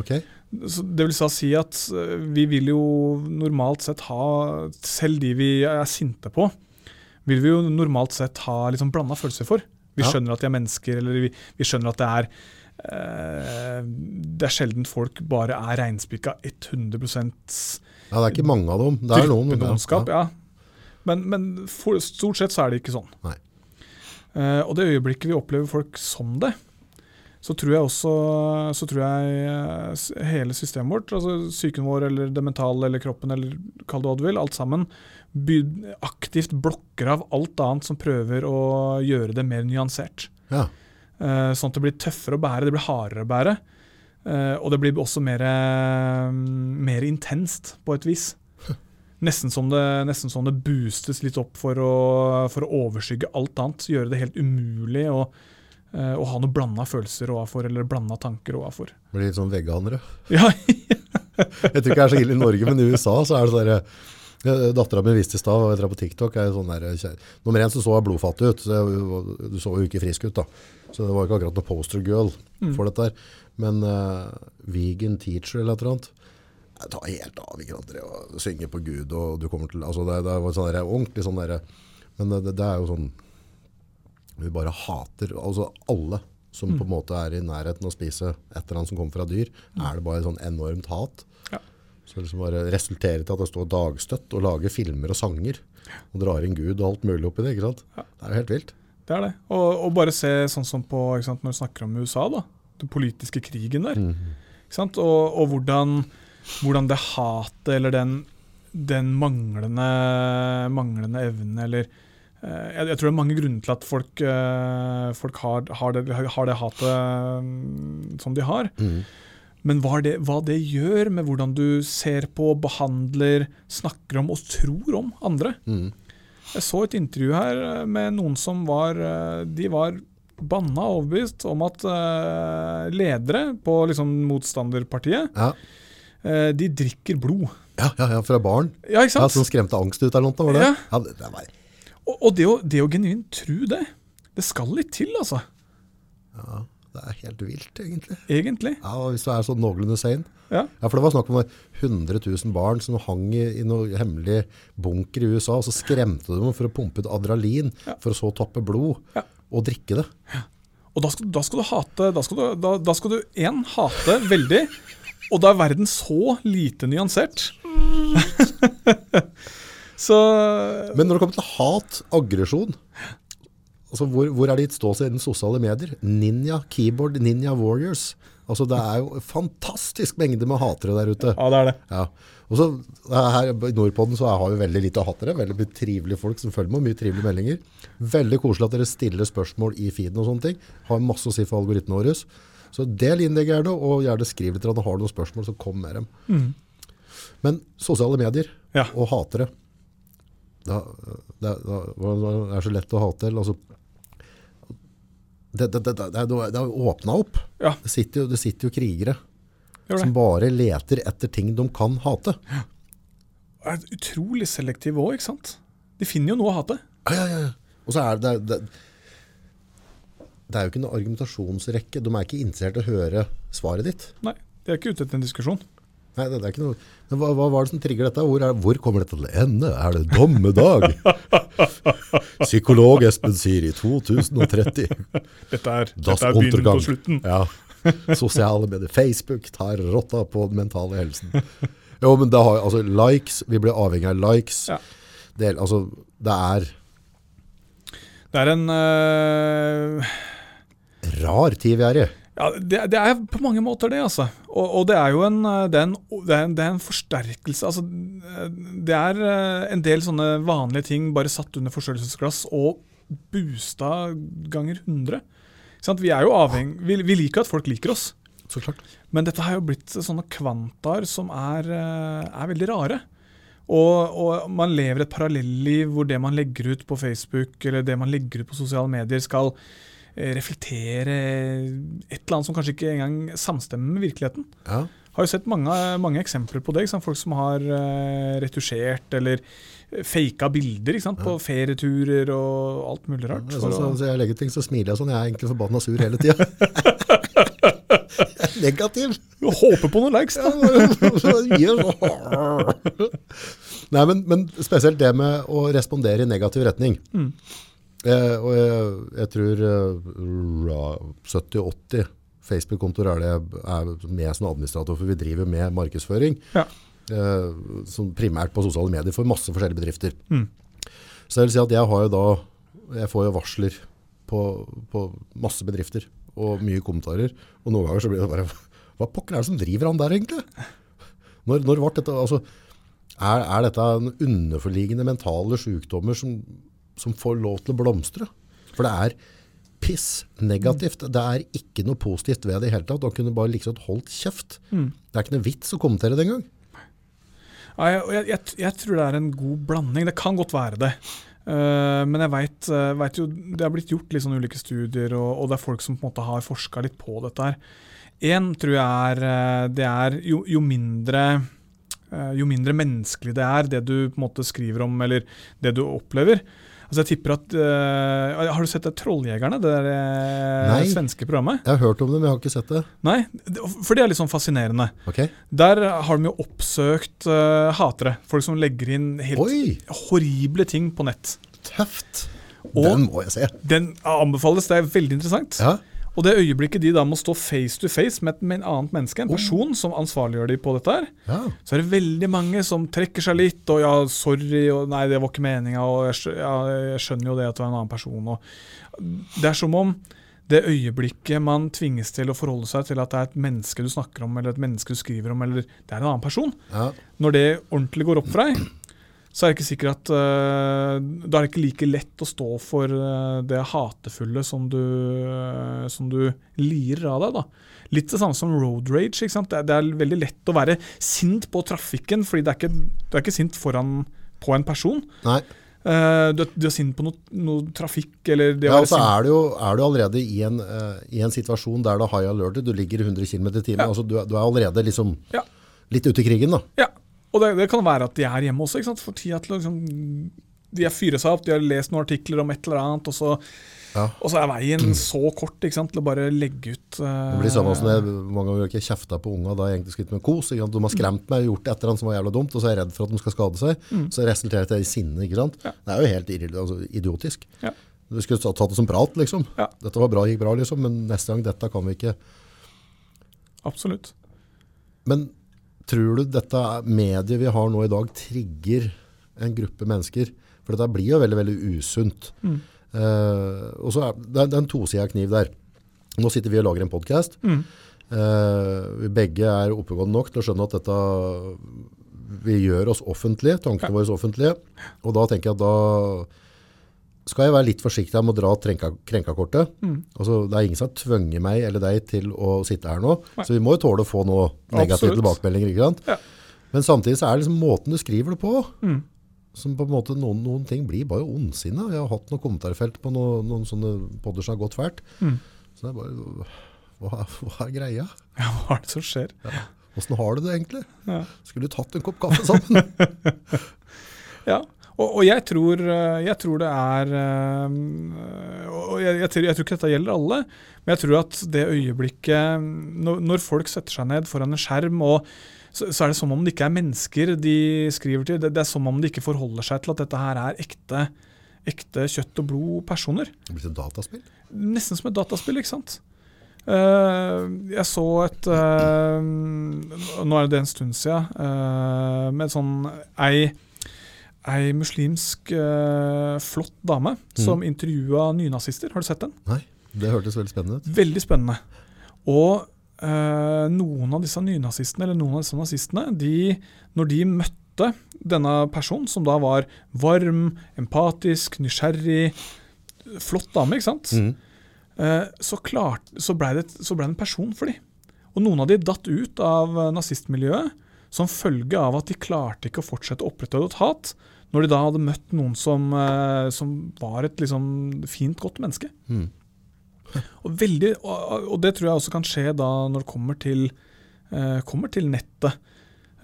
Ok. Det vil si at eh, vi vil jo normalt sett ha, selv de vi er sinte på, vil vi jo normalt sett ha liksom blanda følelser for. Vi Ja. skjønner at de er mennesker, eller vi, vi skjønner at det er eh, Det er sjelden folk bare er reinspikka 100% Ja, det er ikke mange av dem. Det er noen. men- Ja. Men, men for, stort sett så er det ikke sånn. Nei. Eh, og det øyeblikket vi opplever folk som det, så tror jeg også så tror jeg eh, hele systemet vårt, altså psyken vår eller det mentale eller kroppen eller kall det hva du vil, alt sammen, aktivt blokker av alt annet som prøver å gjøre det mer nyansert. Ja. Eh, sånn at det blir tøffere å bære, det blir hardere å bære. Og det blir også mer, eh, mer intenst, på et vis. Nesten som, det, nesten som det boostes litt opp for å, for å overskygge alt annet. Gjøre det helt umulig å, eh, å ha noen blanda følelser overfor, eller blanda tanker overfor. Blir litt sånn veganere. Ja, Jeg tror ikke det er så ille i Norge, men i USA så er det sånn derre Dattera mi viste i stad, og jeg på TikTok er sånn der, kjæ- Nummer én så så hun blodfattig ut. Så jeg, du så jo ikke frisk ut, da. Så det var ikke akkurat noe poster girl Mm. for dette her. Men uh, vegan teacher eller et eller annet Jeg tar helt av ikke sant, og synger synge på Gud, og du kommer til altså det, det var sånn der, ordentlig sånn derre Men det, det, det er jo sånn Vi bare hater Altså alle som Mm. på en måte er i nærheten av å spise et eller annet som kommer fra dyr, er det bare sånn enormt hat. Ja. Så liksom bare resulterer til at det står dagstøtt og lager filmer og sanger. Og drar inn Gud og alt mulig oppi det. ikke sant? Ja. Det er jo helt vilt. det er det. Og, og bare se sånn som på ikke sant, når du snakker om USA, da. Den politiske krigen der. Ikke sant? Og, og hvordan, hvordan det hatet eller den, den manglende, manglende evnen eller eh, jeg, jeg tror det er mange grunner til at folk, eh, folk har, har, det, har det hatet mm, som de har. Mm. Men hva det, hva det gjør med hvordan du ser på, behandler, snakker om og tror om andre. Mm. Jeg så et intervju her eh, med noen som var De var banna overbevist om at ledere på liksom motstanderpartiet, Ja. Eh, de drikker blod. Ja, ja, ja, fra barn. Ja, ikke sant? Ja, sant? Som skremte angst ut eller noe, var det? Ja. Ja, det, det var, Og, og det, å, det å genuint tro det, det skal litt til, altså. ja, det er helt vilt, egentlig. Egentlig. Ja, og Hvis du er sånn noenlunde sane. Ja. Ja, for det var snakk om 100 000 barn som hang i, i noe hemmelig bunker i USA, og så skremte de dem for å pumpe ut adrenalin, Ja. for å så tappe blod, Ja. og drikke det. Ja. Og da skal, da skal du hate du, da skal du én hate veldig, og da er verden så lite nyansert. så Men når det kommer til hat, aggresjon, altså hvor, hvor er det gitt ståsted i den sosiale medier? Ninja, keyboard, ninja warriors. Altså det er jo en fantastisk mengde med hatere der ute. Ja, det er det. Ja. Og så her i Nordpodden så har vi veldig lite hatere, veldig mye trivelige folk som følger med, mye trivelige meldinger. Veldig koselig at dere stiller spørsmål i feeden og sånne ting. Har masse å si for algoritmene våre. Så del innlegg gjerne, og gjerne skriv litt, har du noen spørsmål, så kom med dem. Men sosiale medier Ja. og hatere, da, det, da, det er så lett å hate, altså, det, det, det, det, det, det har åpnet opp. Ja. Det sitter jo, det sitter jo krigere som bare leter etter ting de kan hate. er utrolig selektiv òg, ikke sant? De finner jo noe å hate. Ja, ja, ja. Og så er det, det, det er jo ikke noe argumentasjonsrekke. De er ikke interessert i å høre svaret ditt. Nei, de er ikke ute etter en diskusjon. Nei, det, det er ikke noe. Men hva, hva var det som trigger dette? Hvor, er, hvor kommer dette til å ende? Er det dommedag? Psykolog Espen sier i 2030. Dette er, dette er begynnelsen på slutten. Ja. Sosiale medier. Facebook tar rotta på den mentale helsen. Jo, men det har altså likes. Vi blir avhengig av likes. Ja. Det, altså, det er Det er en øh, rar tid vi er i. Ja, det, det er på mange måter det, altså. Og, og det er jo en, øh, det er en, det er en, det er en forsterkelse. Altså, øh, det er øh, en del sånne vanlige ting bare satt under forstørrelsesglass og boosta ganger 100. Sånn? Vi jo avhengig vi, vi liker at folk liker oss. Så klart. Men dette har jo blitt sånne kvantaer som er, eh, er veldig rare. Og, og man lever et parallelliv hvor det man legger ut på Facebook eller det man legger ut på sosiale medier, skal eh, reflektere et eller annet som kanskje ikke engang samstemmer med virkeligheten. Ja. Har jo sett mange, mange eksempler på det. Folk som har eh, retusjert eller faka bilder ikke sant? på ferieturer og alt mulig rart. Ja, sånn, så, så jeg legger ting, så smiler jeg sånn. Jeg er egentlig forbanna sur hele tida. Negativ. Håper på noen likes, da. Nei, men, men spesielt det med å respondere i negativ retning. Mm. Eh, og jeg, jeg tror eh, 70-80 Facebook-kontoer er det jeg er med som administrator, for vi driver med markedsføring. Ja. Eh, som primært på sosiale medier for masse forskjellige bedrifter. Mm. Så jeg vil si at jeg har jo da, jeg får jo varsler på, på masse bedrifter, og mye kommentarer. Og noen ganger så blir det bare, hva pokker er det som driver han der egentlig? Når, når ble dette, altså, er, er dette en underforliggende mentale sykdommer som, som får lov til å blomstre? For det er piss negativt. Det er ikke noe positivt ved det i hele tatt. Han kunne bare liksom holdt kjeft. Mm. Det er ikke noe vits å kommentere det engang. Ja, jeg, jeg, jeg, tror det er en god blanding. Det kan godt være det. Uh, men jeg vet, uh, vet jo Det har blitt gjort litt sånn ulike studier, og, og det er folk som på en måte har forska litt på dette her. Én tror jeg er, eh, det er jo, jo mindre jo mindre menneskelig det er, det du på en måte skriver om, eller det du opplever. Altså jeg tipper at, uh, Har du sett det Trolljegerne, det der, eh, Nei. svenske programmet? Jeg har hørt om det, men jeg har ikke sett det. Nei, for det er litt sånn fascinerende. Okay. Der har de jo oppsøkt uh, hatere. Folk som legger inn helt Oi, horrible ting på nett. tøft. Og- Den må jeg se. Den anbefales, det er veldig interessant. Ja. Og det øyeblikket de da må stå face to face med et men- annet menneske, en person som ansvarliggjør de på dette her, Ja. så er det veldig mange som trekker seg litt, og ja, sorry, og nei, det var ikke meninga, og jeg, ja, jeg skjønner jo det at du er en annen person. Og det er som om det øyeblikket man tvinges til å forholde seg til at det er et menneske du snakker om, eller et menneske du skriver om, eller det er en annen person, ja. når det ordentlig går opp for deg, så er det ikke sikkert at uh, Da er det ikke like lett å stå for uh, det hatefulle som du, uh, som du lirer av deg. da. Litt det samme som road rage. ikke sant? Det er, det er veldig lett å være sint på trafikken, fordi det er ikke, du er ikke sint foran på en person. Nei. Uh, du, er, du er sint på noe, noe trafikk, eller det Ja, så er du jo er du allerede i en, uh, i en situasjon der det er high alert, du ligger 100 km i timen. Ja. Altså, du, du er allerede liksom Ja. litt ute i krigen, da. Ja, og det, det kan være at de er hjemme også. ikke sant? For tida til å liksom De har fyret seg opp, de har lest noen artikler om et eller annet, og så, Ja. og så er veien så kort ikke sant, til å bare legge ut uh, Det blir samme som jeg mange ganger ikke kjefta på unga da jeg egentlig skulle ut med kos. De har skremt meg og gjort et eller annet som var jævla dumt, og så er jeg redd for at de skal skade seg. Så resulterer det i sinne. ikke sant? Ja. Det er jo helt altså, idiotisk. Ja. Du skulle ta- tatt det som prat, liksom. Dette var bra, gikk bra, liksom, men neste gang dette kan vi ikke. Absolutt. Men tror du dette mediet vi har nå i dag trigger en gruppe mennesker? For dette blir jo veldig, veldig usunt. Mm. Uh, og så er det, det er en tosida kniv der. Nå sitter vi og lager en podkast. Mm. vi begge er oppegående nok til å skjønne at dette vi gjør oss offentlige, tankene våre offentlige. Og da tenker jeg at da skal jeg være litt forsiktig med å dra krenka, krenkakortet. Mm. Altså, det er ingen som har tvunget meg eller deg til å sitte her nå, Nei. så vi må jo tåle å få noe negative tilbakemeldinger. Ja. Men samtidig så er det liksom måten du skriver det på, Mm. som på en måte noen, noen ting blir bare ondsinne. Jeg har hatt noen kommentarfelt på noen, noen sånne podder som har gått fælt. Mm. Så det er bare, hva, hva er greia? Ja, hva er det som skjer? Hvordan har du det egentlig? Ja. Skulle du tatt en kopp kaffe sammen? Ja, og, og jeg, tror, eh, jeg tror det er eh, Og jeg, jeg, tror, jeg tror ikke dette gjelder alle, men jeg tror at det øyeblikket Når, når folk setter seg ned foran en skjerm, og så, så er det som om det ikke er mennesker de skriver til. Det, det er som om de ikke forholder seg til at dette her er ekte, ekte kjøtt og blod-personer. Det blir et dataspill. Nesten som et dataspill, ikke sant? Uh, jeg så et uh, Nå er det en stund siden, uh, med sånn ei Ei muslimsk eh, flott dame som intervjua nynazister. Har du sett den? Nei, det hørtes veldig spennende ut. Veldig spennende. Og eh, noen av disse nynazistene, eller noen av disse nazistene, de, når de møtte denne personen, som da var varm, empatisk, nysgjerrig, flott dame, ikke sant? mm. Eh, så, klart, så blei det, så ble det en person for dem. Og noen av de datt ut av nazistmiljøet som følge av at de klarte ikke å fortsette å opprettholde et hat, når de da hadde møtt noen som, eh, som var et liksom fint, godt menneske. Mm. Og, veldig, og, og det tror jeg også kan skje da når det kommer til, eh, kommer til nettet.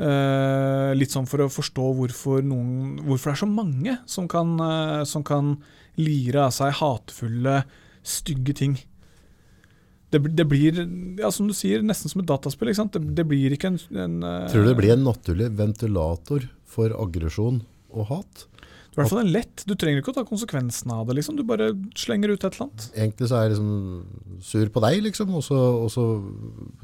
Eh, litt sånn for å forstå hvorfor, noen, hvorfor det er så mange som kan, eh, som kan lire av seg hatefulle, stygge ting. Det, det blir, ja, som du sier, nesten som et dataspill. Det, det blir ikke en, en eh, Tror du det blir en naturlig ventilator for aggresjon og hat? I hvert fall en lett. Du trenger ikke å ta konsekvensen av det. liksom. Du bare slenger ut et eller annet. Egentlig så er jeg liksom sur på deg, liksom, og så, og så,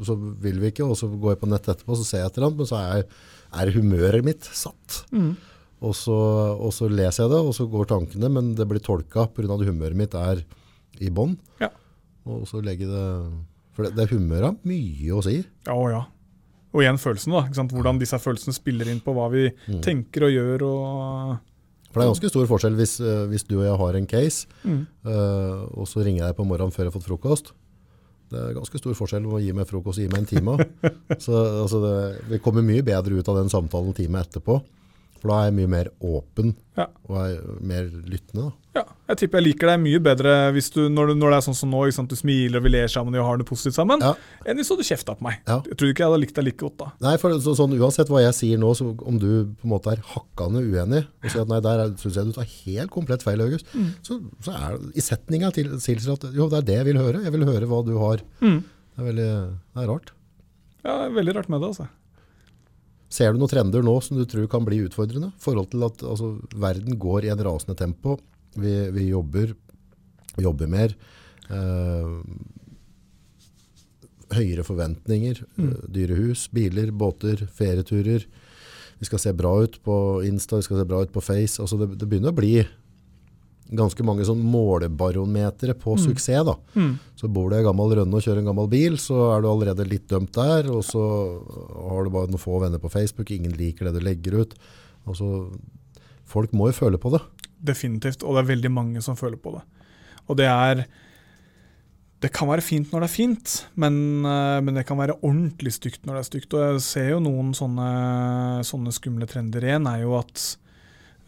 så vil vi ikke, og så går jeg på nett etterpå, så ser jeg et eller annet, men så er, er humøret mitt satt. Og så, og så leser jeg det, og så går tankene, men det blir tolka pga. at humøret mitt er i bånn. Ja. Og så legger det For det, det humøret har mye å si. Ja, ja. Og igjen følelsene, da. ikke sant? Hvordan disse følelsene spiller inn på hva vi tenker og gjør. og... For det er ganske stor forskjell hvis, eh, hvis du og jeg har en case, Mm. uh, og så ringer jeg deg på morgenen før jeg har fått frokost. Det er ganske stor forskjell på å gi meg frokost og gi meg en time. så altså det, vi kommer mye bedre ut av den samtalen en time etterpå. For da er jeg mye mer åpen Ja. og er mer lyttende. Da. Ja, jeg tipper jeg liker deg mye bedre hvis du, når, du, når det er sånn som nå, sant? du smiler og vi ler sammen og har det positivt sammen, Ja. enn hvis du hadde kjefta på meg. Ja. Jeg tror ikke jeg hadde likt deg like godt da. Nei, for så, sånn, Uansett hva jeg sier nå, så om du på en måte er hakkende uenig og sier at nei, der syns jeg du tar helt komplett feil, August, så, så er det i setninga til tilsier at jo, det er det jeg vil høre. Jeg vil høre hva du har. Mm. Det er veldig det er rart. Ja, det er Veldig rart med det. altså. Ser du noen trender nå som du tror kan bli utfordrende? Forhold til at altså, verden går i en rasende tempo. Vi, vi jobber, jobber mer. Eh, høyere forventninger. Mm. eh, dyre hus, biler, båter, ferieturer. Vi skal se bra ut på Insta, vi skal se bra ut på Face. Altså, det, det begynner å bli ganske mange sånn målebarometere på suksess. da. Mm. Så bor du i gammel rønne og kjører en gammel bil, så er du allerede litt dømt der. Og så har du bare noen få venner på Facebook, ingen liker det du legger ut. Altså, folk må jo føle på det. Definitivt. Og det er veldig mange som føler på det. Og det er Det kan være fint når det er fint, men, eh, men det kan være ordentlig stygt når det er stygt. Og jeg ser jo noen sånne, sånne skumle trender igjen, er jo at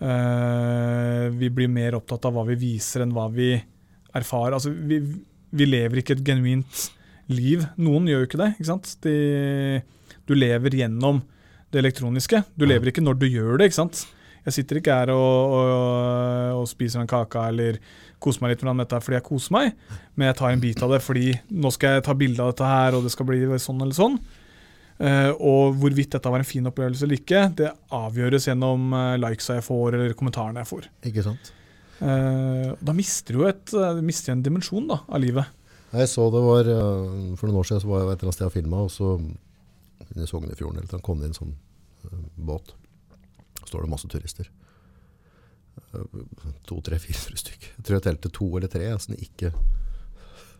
eh, vi blir mer opptatt av hva vi viser enn hva vi erfarer. Altså, vi, vi lever ikke et genuint liv. Noen gjør jo ikke det. ikke sant? De, du lever gjennom det elektroniske. Du lever ikke når du gjør det. ikke sant? Jeg sitter ikke her og, og, og spiser en kake eller koser meg litt med dette fordi jeg koser meg, men jeg tar en bit av det fordi nå skal jeg ta bilde av dette her, og det skal bli sånn eller sånn. Uh, og hvorvidt dette var en fin opplevelse eller ikke, det avgjøres gjennom uh, likesa jeg får eller kommentarene jeg får. Ikke sant? Uh, da mister du et, uh, mister en dimensjon da, av livet. Jeg så det var, eh, For noen år siden så var jeg et eller annet sted og filma, og så i Sognefjorden eller noe, kom det inn en sånn eh, båt. Står det masse turister. Eh, To, tre, fire stykk. Jeg tror jeg telte to eller tre jeg, altså, ikke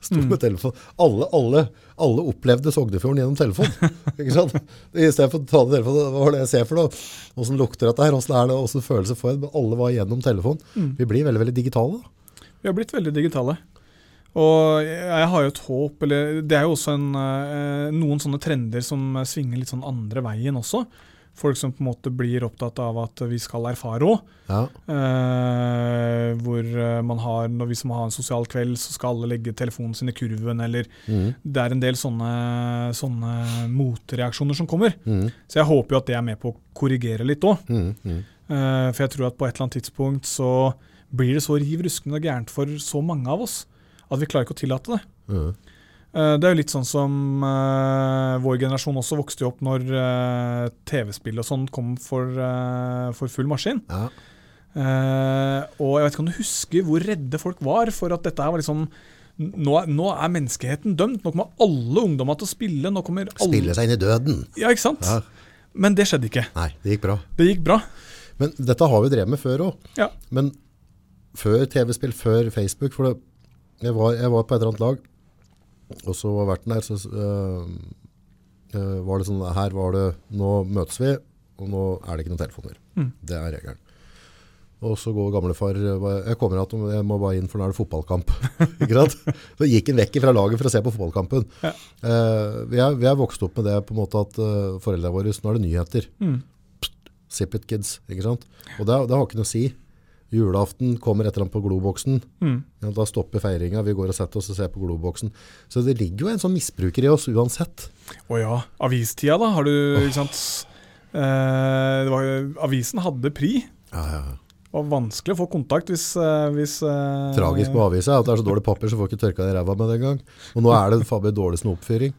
sto Mm. med telefon. Alle, alle, alle opplevde Sognefjorden gjennom telefon. ikke sant? I stedet for å ta det telefonen, hva var det jeg ser for noe? Hvordan lukter dette her? Åssen er det? Åssen følelse får jeg? Alle var gjennom telefon. Mm. Vi blir veldig, veldig digitale. da. Vi har blitt veldig digitale. Og jeg jeg har jo et håp, eller det er jo også en, eh, noen sånne trender som svinger litt sånn andre veien også. Folk som på en måte blir opptatt av at vi skal erfare òg. Ja. Eh, hvor eh, man har, når vi som har en sosial kveld, så skal alle legge telefonen sin i kurven, eller mm. Det er en del sånne, sånne motreaksjoner som kommer. Mm. Så jeg håper jo at det er med på å korrigere litt òg. Mm. Mhm. Eh, for jeg tror at på et eller annet tidspunkt så blir det så riv ruskende gærent for så mange av oss at vi klarer ikke å tillate det. Eh, det er jo litt sånn som uh, vår generasjon også vokste opp når uh, TV-spill og sånn kom for, uh, for full maskin. Ja. Og jeg vet ikke om du husker hvor redde folk var for at dette her var liksom nå, er- nå er menneskeheten dømt. Nå kommer alle ungdommer til å spille. Nå kommer alle Spille seg inn i døden. Ja, ikke sant? Ja. Men det skjedde ikke. Nei, det gikk bra. Det gikk bra. Men dette har vi drevet med før òg. Ja. Men før TV-spill, før Facebook For det, jeg, var, jeg var på et eller annet lag, og så var verten der, så uh, uh, var det sånn Her var det Nå møtes vi, og nå er det ikke noen telefoner. Mm. Det er regelen. Og så går gamlefar bare, Jeg kommer at jeg må bare inn, for nå er det fotballkamp. ikke sant? Så gikk han vekk fra laget for å se på fotballkampen. Ja. Uh, vi, er, vi er vokst opp med det på en måte at uh, foreldrene våre Nå er det nyheter. Mm. Zip it, kids. ikke sant? Og det, det har ikke noe å si. Julaften kommer et eller annet på globoksen. Mm. Ja, da stopper feiringa. Vi går og setter oss og ser på globoksen. Så det ligger jo en sånn misbruker i oss uansett. Å ja. Avistida, da. Har du Ikke sant. Eh, det var, avisen hadde pri. Ja, ja, ja. Det var vanskelig å få kontakt hvis, eh, hvis eh, Tragisk med avisa er at det er så dårlig papir, så får ikke tørka det i ræva med det engang. Og nå er det faen dårlig dårligste oppfyring.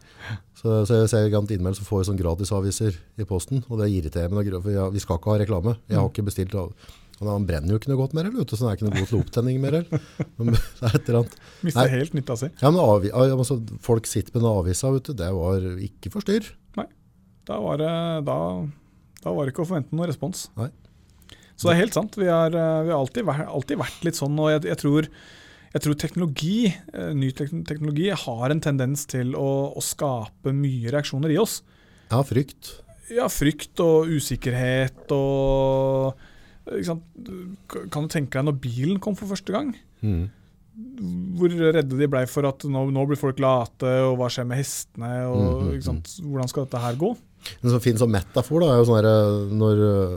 Så, så jeg ser gant innmeld så får jeg sånn gratisaviser i posten, og det irriterer meg. For vi skal ikke ha reklame. Jeg har ikke bestilt av. Og han brenner jo ikke noe godt mer, eller, så han er ikke noe god til opptenning mer. Er Nei. helt nytta si. Ja, altså, folk sitter med den avisa, vet du. Det var ikke forstyrr. Da var det, da, da var det ikke å forvente noen respons. Nei. Så det er helt sant. Vi har, eh, vi har alltid, alltid vært litt sånn. Og jeg, jeg, tror, jeg tror teknologi, eh, ny teknologi har en tendens til å, å skape mye reaksjoner i oss. Ja, frykt. Ja, frykt og usikkerhet og? Kan du tenke deg når bilen kom for første gang? Mm. Hvor redde de blei for at nå, nå blir folk late, og hva skjer med hestene? og mm, ikke sant? Hvordan skal dette her gå? En sånn fin sånn metafor da, er jo sånn her, når øh,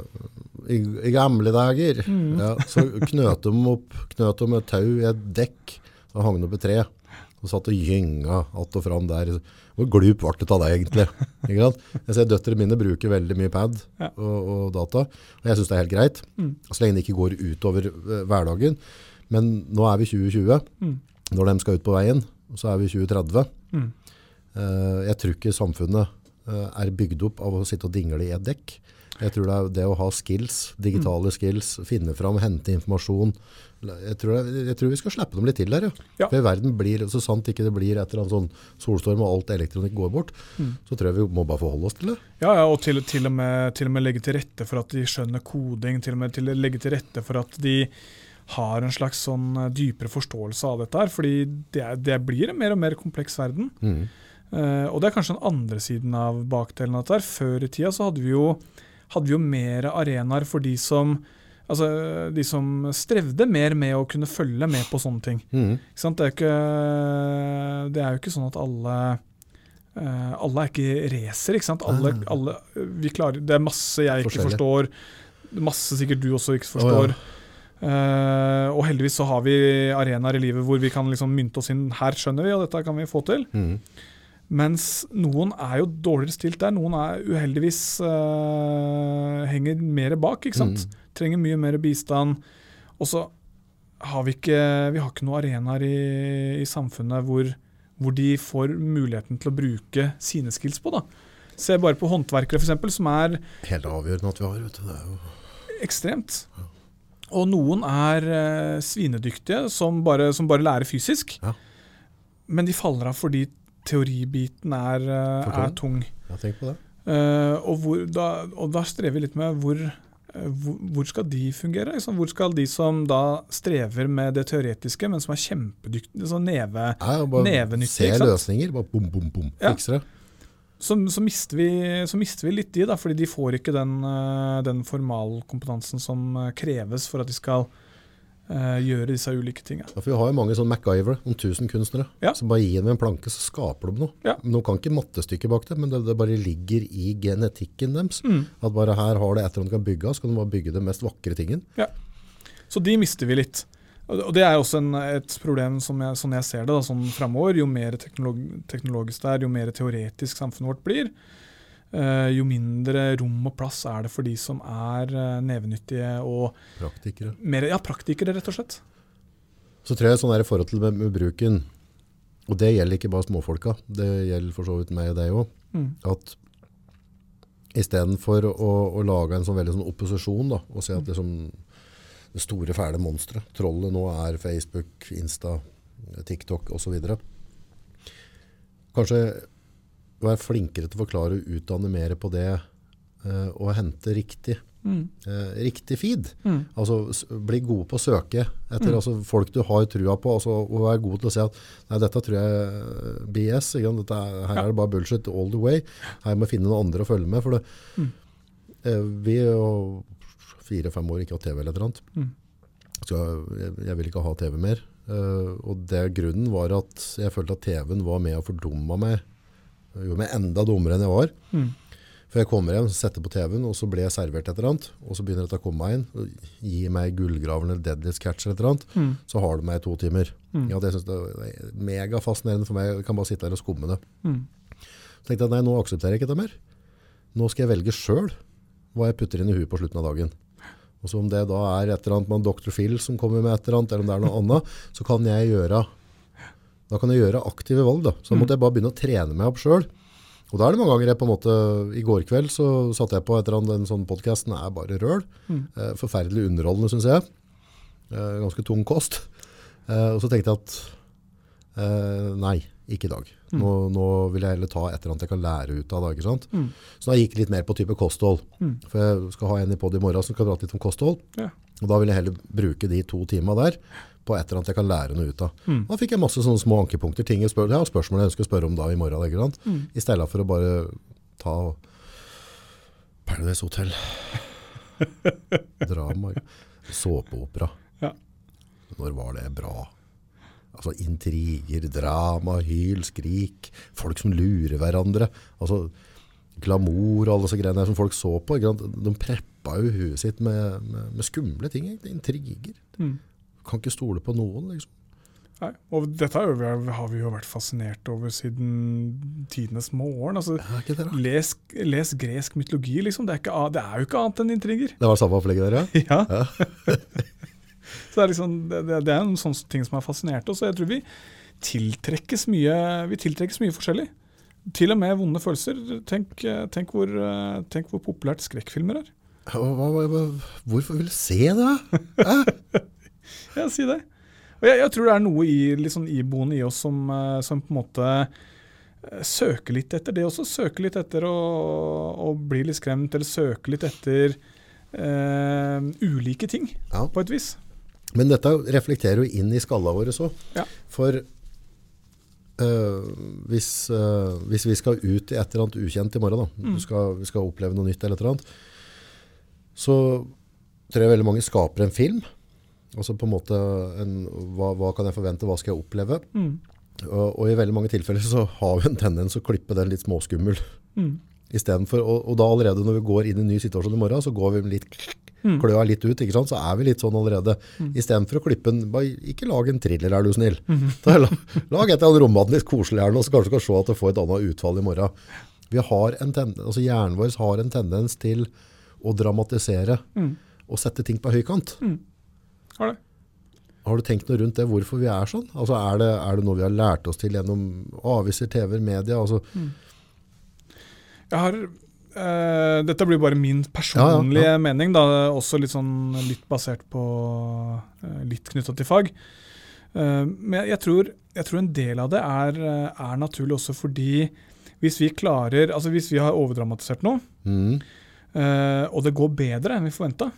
i, i gamle dager, Mm. ja, så knøt de opp knøt de et tau i et dekk, og hang det opp et tre, og satt og gynga att og fram der. Hvor glup ble det av deg, egentlig? Ikke sant? Jeg ser Døtrene mine bruker veldig mye pad Ja. og, og data, og jeg synes det er helt greit, Mm. så lenge det ikke går utover øh, hverdagen. Men nå er vi 2020, Mm. når de skal ut på veien, så er vi 2030. Mm. Uh, jeg tror ikke samfunnet uh, er bygd opp av å sitte og dingle i et dekk. Jeg tror det er det å ha skills, digitale skills, finne fram, hente informasjon. Jeg tror, jeg, jeg tror vi skal slippe dem litt til der. Ja. Ja. For verden blir, så sant ikke det blir etter en sånn solstorm og alt elektronikk går bort, Mm. så tror jeg vi må bare forholde oss til det. Ja, ja og til, til, og med, til og med legge til rette for at de skjønner koding. Til og med til legge til rette for at de har en slags sånn eh, dypere forståelse av dette. her, fordi det, det blir en mer og mer kompleks verden. Mm. Uh, og det er kanskje den andre siden av bakdelen av dette. her. Før i tida så hadde vi jo, hadde vi jo mer arenaer for de som Altså, de som strevde mer med å kunne følge med på sånne ting. Mm. Det, er ikke, det er jo ikke sånn at alle eh, alle er ikke racer, ikke sant? Alle, Nei. alle, vi klarer, det er masse jeg ikke forstår, masse sikkert du også ikke forstår. Eh, og heldigvis så har vi arenaer i livet hvor vi kan liksom mynte oss inn. Her skjønner vi, og dette kan vi få til. Mm. Mens noen er jo dårligere stilt der. Noen er uheldigvis uh, henger mer bak, ikke sant. Mm. Trenger mye mer bistand. Og så har vi ikke, vi har ikke noen arenaer i, i samfunnet hvor, hvor de får muligheten til å bruke sine skills på. da. Se bare på håndverkere, f.eks., som er Helt avgjørende at vi har. Vet du. Det er jo ekstremt. Og noen er uh, svinedyktige, som bare, som bare lærer fysisk. Ja. Men de faller av fordi teoribiten er, eh, er tung. Ja, tenk på det. Uh, og, hvor, da, og da strever vi litt med hvor, uh, hvor, hvor skal de fungere? Liksom? Hvor skal de som da strever med det teoretiske, men som er kjempedyktige, sånn neve, Ja, bare Nevenyttig, se løsninger. Bare bom, bom, bom. Ja. Fikser det. så, så, mister vi, så mister vi litt de, da, fordi de får ikke den, den formalkompetansen som kreves for at de skal eh, gjøre disse ulike tingene. Ja, for vi har jo mange sånne MacGyver, noen tusen kunstnere. Ja. Så bare gi dem en planke, så skaper de noe. Ja. De kan ikke mattestykket bak det, men det, det bare ligger i genetikken deres. Mm. At bare her har det et eller annet de kan bygge av, så kan de bare bygge den mest vakre tingen. Så de mister vi litt. Og det- er også en, et problem som jeg, sånn jeg ser det da, sånn framover. Jo mer teknolog, teknologisk det er, jo mer teoretisk samfunnet vårt blir, eh, jo mindre rom og plass er det for de som er eh, nevenyttige og Praktikere. mer ja, praktikere, rett og slett. Så tror jeg sånn er i forhold til med, med bruken, og det gjelder ikke bare småfolka, det gjelder for så vidt meg og deg òg, Mm. at istedenfor å, å lage en sånn veldig sånn opposisjon, da, og se at liksom, det store fæle monsteret, trollet nå er Facebook, Insta, TikTok osv. Kanskje være flinkere til å forklare og utdanne mer på det eh, og hente riktig, Mm. eh, riktig feed. Mm. Altså bli gode på å søke etter Mm. altså, folk du har trua på, altså, og være god til å si at nei, dette tror jeg er BS? Dette er, her Ja. er det bare bullshit all the way. Her må jeg finne noen andre å følge med. For det, Mm. eh, vi og fire-fem år ikke hatt TV eller et eller annet. Mm. Så jeg, jeg vil ikke ha TV mer. Uh, og det grunnen var at jeg følte at TV-en var med og fordumma meg. Gjorde meg enda dummere enn jeg var. Mm. For jeg kommer hjem, setter på TV-en, og så blir jeg servert et eller annet. Og så begynner dette å komme meg inn. og Gi meg Gullgraveren eller Deadliest Catch eller et eller annet. Mm. Så har du meg i to timer. Mm. Ja, det synes jeg det er megafascinerende for meg. Jeg kan bare sitte der og skumme det. Mm. Så tenkte jeg nei, nå aksepterer jeg ikke det mer. Nå skal jeg velge sjøl hva jeg putter inn i huet på slutten av dagen. Og så Om det da er et eller annet med Dr. Phil som kommer med et eller annet, eller om det er noe annet, så kan jeg gjøre da kan jeg gjøre aktive valg. da. Så da måtte jeg bare begynne å trene meg opp sjøl. Og da er det mange ganger jeg på en måte, I går kveld så satte jeg på et eller annet, en sånn podkast. Den er bare røl. Mm. Eh, forferdelig underholdende, syns jeg. Eh, ganske tung kost. Eh, og så tenkte jeg at eh, nei, ikke i dag. Nå, nå vil jeg heller ta et eller annet jeg kan lære ut av det. ikke sant? Mm. Så da gikk jeg litt mer på type kosthold. Mm. For jeg skal ha en i pod i morgen som skal prate litt om kosthold. Ja. Og da vil jeg heller bruke de to timene der på et eller annet jeg kan lære noe ut av. Mm. Da fikk jeg masse sånne små ankepunkter, ting jeg, spør, har spørsmål jeg ønsker å spørre om da i morgen. Ikke sant? Mm. I stedet for å bare ta Paradise Hotel. Drama. Såpeopera. Ja. Når var det bra? Altså intriger, drama, hyl, skrik. Folk som lurer hverandre. Altså glamour og alle disse greiene som folk så på. De preppa jo huet sitt med, med, med skumle ting. Intriger. Mm. Kan ikke stole på noen, liksom. Nei, og dette jo, har vi jo vært fascinert over siden tidenes morgen. Altså, det les, les gresk mytologi, liksom. Det er, ikke, det er jo ikke annet enn intriger. Det var samme opplegget der, ja? Ja. så det er liksom, det, det er en sånn ting som har fascinert oss. Og jeg tror vi tiltrekkes mye, vi tiltrekkes mye forskjellig. Til og med vonde følelser. Tenk, eh, tenk, hvor, eh, tenk hvor populært skrekkfilmer er. Hva, hva, hva, hvorfor vil du se det? Hæ? Ja, si det. Og jeg, jeg tror det er noe i, litt sånn iboende i oss som, eh, som på en måte eh, søker litt etter det også. Søker litt etter å, å bli litt skremt, eller søker litt etter eh, ulike ting, Ja. på et vis. Men dette reflekterer jo inn i skalla våre så. Ja. For øh, hvis, øh, hvis vi skal ut i et eller annet ukjent i morgen, da, Mm. skal, vi skal oppleve noe nytt eller et eller annet, så tror jeg veldig mange skaper en film. Altså på en måte, en, hva, hva kan jeg forvente, hva skal jeg oppleve? Mm. Og, og i veldig mange tilfeller så har vi en tendens å klippe den litt småskummel. Mm. Istedenfor, og, og da allerede når vi går inn i en ny situasjon i morgen, så går vi litt Mm. kløa litt ut, ikke sant? så er vi litt sånn allerede. Mm. Istedenfor å klippe den, bare ikke lag en thriller, er du snill. Mm. Da, la, lag et eller annet romantisk litt koselig her nå, så kanskje du kan se at det får et annet utfall i morgen. Vi har en tendens, altså Hjernen vår har en tendens til å dramatisere Mm. og sette ting på høykant. Har det. Har du tenkt noe rundt det, hvorfor vi er sånn? Altså er, det, er det noe vi har lært oss til gjennom aviser, TV, media? Altså, Jeg har eh, Dette blir bare min personlige Ja, ja, mening, da, også litt, sånn, litt basert på eh, Litt knytta til fag. Eh, men jeg, jeg, tror, jeg tror en del av det er, eh, er naturlig også fordi hvis vi klarer Altså hvis vi har overdramatisert noe, mm, eh, og det går bedre enn vi forventa,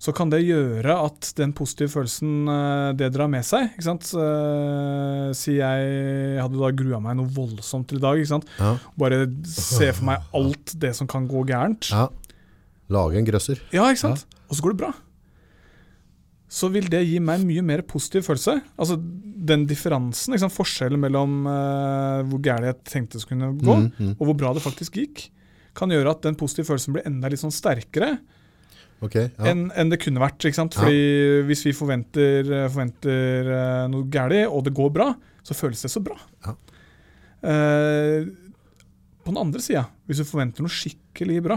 så kan det gjøre at den positive følelsen eh, det drar med seg ikke sant? Eh, Si jeg hadde da grua meg noe voldsomt til i dag. ikke sant? ja, Bare se for meg alt det som kan gå gærent. ja. Lage en grøsser. Ja, ikke sant? Og så går det bra. Så vil det gi meg mye mer positiv følelse. Altså den differansen, sant? forskjellen mellom uh, hvor gærent jeg tenkte det skulle gå, Mm, mm. og hvor bra det faktisk gikk, kan gjøre at den positive følelsen blir enda litt sånn sterkere Ok, ja. enn en det kunne vært. ikke sant? Fordi hvis vi forventer, eh, forventer eh, noe galt, og det går bra, så føles det så bra. Ja. Eh, på den andre sida, hvis du forventer noe skikkelig bra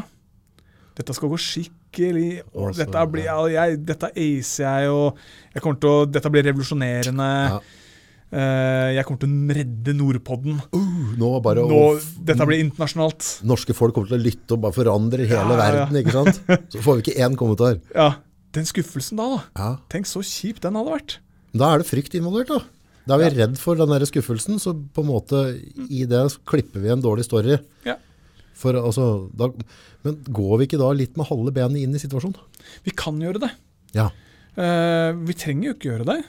Dette skal gå skikkelig og dette, blir, ja, jeg, dette acer jeg, og jeg kommer til å, dette blir revolusjonerende. Ja. Eh, jeg kommer til å redde Nordpodden. Uh, nå bare Nå, dette blir internasjonalt. norske folk kommer til å lytte og bare forandre hele Ja, ja, ja. verden, ikke sant? Så får vi ikke én kommentar. Ja, Den skuffelsen da, da. Ja. Tenk så kjipt den hadde vært. Da er det frykt involvert, da. Da er vi redd for den der skuffelsen, så på en måte i det klipper vi en dårlig story. Ja. For, altså, da, men går vi ikke da litt med halve benet inn i situasjonen? Vi kan gjøre det. Ja. Uh, vi trenger jo ikke gjøre det.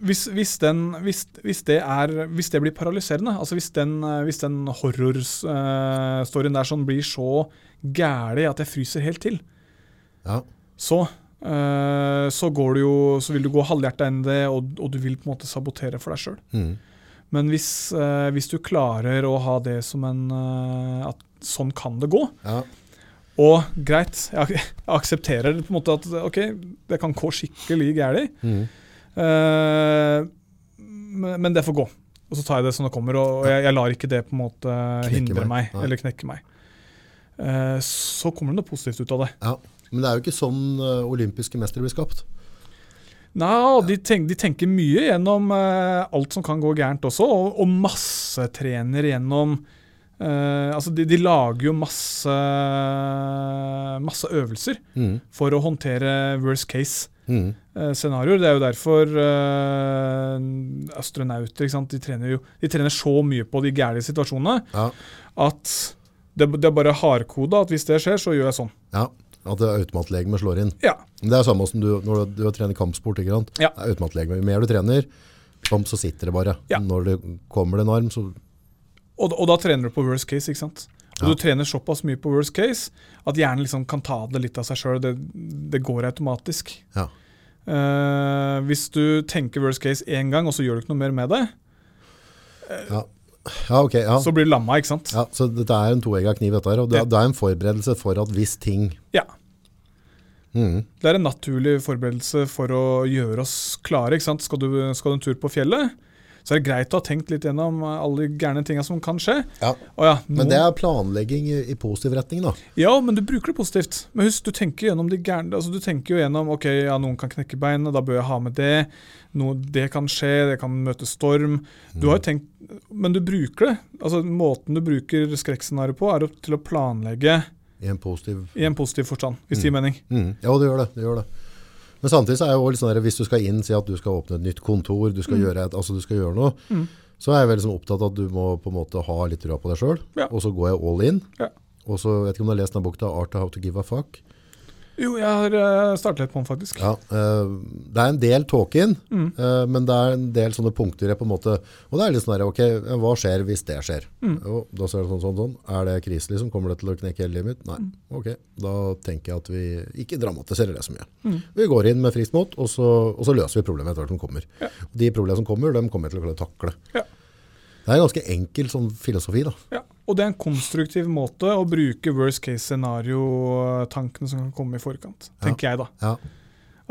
Hvis, hvis, den, hvis, hvis, det er, hvis det blir paralyserende, altså hvis den, eh, hvis den horrorstoryen der sånn blir så gæli at jeg fryser helt til, ja. så uh, så går du jo, så vil du gå halvhjerta inn det, og, og, du vil på en måte sabotere for deg sjøl. Mm. Men hvis, uh, hvis, du klarer å ha det som en uh, At sånn kan det gå. Ja. Og greit, jeg, aksepterer på en måte at ok, det kan gå skikkelig galt. Mm. Eh, men det får gå. Og så tar jeg det som det kommer, og jeg, jeg lar ikke det på en måte Knekke hindre meg. meg, eller knekke meg. Eh, så kommer det noe positivt ut av det. Ja. Men det er jo ikke sånn eh, olympiske mestere blir skapt. Nei, de, tenker, de tenker mye gjennom alt som kan gå gærent også, og, og massetrener gjennom eh, Altså, de, de lager jo masse, masse øvelser Mm. for å håndtere worst case. Mm. Uh. Det er jo derfor uh, astronauter? De, trener jo, de trener så mye på de gærne situasjonene Ja. at det, det er bare hardkoda at hvis det skjer, så gjør jeg sånn. ja. At det automatlegeme slår inn. Ja. Det er samme som du, når du, du trener kampsport. ikke sant? Ja. Det er automatlegeme. Jo mer du trener, Kamp så sitter det bare. Ja. Når det kommer en arm, så Og, og da trener du på worst case. ikke sant? Og Ja. Du trener såpass mye på worst case at hjernen liksom kan ta det litt av seg sjøl. Det, det går automatisk. Ja. Uh, hvis du tenker worst case én gang, og så gjør du ikke noe mer med det, Ja, ja okay, Ja. så blir du lamma. ikke sant? Ja, så dette er en toegga kniv, dette her. Og det, det er en forberedelse for at hvis ting Ja. mm, Det er en naturlig forberedelse for å gjøre oss klare. ikke sant? Skal du, skal du en tur på fjellet, så er det greit å ha tenkt litt gjennom alle de gærne tinga som kan skje. Ja. Ja, Men det er planlegging i, positiv retning, da. ja, men du bruker det positivt. Men husk, du tenker gjennom de gærne altså Du tenker jo gjennom ok, ja, noen kan knekke beinet, da bør jeg ha med det. Noe, det kan skje, det kan møte storm. Du har jo tenkt, Men du bruker det. Altså Måten du bruker skrekkscenarioet på, er til å planlegge I en positiv i en positiv forstand, hvis det gir mening. mm. Ja, det gjør det. det gjør det. Men samtidig så er jo litt sånn der, hvis du skal inn, si at du skal åpne et nytt kontor, du skal, gjøre, et, altså du skal gjøre noe, Mm. så er jeg veldig sånn opptatt av at du må på en måte ha litt trua på deg sjøl. Ja. Og så går jeg all in. Ja. Og så vet ikke om du har lest den boka 'Art of How to Give a Fuck'. Jo, jeg har uh, startet litt på den, faktisk. Ja, eh, det er en del tåken, Mm. eh, men det er en del sånne punkter jeg på en måte Og det er litt sånn her, ok, hva skjer hvis det skjer? Mm. Jo, da ser det sånn, sånn, sånn. Er det krise, liksom? Kommer det til å knekke hele livet mitt? Nei. Mm. Ok, da tenker jeg at vi ikke dramatiserer det så mye. Mm. Vi går inn med friskt mot, og så, og så løser vi problemet etter hvert som kommer. Ja. De problemene som kommer, dem kommer jeg til å klare å takle. Ja. Det er en ganske enkel sånn filosofi, da. Ja, og det er en konstruktiv måte å bruke worst case scenario-tankene som kan komme i forkant, Ja. tenker jeg da. Ja.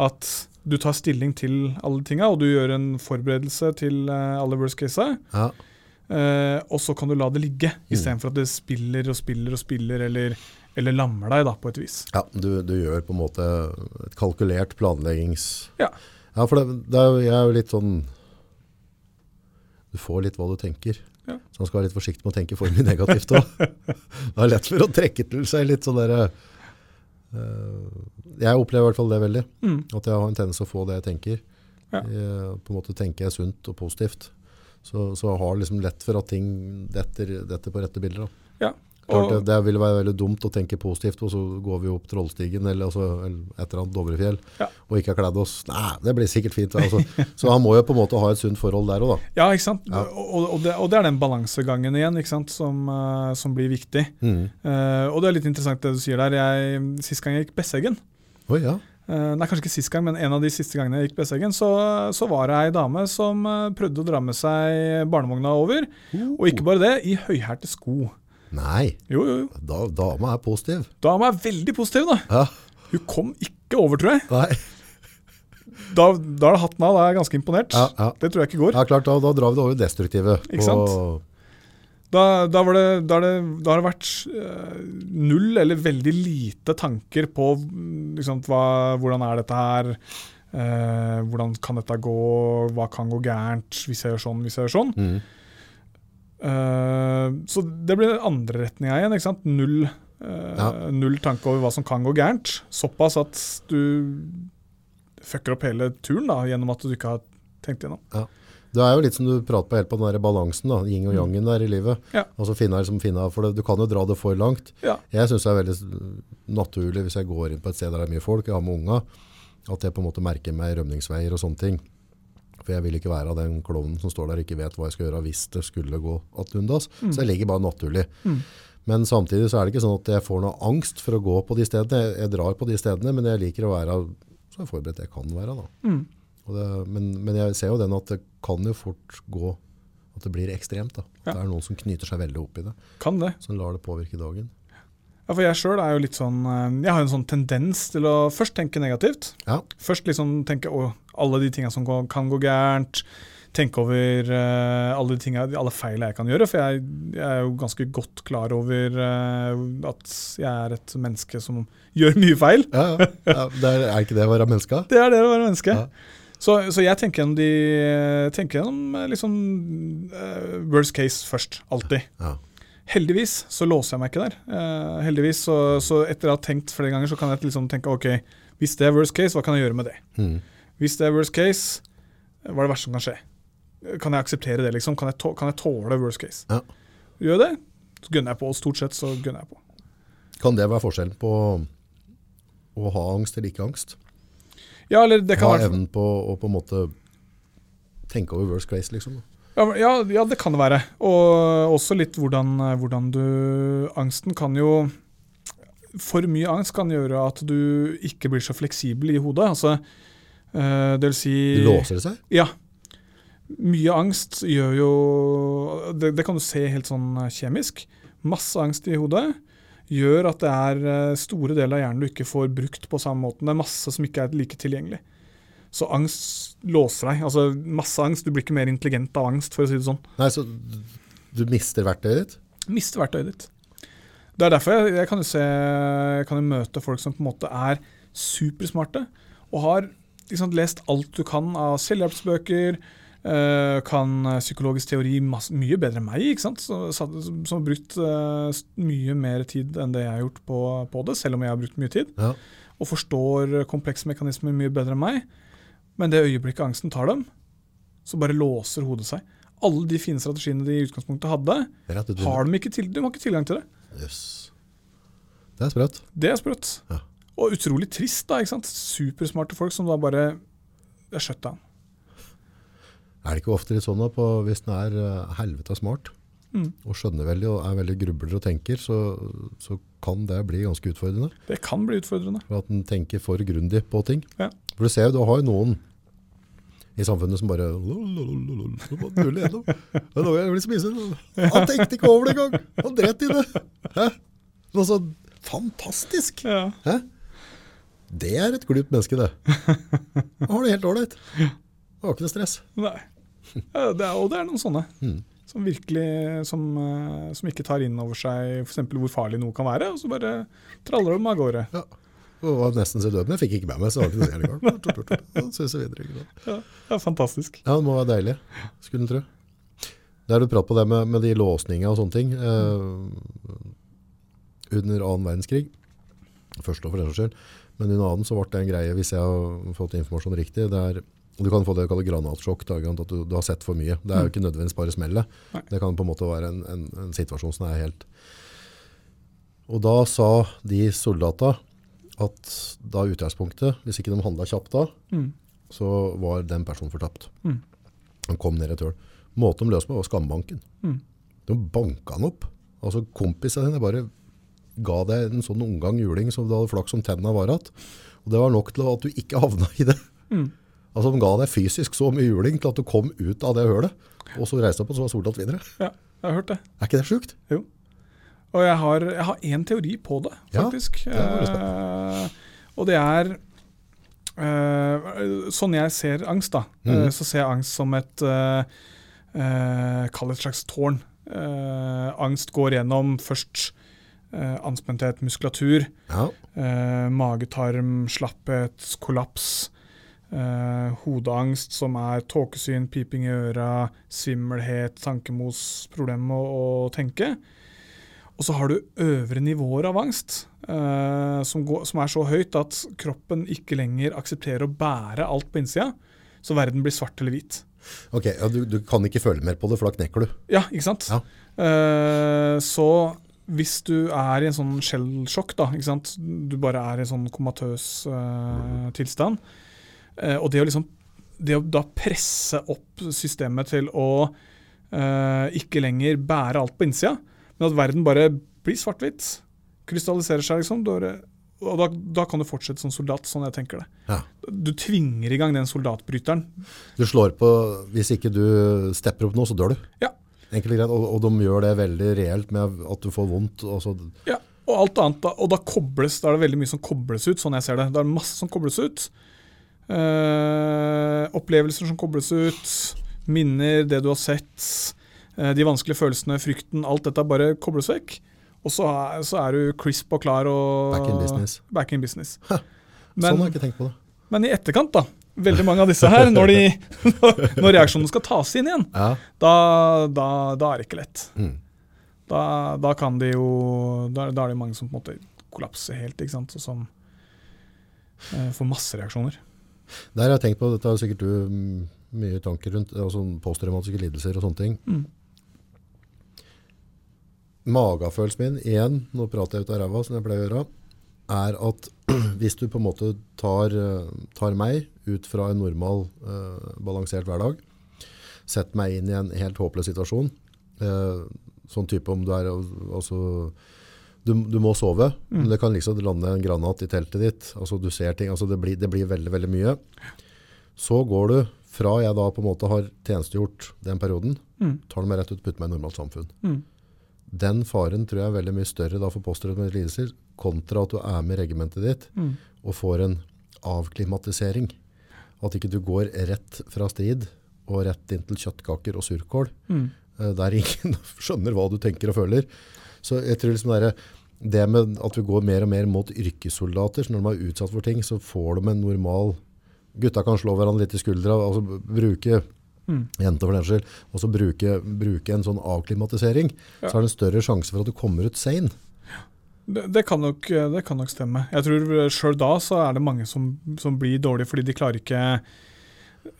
At du tar stilling til alle tinga, og du gjør en forberedelse til eh, alle worst case Ja. Uh, og så kan du la det ligge, Mm. istedenfor at det spiller og spiller og spiller, eller, eller lammer deg, da, på et vis. Ja, du, du gjør på en måte et kalkulert planleggings... Ja. Ja, for det, det er jeg er jo litt sånn Du får litt hva du tenker. Ja. Så man skal være litt forsiktig med å tenke for mye negativt òg. det er lett for å trekke til seg litt sånn derre uh, Jeg opplever i hvert fall det veldig. Mm. At jeg har en tendens til å få det jeg tenker. Ja. Jeg, på en måte tenker jeg sunt og positivt. Så, så har liksom lett for at ting detter, detter på rette bilder. Da. Ja. Klart det, det ville være veldig dumt å tenke positivt, og så går vi opp Trollstigen eller, altså, eller et eller annet Dovrefjell Ja. og ikke har kledd oss. Nei, det blir sikkert fint. Altså. Så han må jo på en måte ha et sunt forhold der òg, da. ja, ikke sant? Ja. Og, og, det, og det er den balansegangen igjen sant? Som, eh, som blir viktig. Mm. Uh, og det er litt interessant det du sier der. Jeg, sist gang jeg gikk Besseggen, oh, ja. uh, nei, kanskje ikke sist gang, men en av de siste gangene jeg gikk Besseggen, så, så var det ei dame som prøvde å dra med seg barnevogna over. Og ikke bare det, i høyhælte sko. Nei, Jo, jo, jo. da, dama er positiv. Dama er veldig positiv, da. Ja. Hun kom ikke over, tror jeg. Nei. Da, da er det hatten av, da er jeg ganske imponert. Ja, ja. Det tror jeg ikke går. ja, klart, da, da drar vi det over i destruktive. Ikke sant? Da, da, var det, da, er det, da har det vært eh, null eller veldig lite tanker på liksom, hva, hvordan er dette her, eh, hvordan kan dette gå, hva kan gå gærent hvis jeg gjør sånn, hvis jeg gjør sånn. Mm. Eh, så det blir den andre retninga igjen. ikke sant? Null, uh, Ja. null tanke over hva som kan gå gærent. Såpass at du fucker opp hele turen da, gjennom at du ikke har tenkt gjennom. Det er jo litt som du prater på helt på den der balansen, da, yin og yangen der i livet. Ja. Altså finne her som finne, for det, Du kan jo dra det for langt. Ja. Jeg syns det er veldig naturlig hvis jeg går inn på et sted der det er mye folk, jeg har med unga, at jeg på en måte merker meg rømningsveier og sånne ting. For jeg vil ikke være av den klovnen som står der og ikke vet hva jeg skal gjøre hvis det skulle gå ad undas. Mm. Så jeg ligger bare naturlig. Mm. Men samtidig så er det ikke sånn at jeg får noe angst for å gå på de stedene. Jeg, jeg drar på de stedene, men jeg liker å være så forberedt jeg kan være. Mm. Det, men, men, jeg ser jo den at det kan jo fort gå at det blir ekstremt. Ja. Det er noen som knyter seg veldig opp i det. Kan det. Som lar det påvirke dagen. Ja, for Jeg selv er jo litt sånn, eh, jeg har en sånn tendens til å først tenke negativt. Ja. Først liksom tenke å, alle de tingene som kan gå gærent tenke over uh, alle, de alle feilene jeg kan gjøre. For jeg, jeg, er jo ganske godt klar over uh, at jeg er et menneske som gjør mye feil. Ja, ja. Det er, er, ikke det å være menneske? Det er det å være menneske. Ja. Så, så, jeg tenker gjennom, de, tenker gjennom liksom, uh, worst case først. Alltid. Ja. Heldigvis så låser jeg meg ikke der. heldigvis, så, så, etter å ha tenkt flere ganger, så kan jeg liksom tenke ok, hvis det er worst case, hva kan jeg gjøre med det? Mm. Hvis det er worst case, hva er det verste som kan skje? Kan jeg akseptere det, liksom? Kan jeg, kan jeg tåle worst case? Ja. Gjør det, så gunner jeg på. Stort sett så gunner jeg på. Kan det være forskjellen på å ha angst eller ikke angst? Ja, eller det kan ha evnen på å på en måte tenke over worst case, liksom? Ja, ja, det kan det være. Og også litt hvordan, hvordan du Angsten kan jo For mye angst kan gjøre at du ikke blir så fleksibel i hodet. Altså, øh, det vil si Låser det seg? Ja. Mye angst gjør jo det, det, kan du se helt sånn eh, kjemisk. Masse angst i hodet gjør at det er eh, store deler av hjernen du ikke får brukt på samme måte. Det er masse som ikke er like tilgjengelig. Så angst låser deg. Altså masse angst. Du blir ikke mer intelligent av angst, for å si det sånn. Nei, Så du mister verktøyet ditt? Mister verktøyet ditt. Det er derfor jeg, jeg kan jo se, kan jo møte folk som på en måte er supersmarte og har liksom, lest alt du kan av selvhjelpsbøker, Uh, kan psykologisk teori masse, mye bedre enn meg, ikke sant? Så, som, har brukt uh, mye mer tid enn det jeg har gjort på, på, det, selv om jeg har brukt mye tid. Ja. Og forstår komplekse mekanismer mye bedre enn meg. Men det øyeblikket angsten tar dem, så bare låser hodet seg. Alle de fine strategiene de i utgangspunktet hadde, har de ikke, til, de har ikke tilgang til det. Yes. Det er sprøtt. Det er sprøtt. Ja. Og utrolig trist, da. ikke sant? Supersmarte folk som da bare er shutdown. Er det ikke ofte litt sånn at hvis en er uh, helvete smart mm. og skjønner veldig og er veldig grubler og tenker, så, så, kan det bli ganske utfordrende? Det kan bli utfordrende. For at en tenker for grundig på ting. Ja. For du ser jo, du har jo noen i samfunnet som bare Tuller gjennom. Jeg blir spise. Han tenkte ikke over det engang! Han dret i det! Hæ? Noe så fantastisk! Hæ? Det er et glupt menneske, det. Han har det helt ålreit. Det var ikke noe stress. Nei. Det er, og det er noen sånne. Mm. Som virkelig som, eh, som, ikke tar inn over seg f.eks. hvor farlig noe kan være, og så bare traller de av gårde. Ja. Og var nesten så døden. jeg fikk ikke med meg, så var det ikke noe særlig Så videre. Ja, er fantastisk. Ja, det må være deilig, skulle en tro. Der du prat på det med, med de låsningene og sånne ting. Eh, under annen verdenskrig, først og for den skyld, men under annen så ble det en greie, hvis jeg har fått informasjon riktig, det er du kan få det du kaller granatsjokk, at du, du, har sett for mye. Det er jo ikke nødvendigvis bare smellet. Det kan på en måte være en, en, en, situasjon som er helt Og da sa de soldatene at da utgangspunktet, hvis ikke de handla kjapt da, mm. så var den personen fortapt. Mm. Han kom ned et høl. Måten de løste på, var skambanken. Mm. De banka han opp. Altså Kompisene dine bare ga deg en sånn omgang juling som du hadde flaks om tenna var igjen. Og det var nok til at du ikke havna i det. Mm. Altså De ga deg fysisk så mye juling til at du kom ut av det hølet, og så reiste du opp og så var Soltatt videre. Ja, jeg har hørt det. Er ikke det sjukt? Jo. Og jeg har, jeg har én teori på det, faktisk. Ja, det uh, og det er uh, Sånn jeg ser angst, da, mm. uh, så ser jeg angst som et Kall det et slags tårn. Angst går gjennom først anspenthet, muskulatur, ja. magetarm, slapphet, kollaps. Uh, hodeangst, som er tåkesyn, piping i øra, svimmelhet, tankemos, problem med å, å, tenke. Og så har du øvre nivåer av angst, eh, som, går, som, er så høyt at kroppen ikke lenger aksepterer å bære alt på innsida, så verden blir svart eller hvit. Ok, ja, du, du, kan ikke føle mer på det, for da knekker du? Ja, ikke sant. Ja. Eh, så hvis du er i en sånn skjellsjokk, da, ikke sant? du bare er i en sånn komatøs tilstand, Eh, og det å, liksom, det å da presse opp systemet til å uh, ikke lenger bære alt på innsida, men at verden bare blir svart-hvitt. Krystalliserer seg, liksom. Og da, da kan du fortsette som soldat, sånn jeg tenker det. Ja. Du tvinger i gang den soldatbryteren. Du slår på, hvis ikke du stepper opp nå, så dør du. Ja. Enkelt og greit, og, og de gjør det veldig reelt med at du får vondt. Og så, Ja, og alt annet da, og da kobles, da er det veldig mye som kobles ut, sånn jeg ser det. Det er masse som kobles ut. Eh, opplevelser som kobles ut, minner, det du har sett, de vanskelige følelsene, frykten, alt dette bare kobles vekk. Og så er, så er du crisp og klar og Back in business. Back in business. sånn Men, har jeg ikke tenkt på det. men i etterkant, da. Veldig mange av disse her, når, de, når reaksjonene skal tas inn igjen, Ja. da, da, da er det ikke lett. Mm. Da, da kan de jo Da, da er det mange som på en måte kollapser helt, ikke sant. Og som eh, får masse reaksjoner. Der har jeg tenkt på, dette har sikkert du mm, mye tanker rundt, altså posttraumatiske lidelser og sånne ting. Mm. Magefølelsen min, igjen, nå prater jeg ut av ræva som jeg pleier å gjøre, er at hvis du på en måte tar, eh, tar meg ut fra en normal, eh, balansert hverdag, setter meg inn i en helt håpløs situasjon, eh, sånn type om du er, altså, du, du må sove, Mm. men det kan liksom lande en granat i teltet ditt, altså du ser ting, altså det blir, det blir veldig, veldig mye. Så går du, fra jeg da på en måte har tjenestegjort den perioden, Mm. tar du meg rett ut og putter meg i normalt samfunn. Mm. Den faren tror jeg er veldig mye større da for posttraumatiske lidelser, kontra at du er med i regimentet ditt Mm. og får en avklimatisering. At ikke du går rett fra strid og rett inn til kjøttkaker og surkål, Mm. eh, der ingen skjønner hva du tenker og føler. Så jeg tror liksom det, er- det med at vi går mer og mer mot yrkessoldater, så når de er utsatt for ting, så får de en normal Gutta kan slå hverandre litt i skuldra, altså bruke Mm. jenter for den skyld, og så bruke, bruke en sånn avklimatisering, Ja. så er det en større sjanse for at du kommer ut sein. Det, det, kan nok, det kan nok stemme. Jeg tror Sjøl da så er det mange som, som blir dårlige fordi de klarer ikke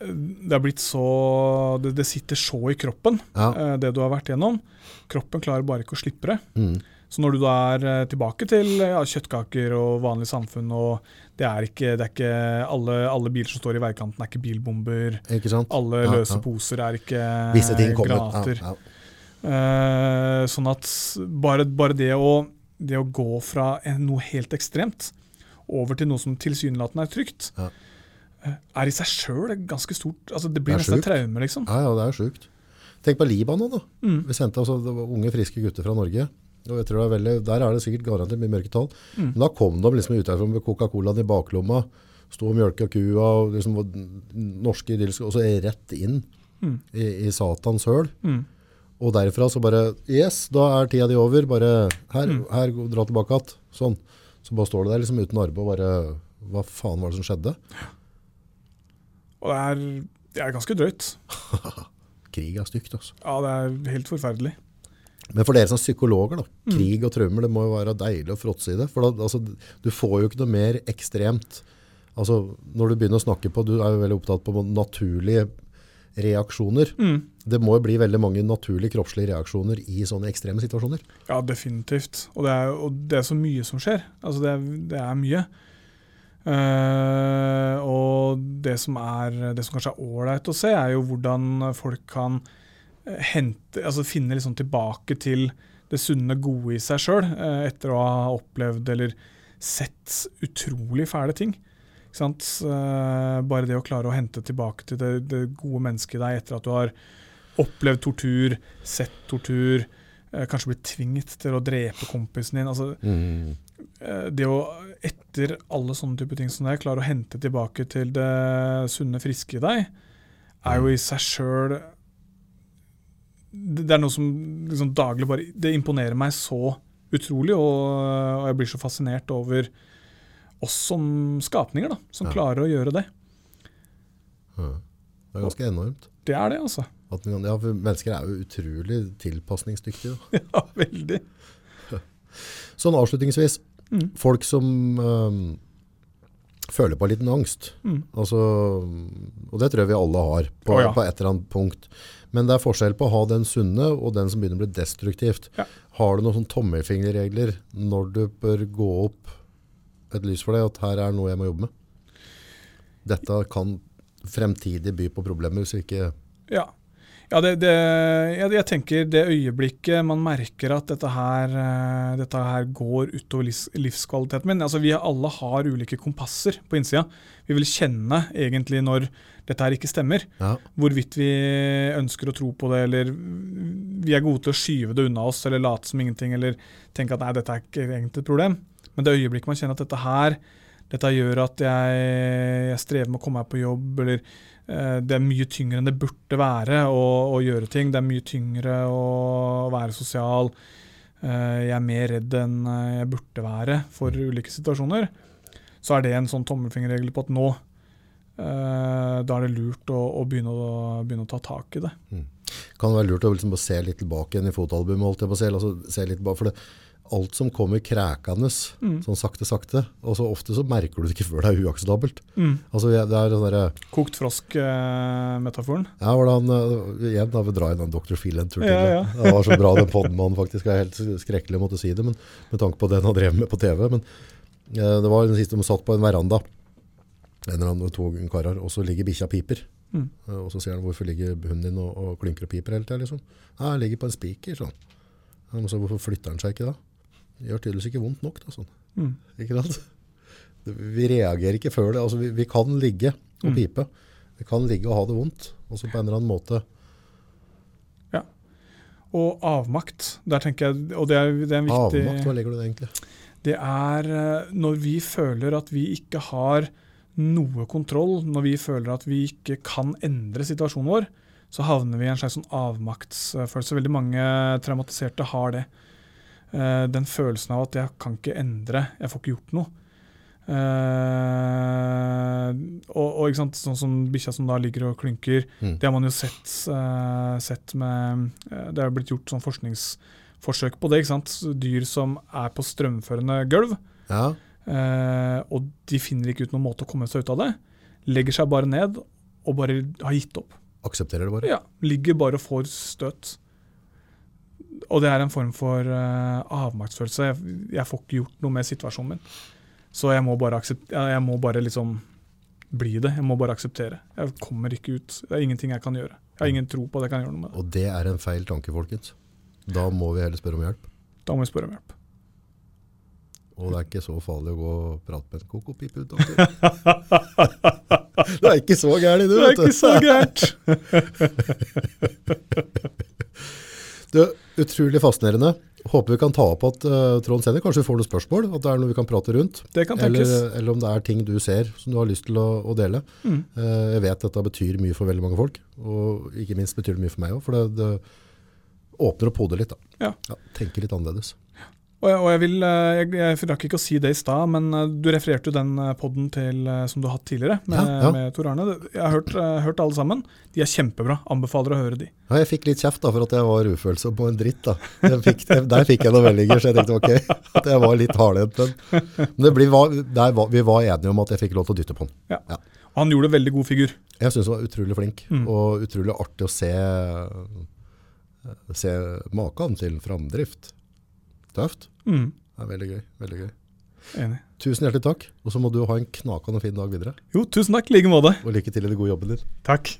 Det er blitt så Det, det sitter så i kroppen, Ja. eh, det du har vært gjennom. Kroppen klarer bare ikke å slippe det. Mm. Så når du da er eh, tilbake til ja, kjøttkaker og vanlig samfunn, og det er ikke, det er ikke alle, alle biler som står i veikanten, er ikke bilbomber. Ikke sant? Alle Ja, løse ja. poser er ikke Visse ting granater. Eh, sånn at bare, bare det, å, det å gå fra noe helt ekstremt over til noe som tilsynelatende er trygt, Ja. eh, er i seg sjøl ganske stort. Altså, det blir Det nesten et traume, liksom. Ja, ja, det er sjukt. Tenk på Libanon, da. Mm. Vi sendte altså, unge, friske gutter fra Norge. Og jeg tror det er veldig, Der er det sikkert garantert mye mørketall. Mm. Men da kom de liksom ut herfra med Coca-Colaen i baklomma, sto og mjølka kua, og liksom norske idylliske, og så rett inn Mm. i, i satans høl. Mm. Og derfra så bare Yes, da er tida di over. Bare her, Mm. her dra tilbake igjen. Sånn. Så bare står du der liksom uten arbeid og bare Hva faen var det som skjedde? Og det er, det er ganske drøyt. Krig er stygt, altså. Ja, det er helt forferdelig. Men for dere som psykologer, da, Mm. krig og traumer, det må jo være deilig å fråtse i det. For da, altså, du får jo ikke noe mer ekstremt altså, Når du begynner å snakke på Du er jo veldig opptatt på naturlige reaksjoner. Mm. Det må jo bli veldig mange naturlige kroppslige reaksjoner i sånne ekstreme situasjoner. Ja, definitivt. Og det, er, og det er så mye som skjer. Altså, det, er, det er mye. Uh, og det som, er, det som kanskje er ålreit å se, er jo hvordan folk kan hente, altså finne liksom tilbake til det sunne, gode i seg sjøl, etter å ha opplevd eller sett utrolig fæle ting. Ikke sant? Eh, bare det å klare å hente tilbake til det, det gode mennesket i deg etter at du har opplevd tortur, sett tortur, eh, kanskje blitt tvinget til å drepe kompisen din. altså Mm. Eh, det å etter alle sånne type ting som det, klare å hente tilbake til det sunne, friske i deg, er jo i seg sjøl Det er noe som liksom daglig bare Det imponerer meg så utrolig, og, og jeg blir så fascinert over oss som skapninger, da, som Ja. klarer å gjøre det. Ja. Det er ganske enormt. Det er det, altså. At, ja, for mennesker er jo utrolig tilpasningsdyktige. Da. Ja, veldig. Sånn avslutningsvis. Mm. Folk som øhm, føler på en liten angst. Mm. Altså, og det tror jeg vi alle har på, oh, på et eller annet punkt. Men det er forskjell på å ha den sunne og den som begynner å bli destruktivt. Ja. Har du noen sånn tommelfingerregler når du bør gå opp et lys for deg, at her er noe jeg må jobbe med? Dette kan fremtidig by på problemer hvis vi ikke Ja. Ja, det, det, jeg, jeg, tenker det øyeblikket man merker at dette her, uh, dette her går utover livs, livskvaliteten min altså Vi alle har ulike kompasser på innsida. Vi vil kjenne egentlig når dette her ikke stemmer. Ja. Hvorvidt vi ønsker å tro på det, eller vi er gode til å skyve det unna oss, eller late som ingenting, eller tenke at nei, dette er ikke egentlig et problem. Men det øyeblikket man kjenner at dette her dette gjør at jeg, jeg strever med å komme meg på jobb, eller eh, det er mye tyngre enn det burde være å, å, gjøre ting. Det er mye tyngre å være sosial. Eh, jeg er mer redd enn jeg burde være for ulike situasjoner. Så er det en sånn tommelfingerregel på at nå eh, da er det lurt å, å, begynne, å begynne, å ta tak i det. Mm. Kan det være lurt å liksom se litt tilbake igjen i fotoalbumet? holdt jeg på å se, altså, se litt for det alt som kommer krækende, mm. sånn sakte, sakte. Og så ofte så merker du det ikke før det er uakseptabelt. Mm. Altså, det er sånn der, Kokt frosk-metaforen? Eh, ja, hvordan, uh, igjen da vi drar inn Dr. Phil en tur til. Ja, ja. det var så bra den podmannen faktisk. Det er helt skrekkelig å måtte si det, men, med tanke på det han drev med på TV. Men uh, det var den siste de satt på en veranda, en eller annen to karer, og så ligger bikkja piper. Mm. Uh, og så sier han hvorfor ligger hunden din og, og klynker og piper hele tida? Liksom. Ja, han ligger på en spiker, sånn. Så hvorfor flytter han seg ikke da? Det gjør tydeligvis ikke vondt nok. Da, sånn. mm. Ikke sant? Vi reagerer ikke før det. Altså, vi, vi, kan ligge og mm. pipe. Vi kan ligge og ha det vondt. Og så på en eller annen måte. Ja. Og avmakt. Der tenker jeg, og det er, det er en viktig Avmakt, hva legger du det egentlig? Det er eh, når vi føler at vi ikke har noe kontroll, når vi føler at vi ikke kan endre situasjonen vår, så havner vi i en slags sånn avmaktsfølelse. Veldig mange traumatiserte har det. Uh, den følelsen av at jeg kan ikke endre, jeg får ikke gjort noe. Uh, og, og sånn som bikkja som da ligger og klynker, mm. det har man jo sett, uh, sett med Det har blitt gjort sånn forskningsforsøk på det. Dyr som er på strømførende gulv, ja. og de finner ikke ut noen måte å komme seg ut av det. Legger seg bare ned og bare har gitt opp. Aksepterer det bare? Ja. Ligger bare og får støt. Og det er en form for uh, avmaktsfølelse. Jeg, jeg, får ikke gjort noe med situasjonen min. Så jeg må bare, jeg må bare liksom bli det. Jeg må bare akseptere. Jeg kommer ikke ut. Det er ingenting jeg kan gjøre. Jeg har ingen tro på at jeg kan gjøre noe med det. Og det er en feil tanke, folkens. Da må vi heller spørre om hjelp. Da må vi spørre om hjelp. Og det er ikke så farlig å gå og prate med en kokopipe ute. det er ikke så gærent, du. Det er ikke så gærent. Du, utrolig fascinerende. Håper vi kan ta opp at uh, Trond Senner kanskje får noen spørsmål. At det er noe vi kan prate rundt. Det kan tenkes. Eller, eller om det er ting du ser som du har lyst til å, å dele. Mm. Uh, jeg vet dette betyr mye for veldig mange folk. Og ikke minst betyr det mye for meg òg. For det, det, åpner opp hodet litt. da. Ja. Ja, tenker litt annerledes. Og jeg, og jeg, vil, eh, jeg, jeg rakk ikke å si det i stad, men eh, du refererte jo den eh, poden som du har hatt tidligere, med, ja, ja. med Tor Arne. Jeg har hørt, hørt, alle sammen. De er kjempebra. Anbefaler å høre de. Ja, jeg fikk litt kjeft da, for at jeg var ufølsom på en dritt. da. Fikk, der fikk jeg noen meldinger, så jeg tenkte ok, at jeg var litt hardhendt. Men ble, var, vi var enige om at jeg fikk lov til å dytte på den. Ja. Og han gjorde en veldig god figur. Jeg syns han var utrolig flink, mm. og utrolig artig å se, se maken til framdrift. Tøft. Mm. Det er veldig gøy. veldig gøy. Enig. Tusen hjertelig takk. Og så må du ha en knakende fin dag videre. Jo, tusen takk. I like måte. Og lykke til i den gode jobben din. Takk.